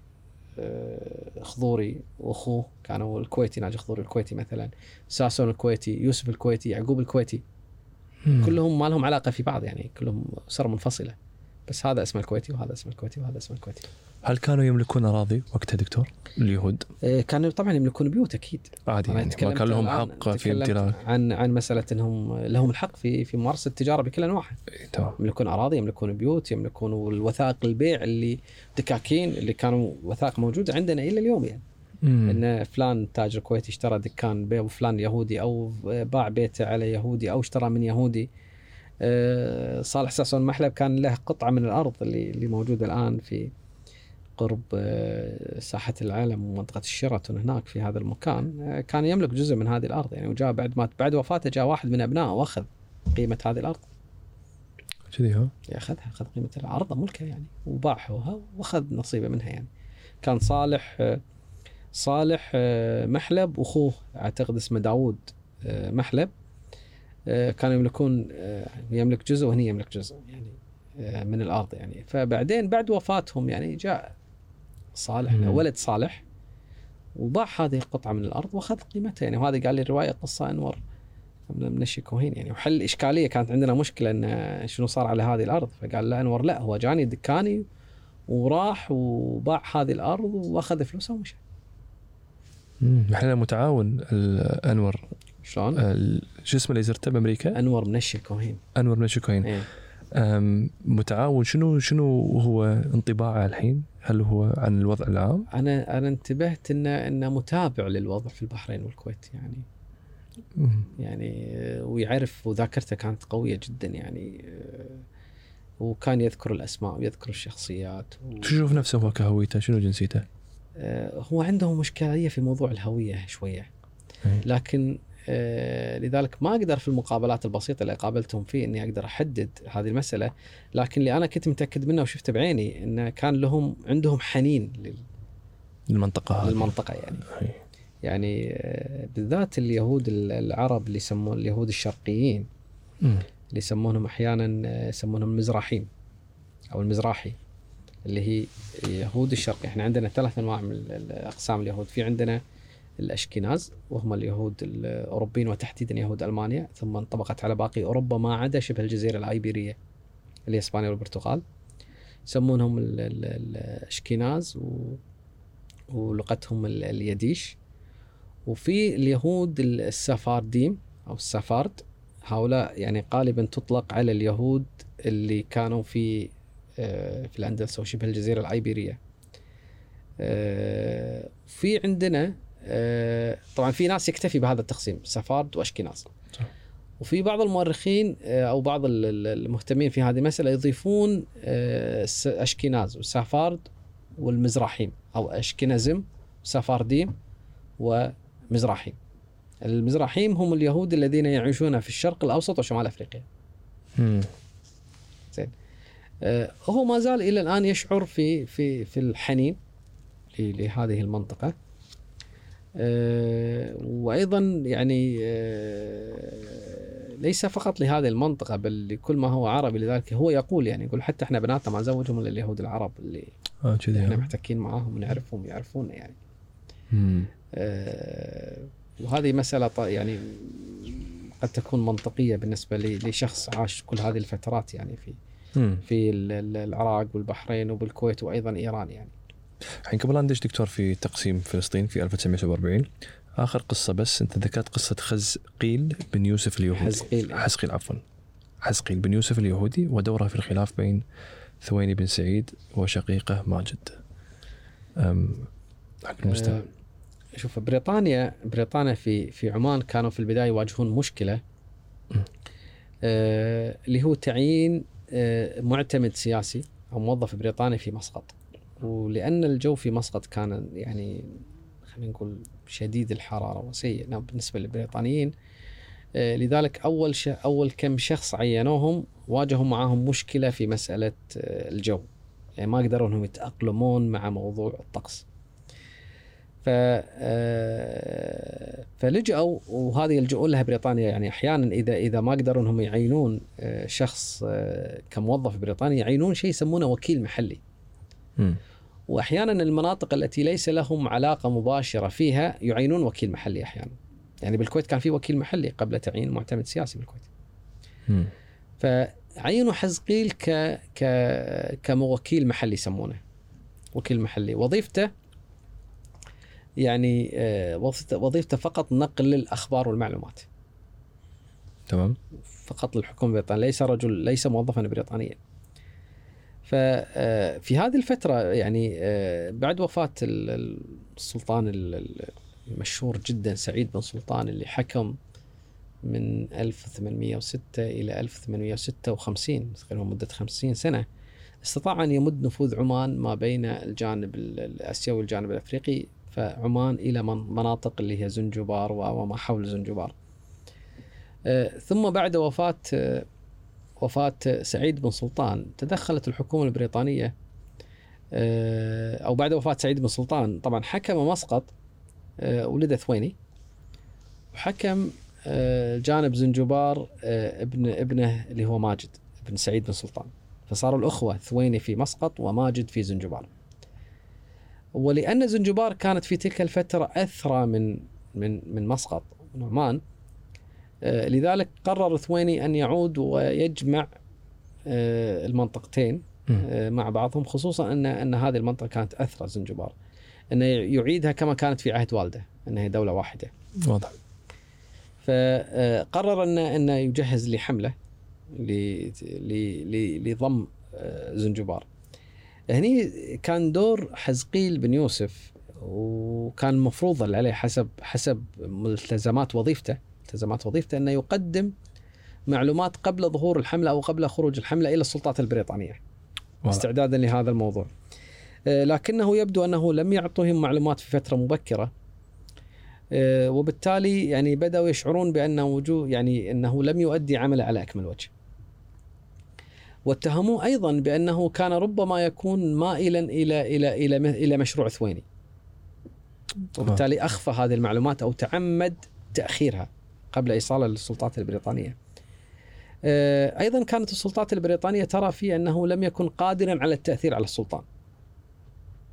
آه خضوري وأخوه كانوا الكويتي ناجي خضوري الكويتي مثلا ساسون الكويتي يوسف الكويتي يعقوب الكويتي مم. كلهم ما لهم علاقة في بعض يعني كلهم أسر منفصلة بس هذا اسمه الكويتي وهذا اسمه الكويتي وهذا اسمه الكويتي هل كانوا يملكون أراضي وقتها دكتور؟ اليهود؟ إيه كانوا طبعا يملكون بيوت أكيد. عادي يعني ما كان لهم حق في امتلاك عن عن مسألة إنهم لهم الحق في في ممارسة التجارة بكل أنواعها. تمام. يملكون أراضي يملكون بيوت يملكون الوثائق البيع اللي دكاكين اللي كانوا وثائق موجوده عندنا إلى اليوم يعني. مم. إن فلان تاجر كويتي اشترى دكان بيع فلان يهودي أو باع بيته على يهودي أو اشترى من يهودي. آه، صالح ساسون محلب كان له قطعة من الأرض اللي اللي موجودة الآن في قرب آه، ساحة العلم ومنطقة الشيراتون هناك في هذا المكان آه، كان يملك جزء من هذه الأرض. يعني وجاء بعد ما بعد وفاته جاء واحد من أبنائه وأخذ قيمة هذه الأرض. كذي ها؟ اخذها أخذ قيمة الأرض ملكه يعني وباعها وأخذ نصيبه منها يعني. كان صالح صالح محلب وأخوه أعتقد اسمه داوود محلب. آه، كانوا يملكون آه، يملك جزء وهني يملك جزء يعني آه، من الأرض يعني. فبعدين بعد وفاتهم يعني جاء صالح. ولد صالح وباع هذه القطعة من الأرض وأخذ قيمتها يعني وهذا قال لي الروايه قصة أنور من الشيكوهين يعني وحل إشكالية كانت عندنا مشكلة إن شنو صار على هذه الأرض فقال لا أنور لا هو جاني دكاني وراح وباع هذه الأرض وأخذ فلوسه ومشى. مم. إحنا متعاون أنور شلون؟ شو اسمه اللي زرته بأمريكا؟ أنور منشي كوهين أنور بن شكوين إيه. متعاون شنو شنو هو انطباعه الحين؟ هل هو عن الوضع العام؟ أنا أنا انتبهت إنه إنه متابع للوضع في البحرين والكويت يعني. يعني ويعرف وذاكرته كانت قوية جدا يعني وكان يذكر الأسماء ويذكر الشخصيات و... تشوف نفسه هو كهويته شنو جنسيته؟ آه، هو عنده مشكلة في موضوع الهوية شوية إيه. لكن لذلك ما أقدر في المقابلات البسيطة اللي قابلتهم فيه إني أقدر أحدد هذه المسألة لكن اللي أنا كنت متأكد منه وشفته بعيني إنه كان لهم عندهم حنين لل- المنطقة هذه للمنطقة يعني إيه. يعني آه، بالذات اليهود ال- العرب اللي يسمون اليهود الشرقيين مم. اللي يسمونهم أحيانا آه، يسمونهم المزراحيم أو المزراحي اللي هي يهود الشرق إحنا عندنا ثلاث أنواع من اقسام اليهود في عندنا الأشكناز وهم اليهود الأوروبيين وتحديدا يهود ألمانيا ثم انطبقت على باقي أوروبا ما عدا شبه الجزيرة الأيبيرية اللي هي إسبانيا والبرتغال يسمونهم ال- ال- الأشكناز و... ولغتهم ال- اليديش وفي اليهود ال- السفارديم أو السفارد هؤلاء يعني غالبا تطلق على اليهود اللي كانوا في آه، في الأندلس أو شبه الجزيرة الأيبيرية. آه، في عندنا طبعا في ناس يكتفي بهذا التقسيم سفارد واشكناز. وفي بعض المؤرخين آه، أو بعض ال- ال- المهتمين في هذه المسألة يضيفون آه، اشكناز وسفارد والمزراحيم أو اشكنزم سفارديم ومزراحيم. المزراحيم هم اليهود الذين يعيشون في الشرق الأوسط وشمال أفريقيا. آه، هو ما زال إلى الآن يشعر في في في الحنين لهذه المنطقة آه، وأيضا يعني آه، ليس فقط لهذه المنطقة بل لكل ما هو عربي لذلك هو يقول يعني يقول حتى إحنا بناتنا ما نزوجهم إلا اليهود العرب اللي كذي إحنا ها؟ محتكين معاهم ونعرفهم يعرفونا يعني مم. آه، وهذه مسألة يعني قد تكون منطقية بالنسبة لشخص عاش كل هذه الفترات يعني في مم. في ال- ال- العراق والبحرين وبالكويت وأيضا إيران يعني الحين قبل ندش دكتور في تقسيم فلسطين في 1947 آخر قصة بس أنت ذكرت قصة خزقيل بن يوسف اليهودي. حزقيل. حزقيل عفوا. حزقيل بن يوسف اليهودي ودوره في الخلاف بين ثويني بن سعيد وشقيقه ماجد. أم حق المستمع آه، شوف بريطانيا بريطانيا في في عمان كانوا في البداية يواجهون مشكلة آه، اللي هو تعيين آه، معتمد سياسي أو موظف بريطاني في مسقط. ولأن الجو في مسقط كان يعني خلينا نقول شديد الحرارة وسيء. نعم، بالنسبة للبريطانيين آه، لذلك أول ش... أول كم شخص عينوهم واجهوا معاهم مشكلة في مسألة آه، الجو. يعني ما قدروا إنهم يتأقلمون مع موضوع الطقس. ف آه، فلجأوا وهذه يلجؤون لها بريطانيا. يعني أحيانا إذا إذا ما قدروا إنهم يعينون شخص كموظف بريطاني يعينون شيء يسمونه وكيل محلي. وأحيانا المناطق التي ليس لهم علاقة مباشرة فيها يعينون وكيل محلي أحيانا. يعني بالكويت كان في وكيل محلي قبل تعيين معتمد سياسي بالكويت. فعينوا حزقيل ك ك كموكيل محلي يسمونه. وكيل محلي. وظيفته يعني آه، وظيفته فقط نقل الأخبار والمعلومات. تمام. فقط للحكومة البريطانية. ليس رجل ليس موظفا بريطانيا. ففي هذه الفترة يعني آه، بعد وفاة ال- السلطان ال- ال- المشهور جدا سعيد بن سلطان اللي حكم من 1806 إلى 1856 تقريبا مدة 50 سنة استطاع أن يمد نفوذ عمان ما بين الجانب ال- الآسيوي والجانب الأفريقي فعمان إلى من- مناطق اللي هي زنجبار وما حول زنجبار. آه، ثم بعد وفاة آه، وفاة سعيد بن سلطان. تدخلت الحكومة البريطانية آه، أو بعد وفاة سعيد بن سلطان. طبعا حكم مسقط آه، ولد ثويني وحكم آه، جانب زنجبار ابن ابنه اللي هو ماجد ابن سعيد بن سلطان. فصاروا الأخوة ثويني في مسقط وماجد في زنجبار. ولأن زنجبار كانت في تلك الفترة أثرى من من من مسقط من عمان آه، لذلك قرر ثويني أن يعود ويجمع آه، المنطقتين. آه، مع بعضهم خصوصا أن أن هذه المنطقة كانت أثرى زنجبار. انه يعيدها كما كانت في عهد والده انها دولة واحدة. واضح. فقرر انه انه يجهز لحملة ل- ل- ل- لضم آه، زنجبار. هني كان دور حزقيل بن يوسف وكان مفروض عليه حسب حسب ملتزمات وظيفته ملتزمات وظيفته أنه يقدم معلومات قبل ظهور الحملة أو قبل خروج الحملة إلى السلطات البريطانية. استعدادا لهذا الموضوع. آه، لكنه يبدو أنه لم يعطهم معلومات في فترة مبكرة. آه، وبالتالي يعني بدأوا يشعرون بأن وجوه يعني أنه لم يؤدي عمله على أكمل وجه. واتهموه أيضا بأنه كان ربما يكون مائلا إلى إلى إلى إلى مشروع ثويني. وبالتالي أخفى هذه المعلومات أو تعمد تأخيرها. قبل ايصالها للسلطات البريطانية. آه، أيضا كانت السلطات البريطانية ترى فيه أنه لم يكن قادرا على التأثير على السلطان.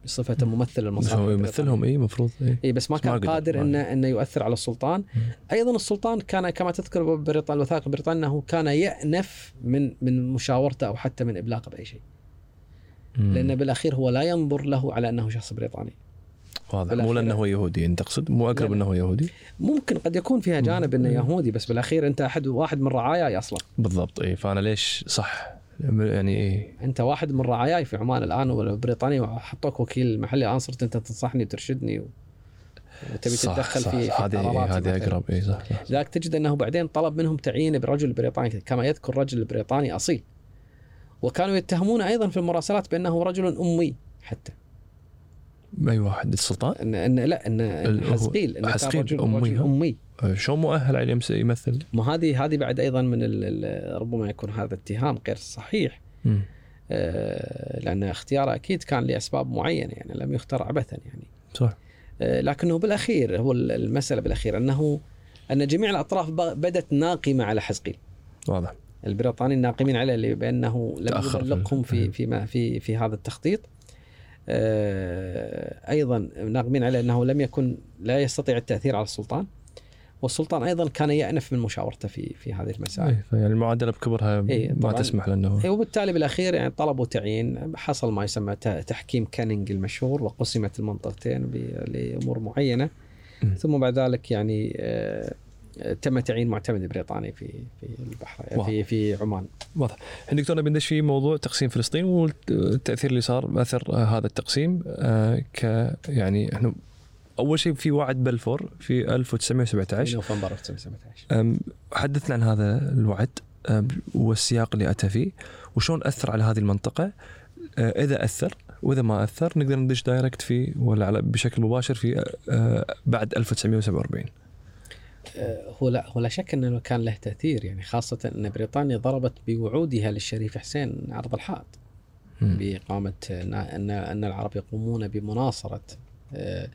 بصفة ممثل بس المصالح هو البريطانية. يمثلهم إي المفروض إي إي بس ما كان. قادر إنه إنه يؤثر على السلطان أيضا السلطان كان كما تذكر بريطانيا الوثائق البريطانية أنه كان يأنف من من مشاورته أو حتى من إبلاغه بأي شيء لأن بالأخير هو لا ينظر له على أنه شخص بريطاني واضح. مو لأنه هو يهودي. أنت تقصد مو أقرب لا. أنه هو يهودي؟ ممكن قد يكون فيها جانب إنه. يهودي بس بالأخير أنت أحد واحد من رعاياي أصلا. بالضبط. اي فأنا ليش صح؟ يعني اي أنت واحد من رعاياي في عمان الآن وبريطانيا وحطوك وكيل محلي الان صرت أنت تنصحني وترشدني و... وتبي صح تتدخل صح في هذه هذه. أقرب. اي صح, صح. لذلك تجد أنه بعدين طلب منهم تعيين برجل بريطاني كما يذكر رجل بريطاني أصيل. وكانوا يتهمونه أيضا في المراسلات بأنه رجل أمي حتى. أي واحد السلطان ان, إن لا ان أمي، رجل ها؟ أمي. آه، شلون مؤهل على يمثل؟ ما هذه هذه بعد أيضا من ربما يكون هذا اتهام غير صحيح. آه، لأن اختياره أكيد كان لأسباب معينة يعني لم يختار عبثا يعني. صح. آه، لكنه بالأخير هو ال- المسألة بالأخير انه أن جميع الأطراف بدت ناقمة على حزقيل. واضح. البريطانيين ناقمين عليه بانه لم يبلغهم في إيه. في ما في في هذا التخطيط. أيضا ناقمين عليه أنه لم يكن لا يستطيع التأثير على السلطان والسلطان أيضا كان يأنف من مشاورته في في هذه المسائل إيه، فيعني المعادلة بكبرها إيه، ما. تسمح له انه إيه، وبالتالي بالأخير يعني طلبوا تعيين حصل ما يسمى تحكيم كانينج المشهور وقسمت المنطقتين لأمور معينة م. ثم بعد ذلك يعني آه، تم تعيين معتمد بريطاني في في البحر واو. في في عمان. واضح. الحين دكتور نبي ندش في موضوع تقسيم فلسطين والتأثير اللي صار اثر هذا التقسيم آه، ك يعني إحنا أول شيء في وعد بلفور في في 1917 نوفمبر 1917 أم، حدثنا عن هذا الوعد والسياق اللي أتى فيه وشلون أثر على هذه المنطقة. أه، إذا أثر وإذا ما أثر نقدر ندش direct في ولا على بشكل مباشر في أه، بعد 1947 آه، هو لا هو لا شك إنه كان له تأثير يعني خاصة إن بريطانيا ضربت بوعودها للشريف حسين عرض الحائط. بإقامة إن إن العرب يقومون بمناصرة آه،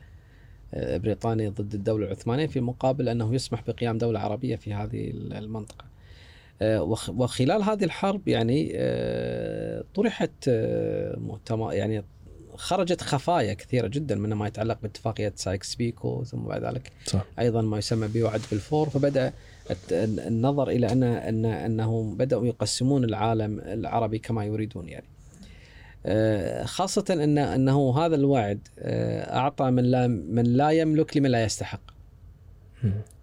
آه، بريطانيا ضد الدولة العثمانية في مقابل أنه يسمح بقيام دولة عربية في هذه المنطقة. آه، وخ- وخلال هذه الحرب يعني آه، طرحت آه، مؤتمر يعني خرجت خفايا كثيرة جدا منها ما يتعلق باتفاقية سايكس بيكو ثم بعد ذلك صح أيضا ما يسمى بوعد بلفور فبدأ النظر إلى ان ان أنهم بدأوا يقسمون العالم العربي كما يريدون يعني. آه، خاصة ان أنه هذا الوعد آه، أعطى من لا من لا يملك لمن لا يستحق.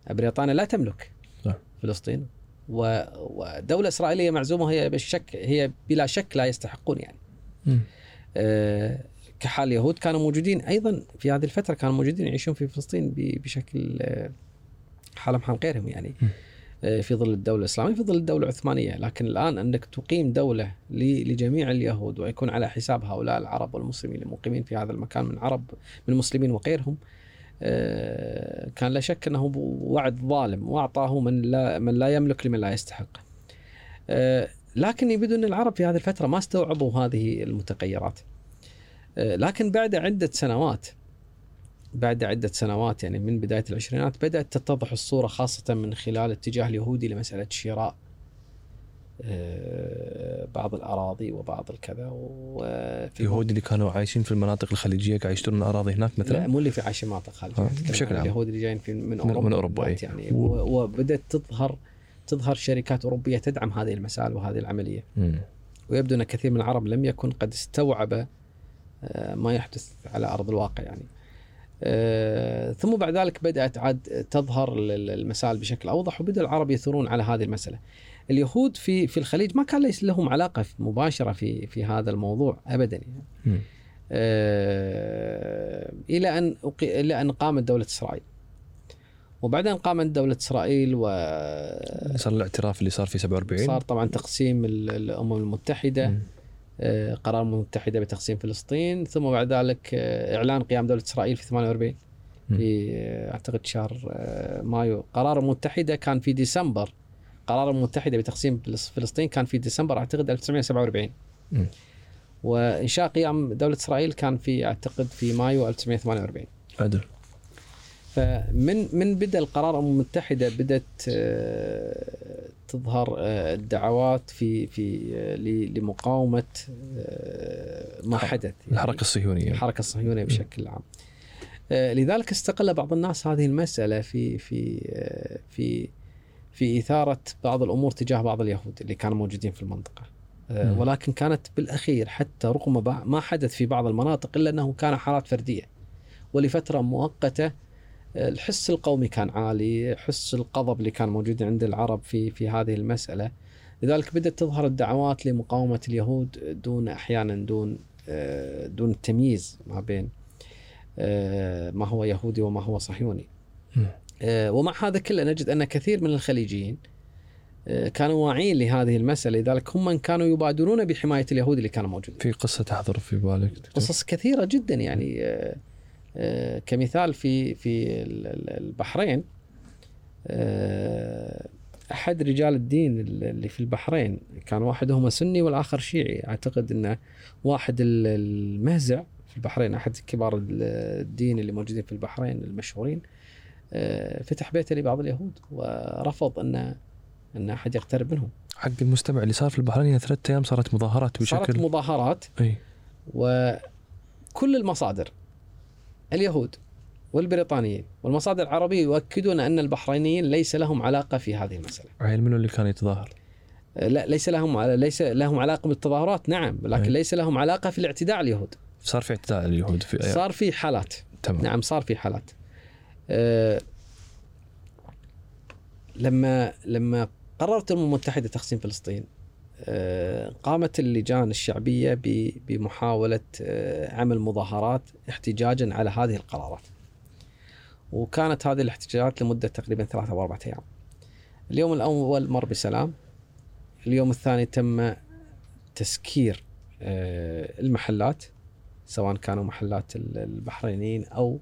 بريطانيا لا تملك صح. فلسطين ودولة إسرائيلية معزومة هي بالشك هي بلا شك لا يستحقون يعني. آه، كحال اليهود كانوا موجودين أيضا في هذه الفترة كانوا موجودين يعيشون في فلسطين بشكل آه، حالهم حال غيرهم يعني. آه، في ظل الدولة الإسلامية في ظل الدولة العثمانية لكن الآن أنك تقيم دولة ل- لجميع اليهود ويكون على حساب هؤلاء العرب والمسلمين المقيمين في هذا المكان من عرب من المسلمين وغيرهم آه، كان لا شك أنه وعد ظالم وأعطاه من لا من لا يملك لمن لا يستحق. لكن يبدو أن العرب في هذه الفترة ما استوعبوا هذه المتغيرات. آه، لكن بعد عدة سنوات بعد عدة سنوات يعني من بداية العشرينات بدأت تتضح الصورة خاصة من خلال اتجاه اليهودي لمسألة شراء آه، بعض الأراضي وبعض الكذا وفي اليهود اللي كانوا عايشين في المناطق الخليجية قاعد يشترون أراضي هناك لا مثلا مو اللي في عايش مناطق آه، أتكلم بشكل عام. اليهود اللي جايين في من أوروبا من أوروبا، بالذات أي. يعني و- وبدأت تظهر تظهر شركات أوروبية تدعم هذه المسائل وهذه العملية مم. ويبدو أن كثير من العرب لم يكن قد استوعب آه، ما يحدث على أرض الواقع يعني آه، ثم بعد ذلك بدأت عاد تظهر ال- المسائل بشكل أوضح وبدأ العرب يثورون على هذه المسألة. اليهود في في الخليج ما كان ليس لهم علاقة مباشرة في في هذا الموضوع ابدا يعني. آه، إلى أن إلى أن قامت دولة إسرائيل. وبعدين قامت دولة إسرائيل و صار الاعتراف اللي صار في 47 صار طبعا تقسيم ال- الأمم المتحدة مم. آه، قرار الامم المتحده بتقسيم فلسطين ثم بعد ذلك آه، إعلان قيام دولة إسرائيل في 48 مم. في آه، أعتقد شهر آه، مايو. قرار الامم المتحده كان في ديسمبر. قرار الامم المتحده بتقسيم فلس- فلسطين كان في ديسمبر أعتقد 1947 مم. وإنشاء قيام دولة إسرائيل كان في أعتقد في مايو 1948 عدل فمن من بدأ القرار الامم المتحده بدأت آه، تظهر آه، الدعوات في في آه، لمقاومة آه، ما حدث يعني الحركة الصهيونية الحركة الصهيونية بشكل عام. لذلك استغل بعض الناس هذه المسألة في في في في إثارة بعض الأمور تجاه بعض اليهود اللي كانوا موجودين في المنطقة. ولكن كانت بالأخير حتى رغم ما حدث في بعض المناطق إلا أنه كان حالات فردية. ولفترة مؤقتة الحس القومي كان عالي، حس الغضب اللي كان موجود عند العرب في في هذه المسألة. لذلك بدأت تظهر الدعوات لمقاومة اليهود دون أحيانا دون آه، دون التمييز ما بين آه، ما هو يهودي وما هو صهيوني. آه، ومع هذا كله نجد أن كثير من الخليجيين كانوا واعيين لهذه المسألة لذلك هم من كانوا يبادرون بحماية اليهود اللي كانوا موجودين. في قصة تحضر في بالك قصص كثيرة جدا يعني كمثال في في ال- ال- البحرين. آه، أحد رجال الدين اللي في البحرين كان واحدهما سني والآخر شيعي. أعتقد إنه واحد ال- المهزع في البحرين أحد كبار ال- الدين اللي موجودين في البحرين المشهورين. آه، فتح بيته لبعض اليهود ورفض أن أن أحد يقترب منهم. حق المستمع اللي صار في البحرين هي ثلاث أيام صارت مظاهرات صارت بشكل مظاهرات. إي. وكل المصادر اليهود والبريطانيين والمصادر العربية يؤكدون أن البحرينيين ليس لهم علاقة في هذه المسألة. عيل منو اللي كان يتظاهر؟ لا ليس لهم ليس لهم علاقة بالتظاهرات نعم لكن أي. ليس لهم علاقة في الاعتداء على اليهود. صار في اعتداء على اليهود في صار في حالات. تمام. نعم صار في حالات. أه لما لما قررت الامم المتحده تقسيم فلسطين أه قامت اللجان الشعبية بمحاولة أه عمل مظاهرات احتجاجا على هذه القرارات. وكانت هذه الاحتجاجات لمدة تقريبا ثلاثة أو أربعة أيام. اليوم الأول مر بسلام. اليوم الثاني تم تسكير أه المحلات سواء كانوا محلات ال- البحرينيين أو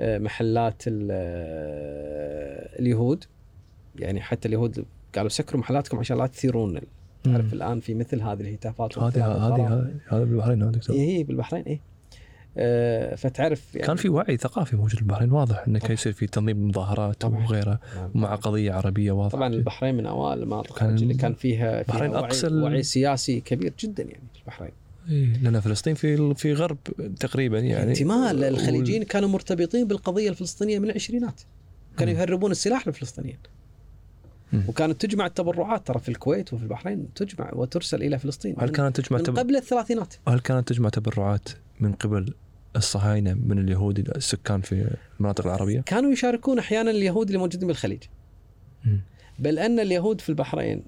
آه، محلات ال- آه، اليهود يعني حتى اليهود قالوا سكروا محلاتكم عشان لا تثيرون تعرف مم. الآن في مثل هذه الهتافات هذه هذه هذا بالبحرين هذا دكتور إيه، هي بالبحرين اي آه، فتعرف يعني كان في وعي ثقافي موجود في البحرين واضح إنه كان. يصير في تنظيم مظاهرات طبعاً. وغيرها مع قضية عربية واضحة طبعا البحرين من أوائل المناطق كان- اللي كان فيها, فيها البحرين وعي, أقصى ال- وعي سياسي كبير جدا يعني في البحرين إيه لأن فلسطين في في غرب تقريبا يعني انتماء الخليجيين كانوا مرتبطين بالقضية الفلسطينية من العشرينات كانوا. يهربون السلاح للفلسطينيين. وكانت تجمع التبرعات ترى في الكويت وفي البحرين تجمع وترسل إلى فلسطين هل كانت تجمع من تب... قبل الثلاثينات هل كانت تجمع تبرعات من قبل الصهاينة من اليهود السكان في المناطق العربية؟ كانوا يشاركون أحيانا اليهود اللي موجودين بالخليج. بل أن اليهود في البحرين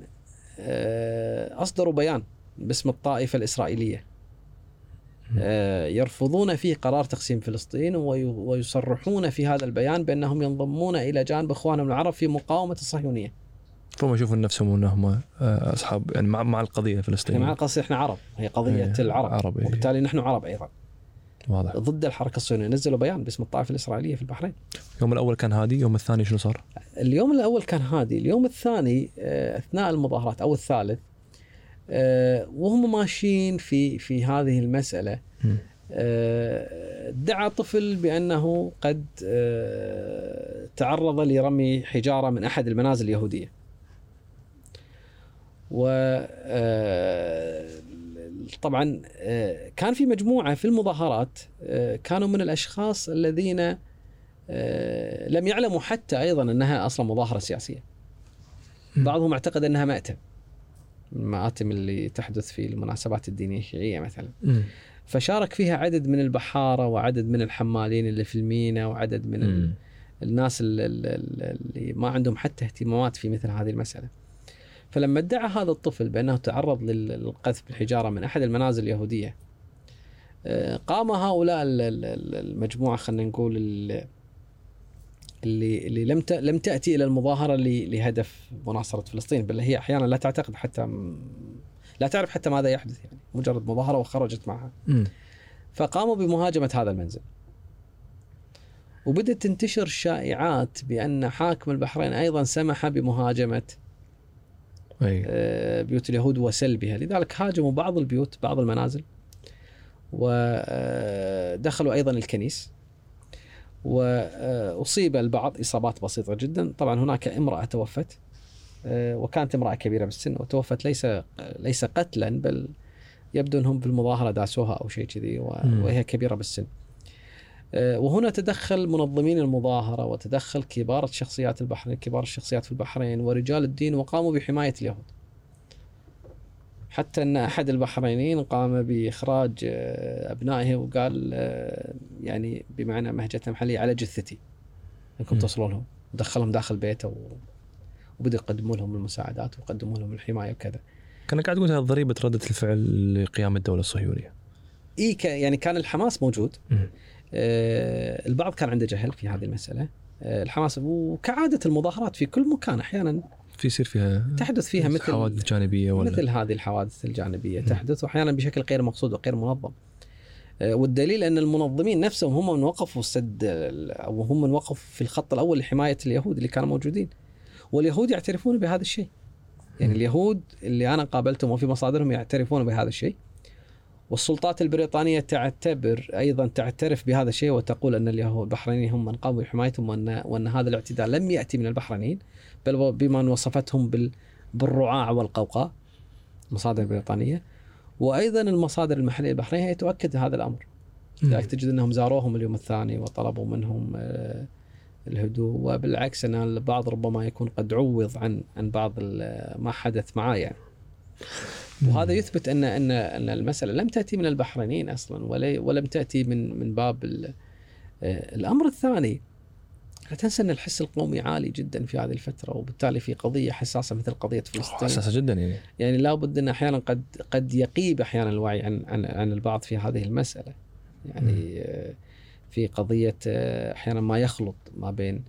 آه، أصدروا بيان باسم الطائفة الإسرائيلية آه، يرفضون فيه قرار تقسيم فلسطين وي- ويصرحون في هذا البيان بأنهم ينضمون إلى جانب إخوانهم العرب في مقاومة الصهيونية. فهم يشوفون نفسهم إنهم آه، أصحاب يعني مع, مع القضية الفلسطينية. مع قصدي إحنا عرب. هي قضية إيه، العرب. عرب، إيه. وبالتالي نحن عرب أيضا. واضح. ضد الحركة الصهيونيه نزلوا بيان باسم الطائفة الإسرائيلية في البحرين. اليوم الأول كان هادي اليوم الثاني شنو صار؟ اليوم الأول كان هادي، اليوم الثاني آه، أثناء المظاهرات أو الثالث آه، وهم ماشيين في في هذه المسألة. دعا طفل بأنه قد تعرض لرمي حجارة من أحد المنازل اليهودية. و آه، طبعا آه، كان في مجموعة في المظاهرات آه، كانوا من الأشخاص الذين لم يعلموا حتى أيضا أنها أصلا مظاهرة سياسية. بعضهم أعتقد أنها مأتم. المآتم اللي تحدث في المناسبات الدينية الشيعية مثلا. فشارك فيها عدد من البحارة وعدد من الحمالين اللي في المينا وعدد من. الناس ال- ال- ال- اللي ما عندهم حتى اهتمامات في مثل هذه المسألة. فلما ادعى هذا الطفل بأنه تعرض لل- للقذف بالحجارة من أحد المنازل اليهودية آه، قام هؤلاء ال- ال- ال- المجموعة خلينا نقول ال- اللي اللي لم لم تأتي إلى المظاهرة ل- لهدف مناصرة فلسطين بل هي أحيانا لا تعتقد حتى لا تعرف حتى ماذا يحدث يعني مجرد مظاهرة وخرجت معها. فقاموا بمهاجمة هذا المنزل وبدأت تنتشر شائعات بأن حاكم البحرين أيضا سمح بمهاجمة آه، بيوت اليهود وسلبها لذلك هاجموا بعض البيوت بعض المنازل ودخلوا أيضا الكنيس وأصيب البعض إصابات بسيطة جدا طبعا هناك امرأة توفت آه، وكانت امرأة كبيرة بالسن وتوفت ليس ليس قتلا بل يبدو أنهم بالمظاهره داسوها أو شيء كذي. وهي كبيرة بالسن. آه، وهنا تدخل منظمين المظاهرة وتدخل كبار الشخصيات البحرين كبار الشخصيات في البحرين ورجال الدين وقاموا بحماية اليهود. حتى أن أحد البحرينيين قام بإخراج آه، أبنائه وقال آه، يعني بمعنى مهجة محلية على جثتي أنكم مم. توصلوا لهم ودخلهم داخل بيته و... وبدأوا يقدموا لهم المساعدات ويقدموا لهم الحماية وكذا. كانك قاعد تقول هذه ضريبه ردة الفعل لقيام الدولة الصهيونية إي ك... يعني كان الحماس موجود البعض كان عنده جهل في هذه المسألة آه، الحماس وكعادة المظاهرات في كل مكان أحيانا في يصير فيها تحدث فيها مثل حوادث جانبية ولا مثل هذه الحوادث الجانبية مم. تحدث وأحيانا بشكل غير مقصود وغير منظم آه، والدليل أن المنظمين نفسهم هم من وقفوا سد أو هم من وقفوا في الخط الأول لحماية اليهود اللي كانوا موجودين واليهود يعترفون بهذا الشيء يعني. اليهود اللي أنا قابلتهم وفي مصادرهم يعترفون بهذا الشيء والسلطات البريطانية تعتبر أيضا تعترف بهذا الشيء وتقول أن اليهود البحرينيين هم من قاموا بحمايتهم وأن, وأن هذا الاعتداء لم يأتي من البحرينيين بل بما وصفتهم بال بالرعاع والقوقاء مصادر بريطانية وأيضا المصادر المحلية البحرينية تؤكد هذا الأمر. لذلك تجد أنهم زاروهم اليوم الثاني وطلبوا منهم آه، الهدوء وبالعكس أن البعض ربما يكون قد عوض عن عن بعض ما حدث معاه يعني وهذا يثبت ان ان أن المسألة لم تأتي من البحرينيين أصلا ولا ولم تاتي من من باب آه، الأمر الثاني. لا تنسى أن الحس القومي عالي جدا في هذه الفترة وبالتالي في قضية حساسة مثل قضية فلسطين. حساسة جدا يعني. يعني لابد أن أحيانا قد قد يقيب أحيانا الوعي عن عن عن البعض في هذه المسألة. يعني آه، في قضية آه، أحيانا ما يخلط ما بين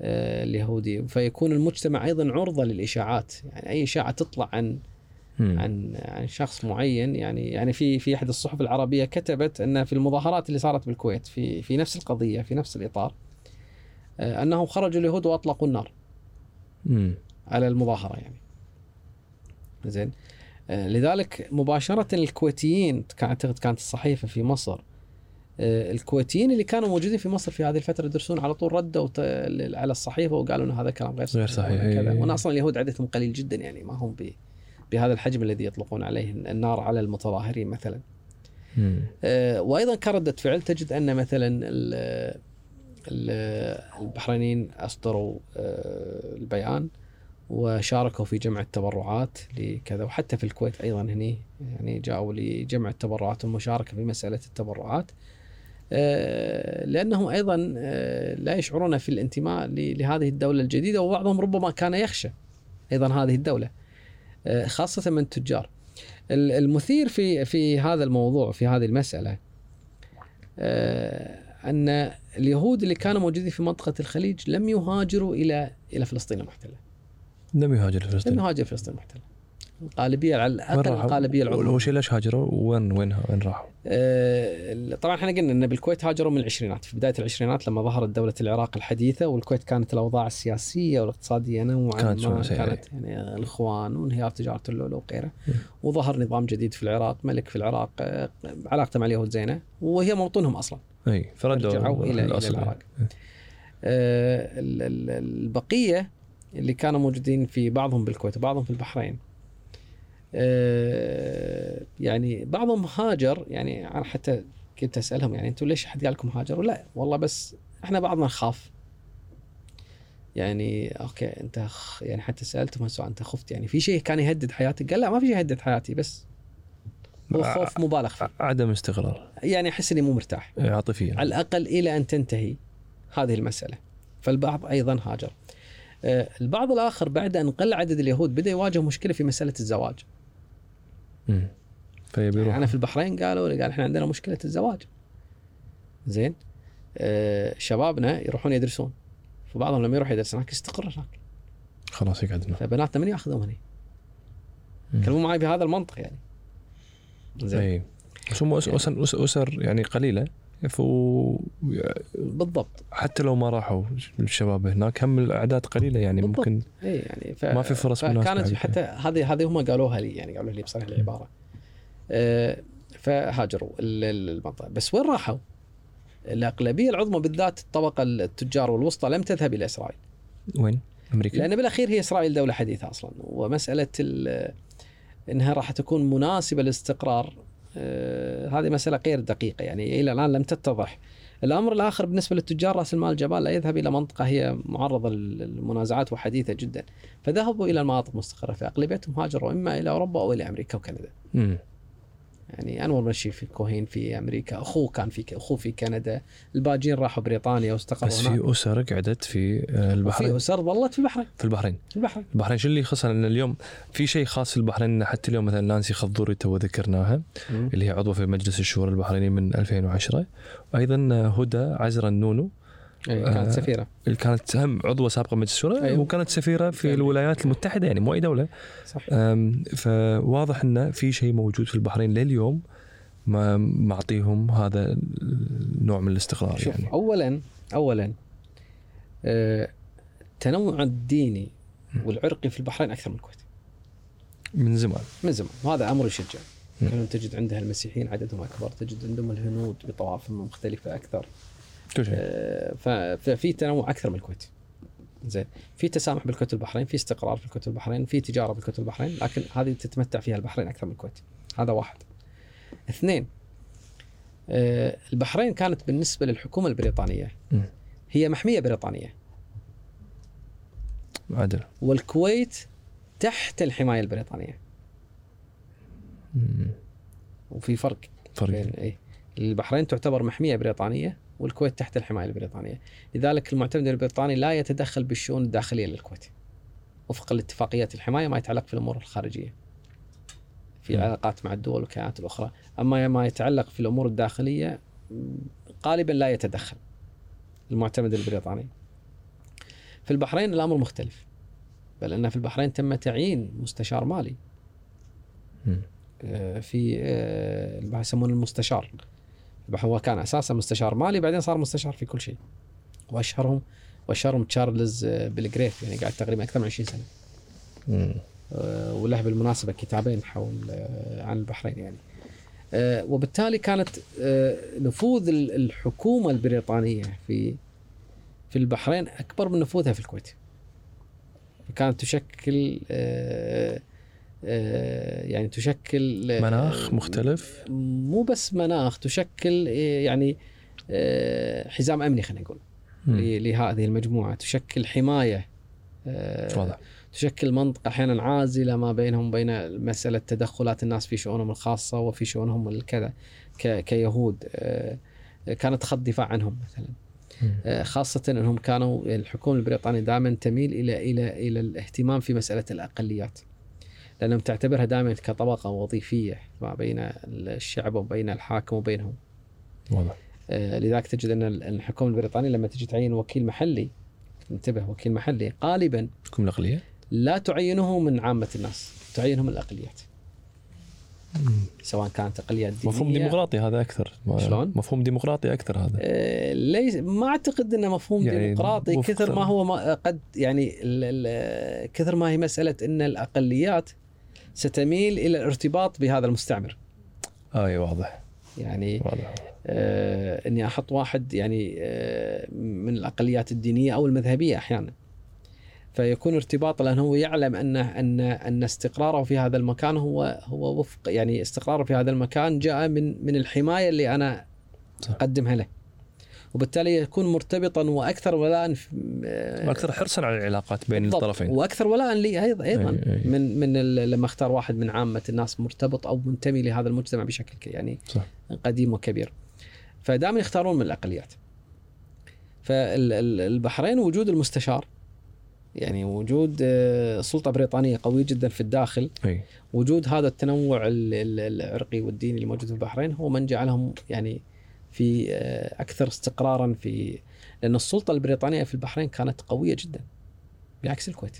اليهودي فيكون المجتمع أيضا عرضة للإشاعات. يعني أي إشاعة تطلع عن. عن عن شخص معين يعني يعني في في أحد الصحف العربية كتبت أن في المظاهرات اللي صارت بالكويت في في نفس القضية في نفس الإطار آه، أنهم خرجوا اليهود وأطلقوا النار مم. على المظاهرة يعني. زين آه، لذلك مباشرة الكويتيين كان أعتقد كانت الصحيفة في مصر آه، الكويتيين اللي كانوا موجودين في مصر في هذه الفترة يدرسون على طول ردوا على الصحيفة وقالوا ان هذا كلام غير صحيح غير صحيح،. إيه. وان أصلا اليهود عددهم قليل جدا يعني ما هم ب- بهذا الحجم الذي يطلقون عليه النار على المتظاهرين مثلا. آه، وأيضا كردة فعل تجد أن مثلا ال- ال- البحرينيين أصدروا آه، البيان وشاركوا في جمع التبرعات لكذا وحتى في الكويت أيضا هني يعني جاءوا لجمع التبرعات والمشاركه في مسألة التبرعات. آه، لأنهم أيضا لا يشعرون في الانتماء لهذه الدولة الجديدة وبعضهم ربما كان يخشى أيضا هذه الدولة. خاصة من التجار. ال- المثير في في هذا الموضوع في هذه المسألة آه، أن اليهود اللي كانوا موجودين في منطقة الخليج لم يهاجروا إلى إلى فلسطين المحتلة. لم يهاجر لم لفلسطين يهاجر فلسطين المحتلة. الغالبيه على الاقل؟ الغالبيه العظمى شيء ليش هاجروا وين وين وين راحوا؟ آه، طبعا إحنا قلنا إن بالكويت هاجروا من العشرينات في بداية العشرينات لما ظهرت دولة العراق الحديثة والكويت كانت الأوضاع السياسية والاقتصادية نوعا كانت ما. كانت يعني الإخوان وانهيار تجارة اللؤلؤ وغيره. وظهر نظام جديد في العراق ملك في العراق آه، علاقته مع اليهود زينة وهي موطنهم أصلا أي فردوا رجعوا إلى. العراق آه، ال- ال- البقية اللي كانوا موجودين في بعضهم بالكويت وبعضهم في البحرين آه، يعني بعضهم هاجر يعني أنا حتى كنت أسألهم يعني أنتم ليش حد قال لكم هاجروا؟ لا والله بس إحنا بعضنا نخاف. يعني أوكي أنت خ... يعني حتى سالته السؤال أنت خفت يعني في شيء كان يهدد حياتك؟ قال لا ما في شيء يهدد حياتي بس هو خوف مبالغ فيه. عدم استقرار. يعني أحس إني مو مرتاح. عاطفيا. على الأقل إلى أن تنتهي هذه المسألة. فالبعض أيضا هاجر. آه، البعض الآخر بعد أن قل عدد اليهود بدأ يواجه مشكلة في مسألة الزواج. مم. فيبي يروح أنا في البحرين قالوا لي قال إحنا عندنا مشكلة الزواج. زين. آه، شبابنا يروحون يدرسون. فبعضهم لما يروح يدرس هناك يستقر هناك. خلاص يقعد هنا فبناتنا من ياخذهم هني. يتكلمون معي بهذا المنطق يعني. زين. اي بس هم اسر أسر يعني قليلة. فو بالضبط حتى لو ما راحوا الشباب هناك هم الأعداد قليلة يعني بالضبط. ممكن اي يعني ف... ما في فرص مناسبة كانت. حتى هذه هذه هم قالوها لي يعني قالوا لي بصريح العباره آه، فهاجروا ال- ال- المنطقة بس وين راحوا؟ الاغلبيه العظمى بالذات الطبقة التجار والوسطى لم تذهب إلى إسرائيل وين؟ أمريكا؟ لأن بالأخير هي إسرائيل دولة حديثة أصلا ومسألة ال- إنها راح تكون مناسبة للاستقرار هذه مسألة غير دقيقة يعني إلى الآن لم تتضح. الأمر الآخر بالنسبة للتجار رأس المال الجبال لا يذهب إلى منطقة هي معرضة للمنازعات وحديثة جدا فذهبوا إلى المناطق المستقرة فاغلبيتهم هاجروا إما إلى أوروبا أو إلى أمريكا وكندا. يعني انور مشي في كوهين في أمريكا، اخوه كان في اخوه في كندا، الباجين راحوا بريطانيا واستقروا بس هناك. في أسر قعدت في آه، البحرين. أسر ظلت في البحرين، في البحرين. في البحرين. البحرين شو اللي يخصها إن اليوم في شيء خاص في البحرين حتى اليوم مثلا نانسي خضوري تو ذكرناها اللي هي عضوه في مجلس الشورى البحريني من 2010 وأيضا هدى عزرا النونو كانت آه، سفيرة. اللي كانت هم عضوه سابقه مجلس الشورى أيوة. وكانت سفيرة في أيوة. الولايات المتحدة يعني مو أي دولة. صح. فواضح انه في شيء موجود في البحرين لليوم ما معطيهم هذا النوع من الاستقرار شوف يعني. اولا اولا آه، التنوع الديني والعرقي في البحرين أكثر من الكويت من زمان. من زمان. وهذا أمر يشجع. تجد عندها المسيحيين عددهم أكبر تجد عندهم الهنود بطوائفهم مختلفة أكثر. كل شيء. آه، ففي تنوع أكثر من الكويت. زين. في تسامح بالكويت والبحرين في استقرار في الكويت والبحرين في تجارة بالكويت والبحرين لكن هذه تتمتع فيها البحرين أكثر من الكويت. هذا واحد. اثنين آه، البحرين كانت بالنسبة للحكومة البريطانية. هي محمية بريطانية. عدل والكويت تحت الحماية البريطانية. وفي فرق فرق. بين اي البحرين تعتبر محمية بريطانية والكويت تحت الحماية البريطانية. لذلك المعتمد البريطاني لا يتدخل بالشؤون الداخلية للكويت. وفقا لاتفاقيات الحماية ما يتعلق في الأمور الخارجية في م. علاقات مع الدول والكيانات الأخرى. أما ما يتعلق في الأمور الداخلية م، غالبا لا يتدخل المعتمد البريطاني. في البحرين الأمر مختلف بل أن في البحرين تم تعيين مستشار مالي. آه، في آه، يسمونه المستشار. هو كان أساسا مستشار مالي بعدين صار مستشار في كل شيء. واشهرهم وأشهرهم تشارلز آه، بلغريف يعني قاعد تقريبا أكثر من 20 سنة. مم. آه، وله بالمناسبة كتابين حول آه، عن البحرين يعني. وبالتالي كانت نفوذ ال- الحكومة البريطانية في في البحرين أكبر من نفوذها في الكويت. فكانت تشكل يعني تشكل آه، مناخ مختلف؟ مو بس مناخ تشكل آه، يعني آه، حزام أمني خلينا نقول لهذه المجموعة. تشكل حماية آه، واضح. تشكل منطقة أحيانا عازلة ما بينهم وبين مسألة تدخلات الناس في شؤونهم الخاصة وفي شؤونهم الكذا كيهود آه، كانت خط دفاع عنهم مثلا. آه، خاصة أنهم كانوا الحكومة البريطانية دائما تميل إلى إلى إلى الاهتمام في مسألة الأقليات. لأنهم تعتبرها دائما كطبقة وظيفية ما بين الشعب وبين الحاكم وبينهم. واضح. آه، لذلك تجد أن الحكومة البريطانية لما تجي تعين وكيل محلي انتبه وكيل محلي غالبا تكون الأقلية لا تعينه من عامة الناس تعينه من الأقليات. مم. سواء كانت أقليات دينية. مفهوم ديمقراطي هذا أكثر. ما- شلون؟ مفهوم ديمقراطي أكثر هذا. آه، ليس ما أعتقد أنه مفهوم يعني ديمقراطي كثر ما هو ما قد يعني ال ال كثر ما هي مسألة أن الأقليات ستميل إلى الارتباط بهذا المستعمر. إي واضح. يعني واضح. آه إني أحط واحد يعني آه من الأقليات الدينية أو المذهبية أحيانا. فيكون ارتباط لأنه هو يعلم أن أن أن استقراره في هذا المكان هو هو وفق يعني استقراره في هذا المكان جاء من من الحماية اللي أنا. أقدمها له. وبالتالي يكون مرتبطا وأكثر ولاء في- وأكثر حرصا على العلاقات بين بالضبط. الطرفين وأكثر ولاء لي أيضا أيضا أي- أي. من من لما أختار واحد من عامة الناس مرتبط أو منتمي لهذا المجتمع بشكل يعني صح. قديم وكبير فدائما يختارون من الأقليات فالبحرين وجود المستشار يعني وجود آه، سلطة بريطانية قوية جدا في الداخل أي وجود هذا التنوع ال- ال- العرقي والديني اللي موجود في البحرين هو من جعلهم يعني في آه، أكثر استقرارا في لأن السلطة البريطانية في البحرين كانت قوية جدا بعكس الكويت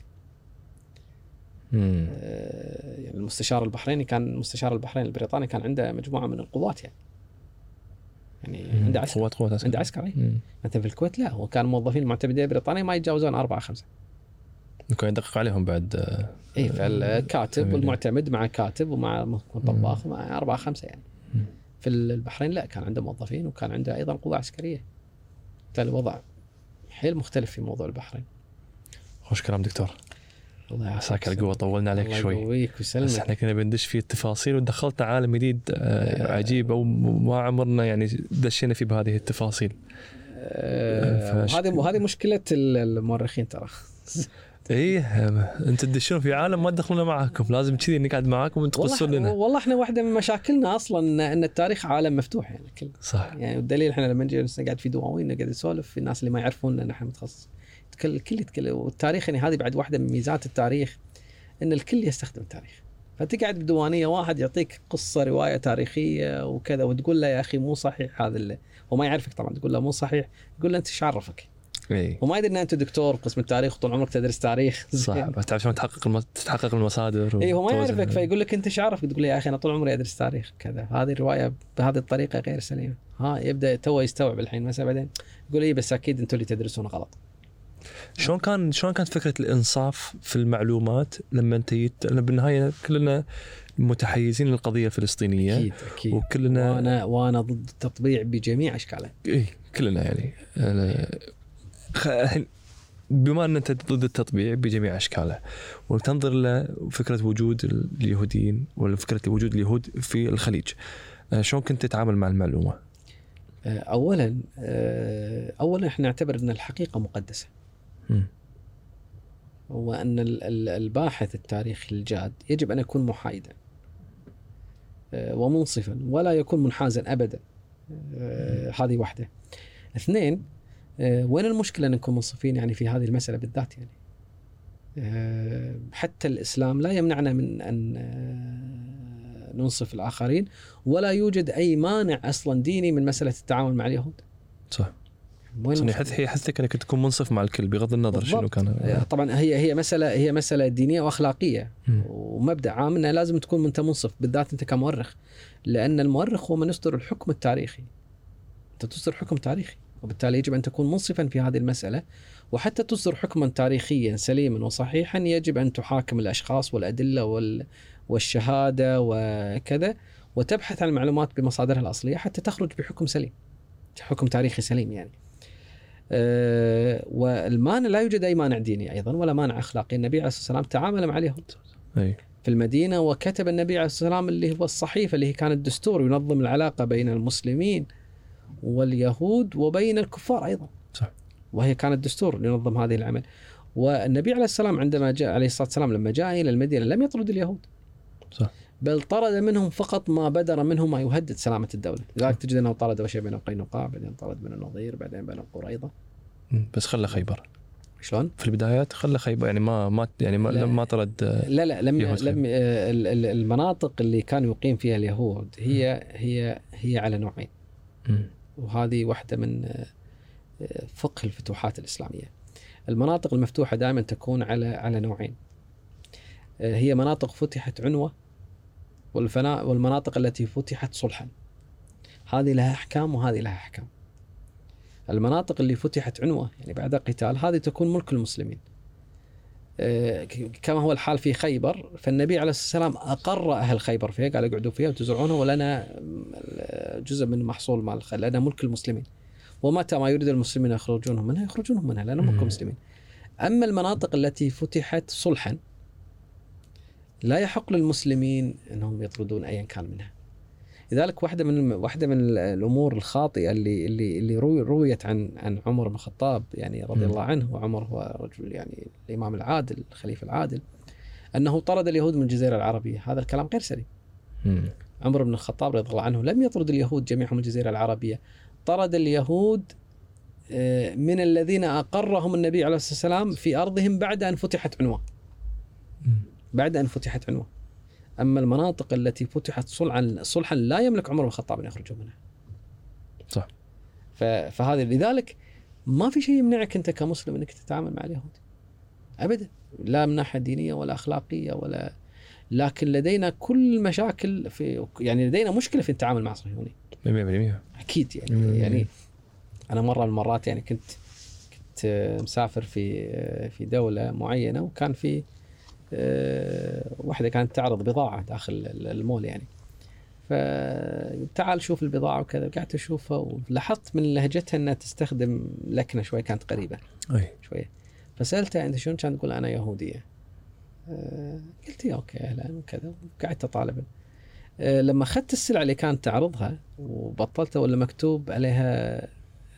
مم. آه، يعني المستشار البحريني كان مستشار البحرين البريطاني كان عنده مجموعة من القوات يعني يعني عنده عسكر قوات قوات عسكر عنده عسكري مم. مثلا في الكويت لا هو كان موظفين معتمدين بريطانيا ما يتجاوزون أربعة خمسة يمكن يدقق عليهم بعد آه، اي فالكاتب معتمدين. والمعتمد مع كاتب ومع طباخ ومع أربعة خمسة يعني مم. في البحرين لا كان عنده موظفين وكان عنده أيضا قوة عسكرية. كان الوضع حيل مختلف في موضوع البحرين. خوش كلام دكتور. الله يعافيك. عساك على القوة طولنا عليك الله شوي. يقويك بس ويسلمك إحنا كنا بندش في التفاصيل ودخلتنا عالم جديد آه، عجيب أو ما عمرنا يعني دشينا فيه بهذه التفاصيل. آه، وهذه وهذه مشكلة المؤرخين ترى. إيه أنت تدشون في عالم ما تدخلنا معاكم. لازم كذي نقعد معاكم وتقصون لنا والله إحنا واحدة من مشاكلنا أصلا ان التاريخ عالم مفتوح يعني كل صح. يعني والدليل إحنا لما نجي نقعد في دواوين نقعد نسولف في الناس اللي ما يعرفون إن إحنا متخصص الكل الكل يتكلم. والتاريخ يعني هذه بعد واحدة من ميزات التاريخ إن الكل يستخدم التاريخ. فتقعد بديوانية واحد يعطيك قصة رواية تاريخية وكذا وتقول له يا أخي مو صحيح هذا اللي هو ما يعرفك طبعا تقول له مو صحيح يقول له أنت إيش عرفك؟ إي. وما يدري إن أنت دكتور قسم التاريخ وطول عمرك تدرس تاريخ. صح بس تعرف شلون تحقق الم... تتحقق المصادر إي هو ما. يعرفك فيقول لك أنت إيش عارفك تقول يا أخي أنا طول عمري أدرس تاريخ كذا. هذه الرواية بهذه الطريقة غير سليمة. ها يبدأ تو يستوعب الحين مثلا بعدين. يقول إي بس أكيد أنتم اللي تدرسون غلط. شلون كان شلون كانت فكرة الإنصاف في المعلومات لما أنت جيت؟ لأن بالنهاية كلنا متحيزين للقضية الفلسطينية. أكيد أكيد. وكلنا وأنا وأنا ضد التطبيع بجميع أشكاله. إي كلنا يعني. أنا- بما أن أنت ضد التطبيع بجميع أشكاله وتنظر لفكره وجود اليهوديين ولا فكرة وجود اليهود في الخليج آه، شلون كنت تتعامل مع المعلومة؟ آه، اولا آه، اولا إحنا نعتبر أن الحقيقة مقدسة. وان ال- ال- الباحث التاريخي الجاد يجب أن يكون محايدا ومنصفا ولا يكون منحازا ابدا هذه واحدة اثنين وين المشكلة إن نكون منصفين يعني في هذه المسألة بالذات يعني؟ آه، حتى الإسلام لا يمنعنا من أن آه، ننصف الآخرين ولا يوجد أي مانع أصلا ديني من مسألة التعامل مع اليهود. صح؟ يحث يحثك انك تكون منصف مع الكل بغض النظر شنو. كان. طبعا هي هي مسألة هي مسألة دينية وأخلاقية. مم. ومبدأ عام إنه لازم تكون أنت منصف بالذات أنت كمؤرخ. لأن المؤرخ هو من يصدر الحكم التاريخي. أنت تصدر حكم تاريخي. وبالتالي يجب أن تكون منصفا في هذه المسألة وحتى تصدر حكما تاريخيا سليما وصحيحا يجب أن تحاكم الأشخاص والأدلة وال والشهادة وكذا وتبحث عن المعلومات بمصادرها الأصلية حتى تخرج بحكم سليم حكم تاريخي سليم يعني. أه والمانع لا يوجد أي مانع ديني أيضا ولا مانع أخلاقي. النبي عليه الصلاة والسلام تعامل مع اليهود أي. في المدينة وكتب النبي عليه الصلاة والسلام اللي هو الصحيفه اللي هي كانت دستور ينظم العلاقة بين المسلمين. واليهود وبين الكفار أيضا صح. وهي كانت دستور ينظم هذه العمل والنبي عليه السلام عندما جاء عليه الصلاة والسلام لما جاء إلى المدينة لم يطرد اليهود صح. بل طرد منهم فقط ما بدر منهم ما يهدد سلامة الدولة، لذلك تجد أنه طرد اول شيء بين قينقاع، بعدين طرد بين النظير، بعدين بين قريظه،. بس خلى خيبر شلون؟ في البدايات خلى خيبر يعني ما ما يعني ما, لا. ما طرد آه، لا لا لم لم آه، ال- ال- المناطق اللي كانوا يقيم فيها اليهود هي هي هي على نوعين. وهذه واحدة من آه، فقه الفتوحات الإسلامية. المناطق المفتوحة دائما تكون على على نوعين. آه، هي مناطق فتحت عنوة والفناء والمناطق التي فتحت صلحا. هذه لها أحكام وهذه لها أحكام. المناطق اللي فتحت عنوة يعني بعد قتال هذه تكون ملك المسلمين. كما هو الحال في خيبر فالنبي عليه الصلاة والسلام أقر أهل خيبر فيها قال اقعدوا فيها وتزرعونها ولنا جزء من محصول مال لنا ملك المسلمين. ومتى ما يريد المسلمين يخرجونهم منها يخرجونهم منها لأنهم ملك. المسلمين. أما المناطق التي فتحت صلحا لا يحق للمسلمين أنهم يطردون ايا كان منها. لذلك واحدة من واحدة من الأمور الخاطئة اللي اللي اللي روي- رويت عن عن عمر بن الخطاب يعني رضي. الله عنه وعمر هو رجل يعني الإمام العادل الخليفة العادل أنه طرد اليهود من الجزيرة العربية هذا الكلام غير سليم. عمر بن الخطاب رضي الله عنه لم يطرد اليهود جميعهم من الجزيرة العربية طرد اليهود آه، من الذين أقرهم النبي عليه الصلاة والسلام في أرضهم بعد أن فتحت عنوان. بعد أن فتحت عنوان أما المناطق التي فتحت صلحا صلحا لا يملك عمر بن الخطاب أن يخرجوا منها. صح. ف- فهذه لذلك ما في شيء يمنعك أنت كمسلم أنك تتعامل مع اليهود. ابدا. لا من ناحية دينية ولا أخلاقية ولا لكن لدينا كل مشاكل في يعني لدينا مشكلة في التعامل مع الصهيوني 100% أكيد مم. يعني يعني أنا مرة من المرات يعني كنت كنت مسافر في في دولة معينة وكان في واحدة كانت تعرض بضاعة داخل ال- المول يعني. فتعال شوف البضاعة وكذا. قعدت أشوفها ولاحظت من لهجتها إنها تستخدم لكنة شوي كانت قريبة أي. شوية. فسالتها أنت شلون كانت؟ تقول أنا يهودية. آه، قلت يا أوكي أهلا وكذا. وقعدت أطالب. آه، لما أخذت السلعه اللي كانت تعرضها وبطلتها ولا مكتوب عليها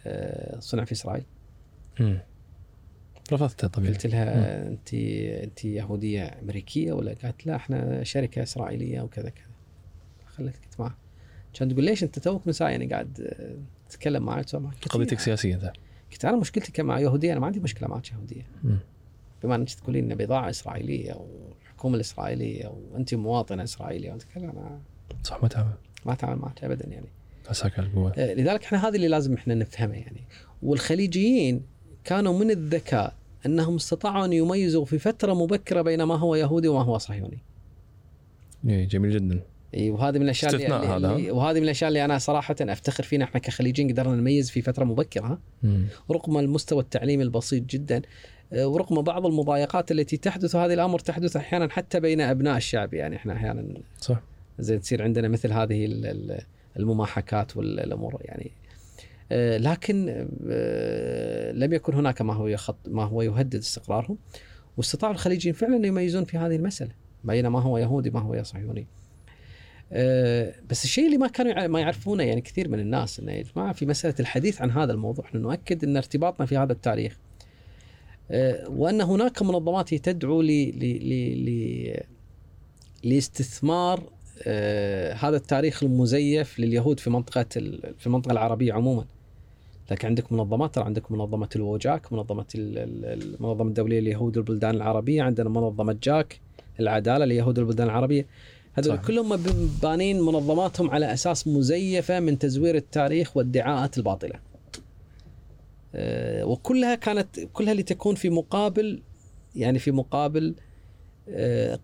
آه، صنع في إسرائيل. رفضتها طبيعي قلت لها أنت أنت يهودية أمريكية؟ ولا؟ قالت لا إحنا شركة إسرائيلية وكذا كذا. خليت كنت معها كانت تقول ليش أنت توك من ساعه يعني قاعد آه، تتكلم معي قضيتك سياسيه انت قلت أنا مشكلتي كمع يهودية أنا ما عندي مشكلة معك يهودية. بما إنك تقولين إن بضاعة إسرائيلية والحكومة الإسرائيلية وأنت مواطنة إسرائيلية وأنت كذا أنا صح ما تعمل ما أتعامل معك ابدا يعني. عساك على القوة. آه، لذلك إحنا هذه اللي لازم إحنا نفهمها يعني. والخليجيين كانوا من الذكاء أنهم استطاعوا أن يميزوا في فترة مبكرة بين ما هو يهودي وما هو صهيوني إيه، جميل جدا إي وهذه من الأشياء اللي, اللي, هذا. اللي وهذه من الأشياء اللي أنا صراحة أفتخر فينا إحنا كخليجيين قدرنا نميز في فترة مبكرة؟ مم. رغم المستوى التعليمي البسيط جدا ورغم بعض المضايقات التي تحدث وهذه الأمر تحدث أحيانا حتى بين أبناء الشعب يعني إحنا أحيانا صح زين تصير عندنا مثل هذه ال- ال- المماحكات والأمور يعني لكن آه، لم يكن هناك ما هو يخط ما هو يهدد استقرارهم واستطاعوا الخليجيين فعلا أن يميزون في هذه المسألة بين ما هو يهودي ما هو صهيوني. آه، بس الشيء اللي ما كانوا ما يعرفونه يعني كثير من الناس إنه يا جماعة في مسألة الحديث عن هذا الموضوع إحنا نؤكد إن ارتباطنا في هذا التاريخ آه، وأن هناك منظمات تدعو ل ل ل لاستثمار آه، هذا التاريخ المزيف لليهود في منطقة في المنطقة العربية عموما. لكن عندك منظمات ترى عندك منظمة الوجاك، منظمة ال- ال- المنظمة الدولية لليهود والبلدان العربية، عندنا منظمة جاك العدالة ليهود البلدان العربية. هذول. كلهم بانين منظماتهم على أساس مزيفة من تزوير التاريخ والادعاءات الباطلة. آه، وكلها كانت كلها لتكون في مقابل يعني في مقابل آه،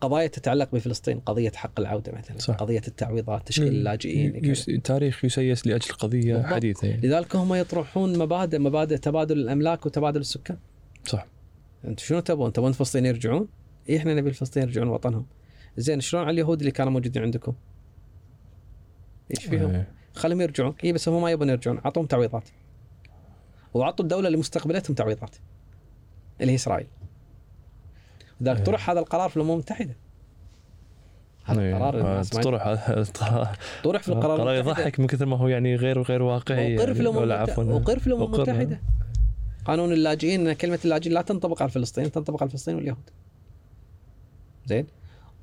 قضايا تتعلق بفلسطين قضية حق العودة مثلا صح. قضية التعويضات تشغيل اللاجئين. يس... تاريخ يسيس لأجل قضية بالضبط. حديثة يعني. لذلك هم يطرحون مبادئ مبادئ تبادل الأملاك وتبادل السكان. صح. أنتم شنو تبون؟ تبون الفلسطينيين يرجعون؟ إيه إحنا نبي الفلسطينيين يرجعون وطنهم. زين شلون على اليهود اللي كانوا موجودين عندكم؟ إيش فيهم؟ إيه. خلهم يرجعون. اي بس هم ما يبون يرجعون. أعطوهم تعويضات. وأعطوا الدولة اللي مستقبلتهم تعويضات اللي هي إسرائيل. لذلك إيه. طرح هذا القرار في الأمم المتحدة هذا إيه. القرار آه، طرح هذا طرح في القرار. يضحك من كثر ما هو يعني غير غير واقعي وقر في يعني. الأمم عفوا وقر في الأمم. المتحدة قانون اللاجئين إن كلمة اللاجئين لا تنطبق على الفلسطينيين تنطبق على الفلسطينيين واليهود زين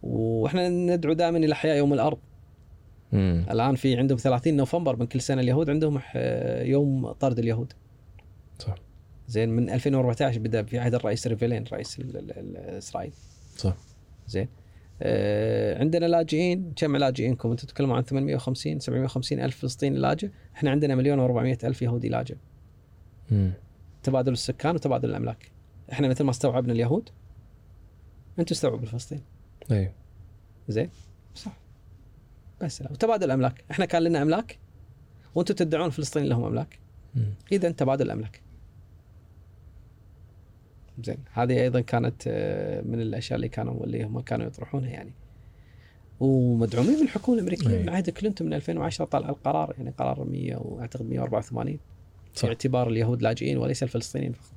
وإحنا ندعو دائما إلى احياء يوم الأرض مم. الآن في عندهم 30 نوفمبر من كل سنة اليهود عندهم ح- يوم طرد اليهود صح زين من 2014 بدأ في عهد الرئيس ريفيلين رئيس إسرائيل. صح. زين. آه عندنا لاجئين كم لاجئينكم أنتم تتكلموا عن؟ 850 750 ألف فلسطيني لاجئ. إحنا عندنا مليون و400 ألف يهودي لاجئ. مم. تبادل السكان وتبادل الأملاك. إحنا مثل ما استوعبنا اليهود أنتم استوعبوا فلسطين. اي زين؟ صح. بس. وتبادل الأملاك. إحنا كان لنا أملاك وأنتم تدعون فلسطين لهم أملاك. اذا تبادل الأملاك. زين. هذه أيضا كانت آه، من الأشياء اللي كانوا اللي هم كانوا يطرحونها يعني. ومدعومين من الحكومة الأمريكية. من عهد كلينتون من 2010 طلع القرار يعني قرار 100 وأعتقد 184 صح. في اعتبار اليهود لاجئين وليس الفلسطينيين فقط.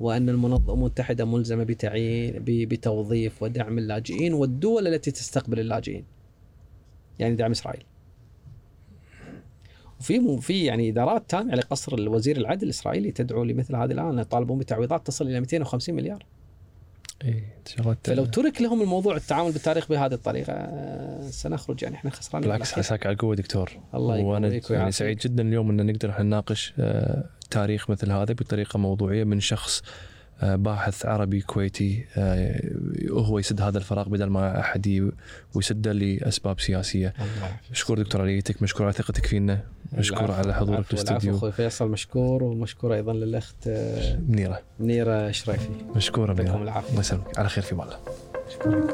وأن المنظمة المتحدة ملزمة بتعيين بتوظيف ودعم اللاجئين والدول التي تستقبل اللاجئين. يعني دعم إسرائيل. وفي في يعني إدارات تابعه لقصر الوزير العدل الإسرائيلي تدعو لمثل هذه الآن يطالبون بتعويضات تصل إلى 250 مليار اي شغلات فلو ترك لهم الموضوع التعامل بالتاريخ بهذه الطريقة آه، سنخرج يعني إحنا خسرانين بالعكس. عساك على القوة دكتور الله وأنا يعني. سعيد جدا اليوم إن نقدر إحنا نناقش آه، تاريخ مثل هذا بطريقة موضوعية من شخص آه، باحث عربي كويتي هو يسد هذا الفراغ بدل ما أحد ي- ويسده لأسباب سياسية. مشكور دكتور على نيتك مشكور على ثقتك فينا مشكور على حضورك العفو الاستوديو. أخوي فيصل مشكور ومشكور أيضا للأخت آه، منيره منيره شريفي. مشكورة يعطيكم منيره العافية. الله يسلمك. على خير في الله شكرا.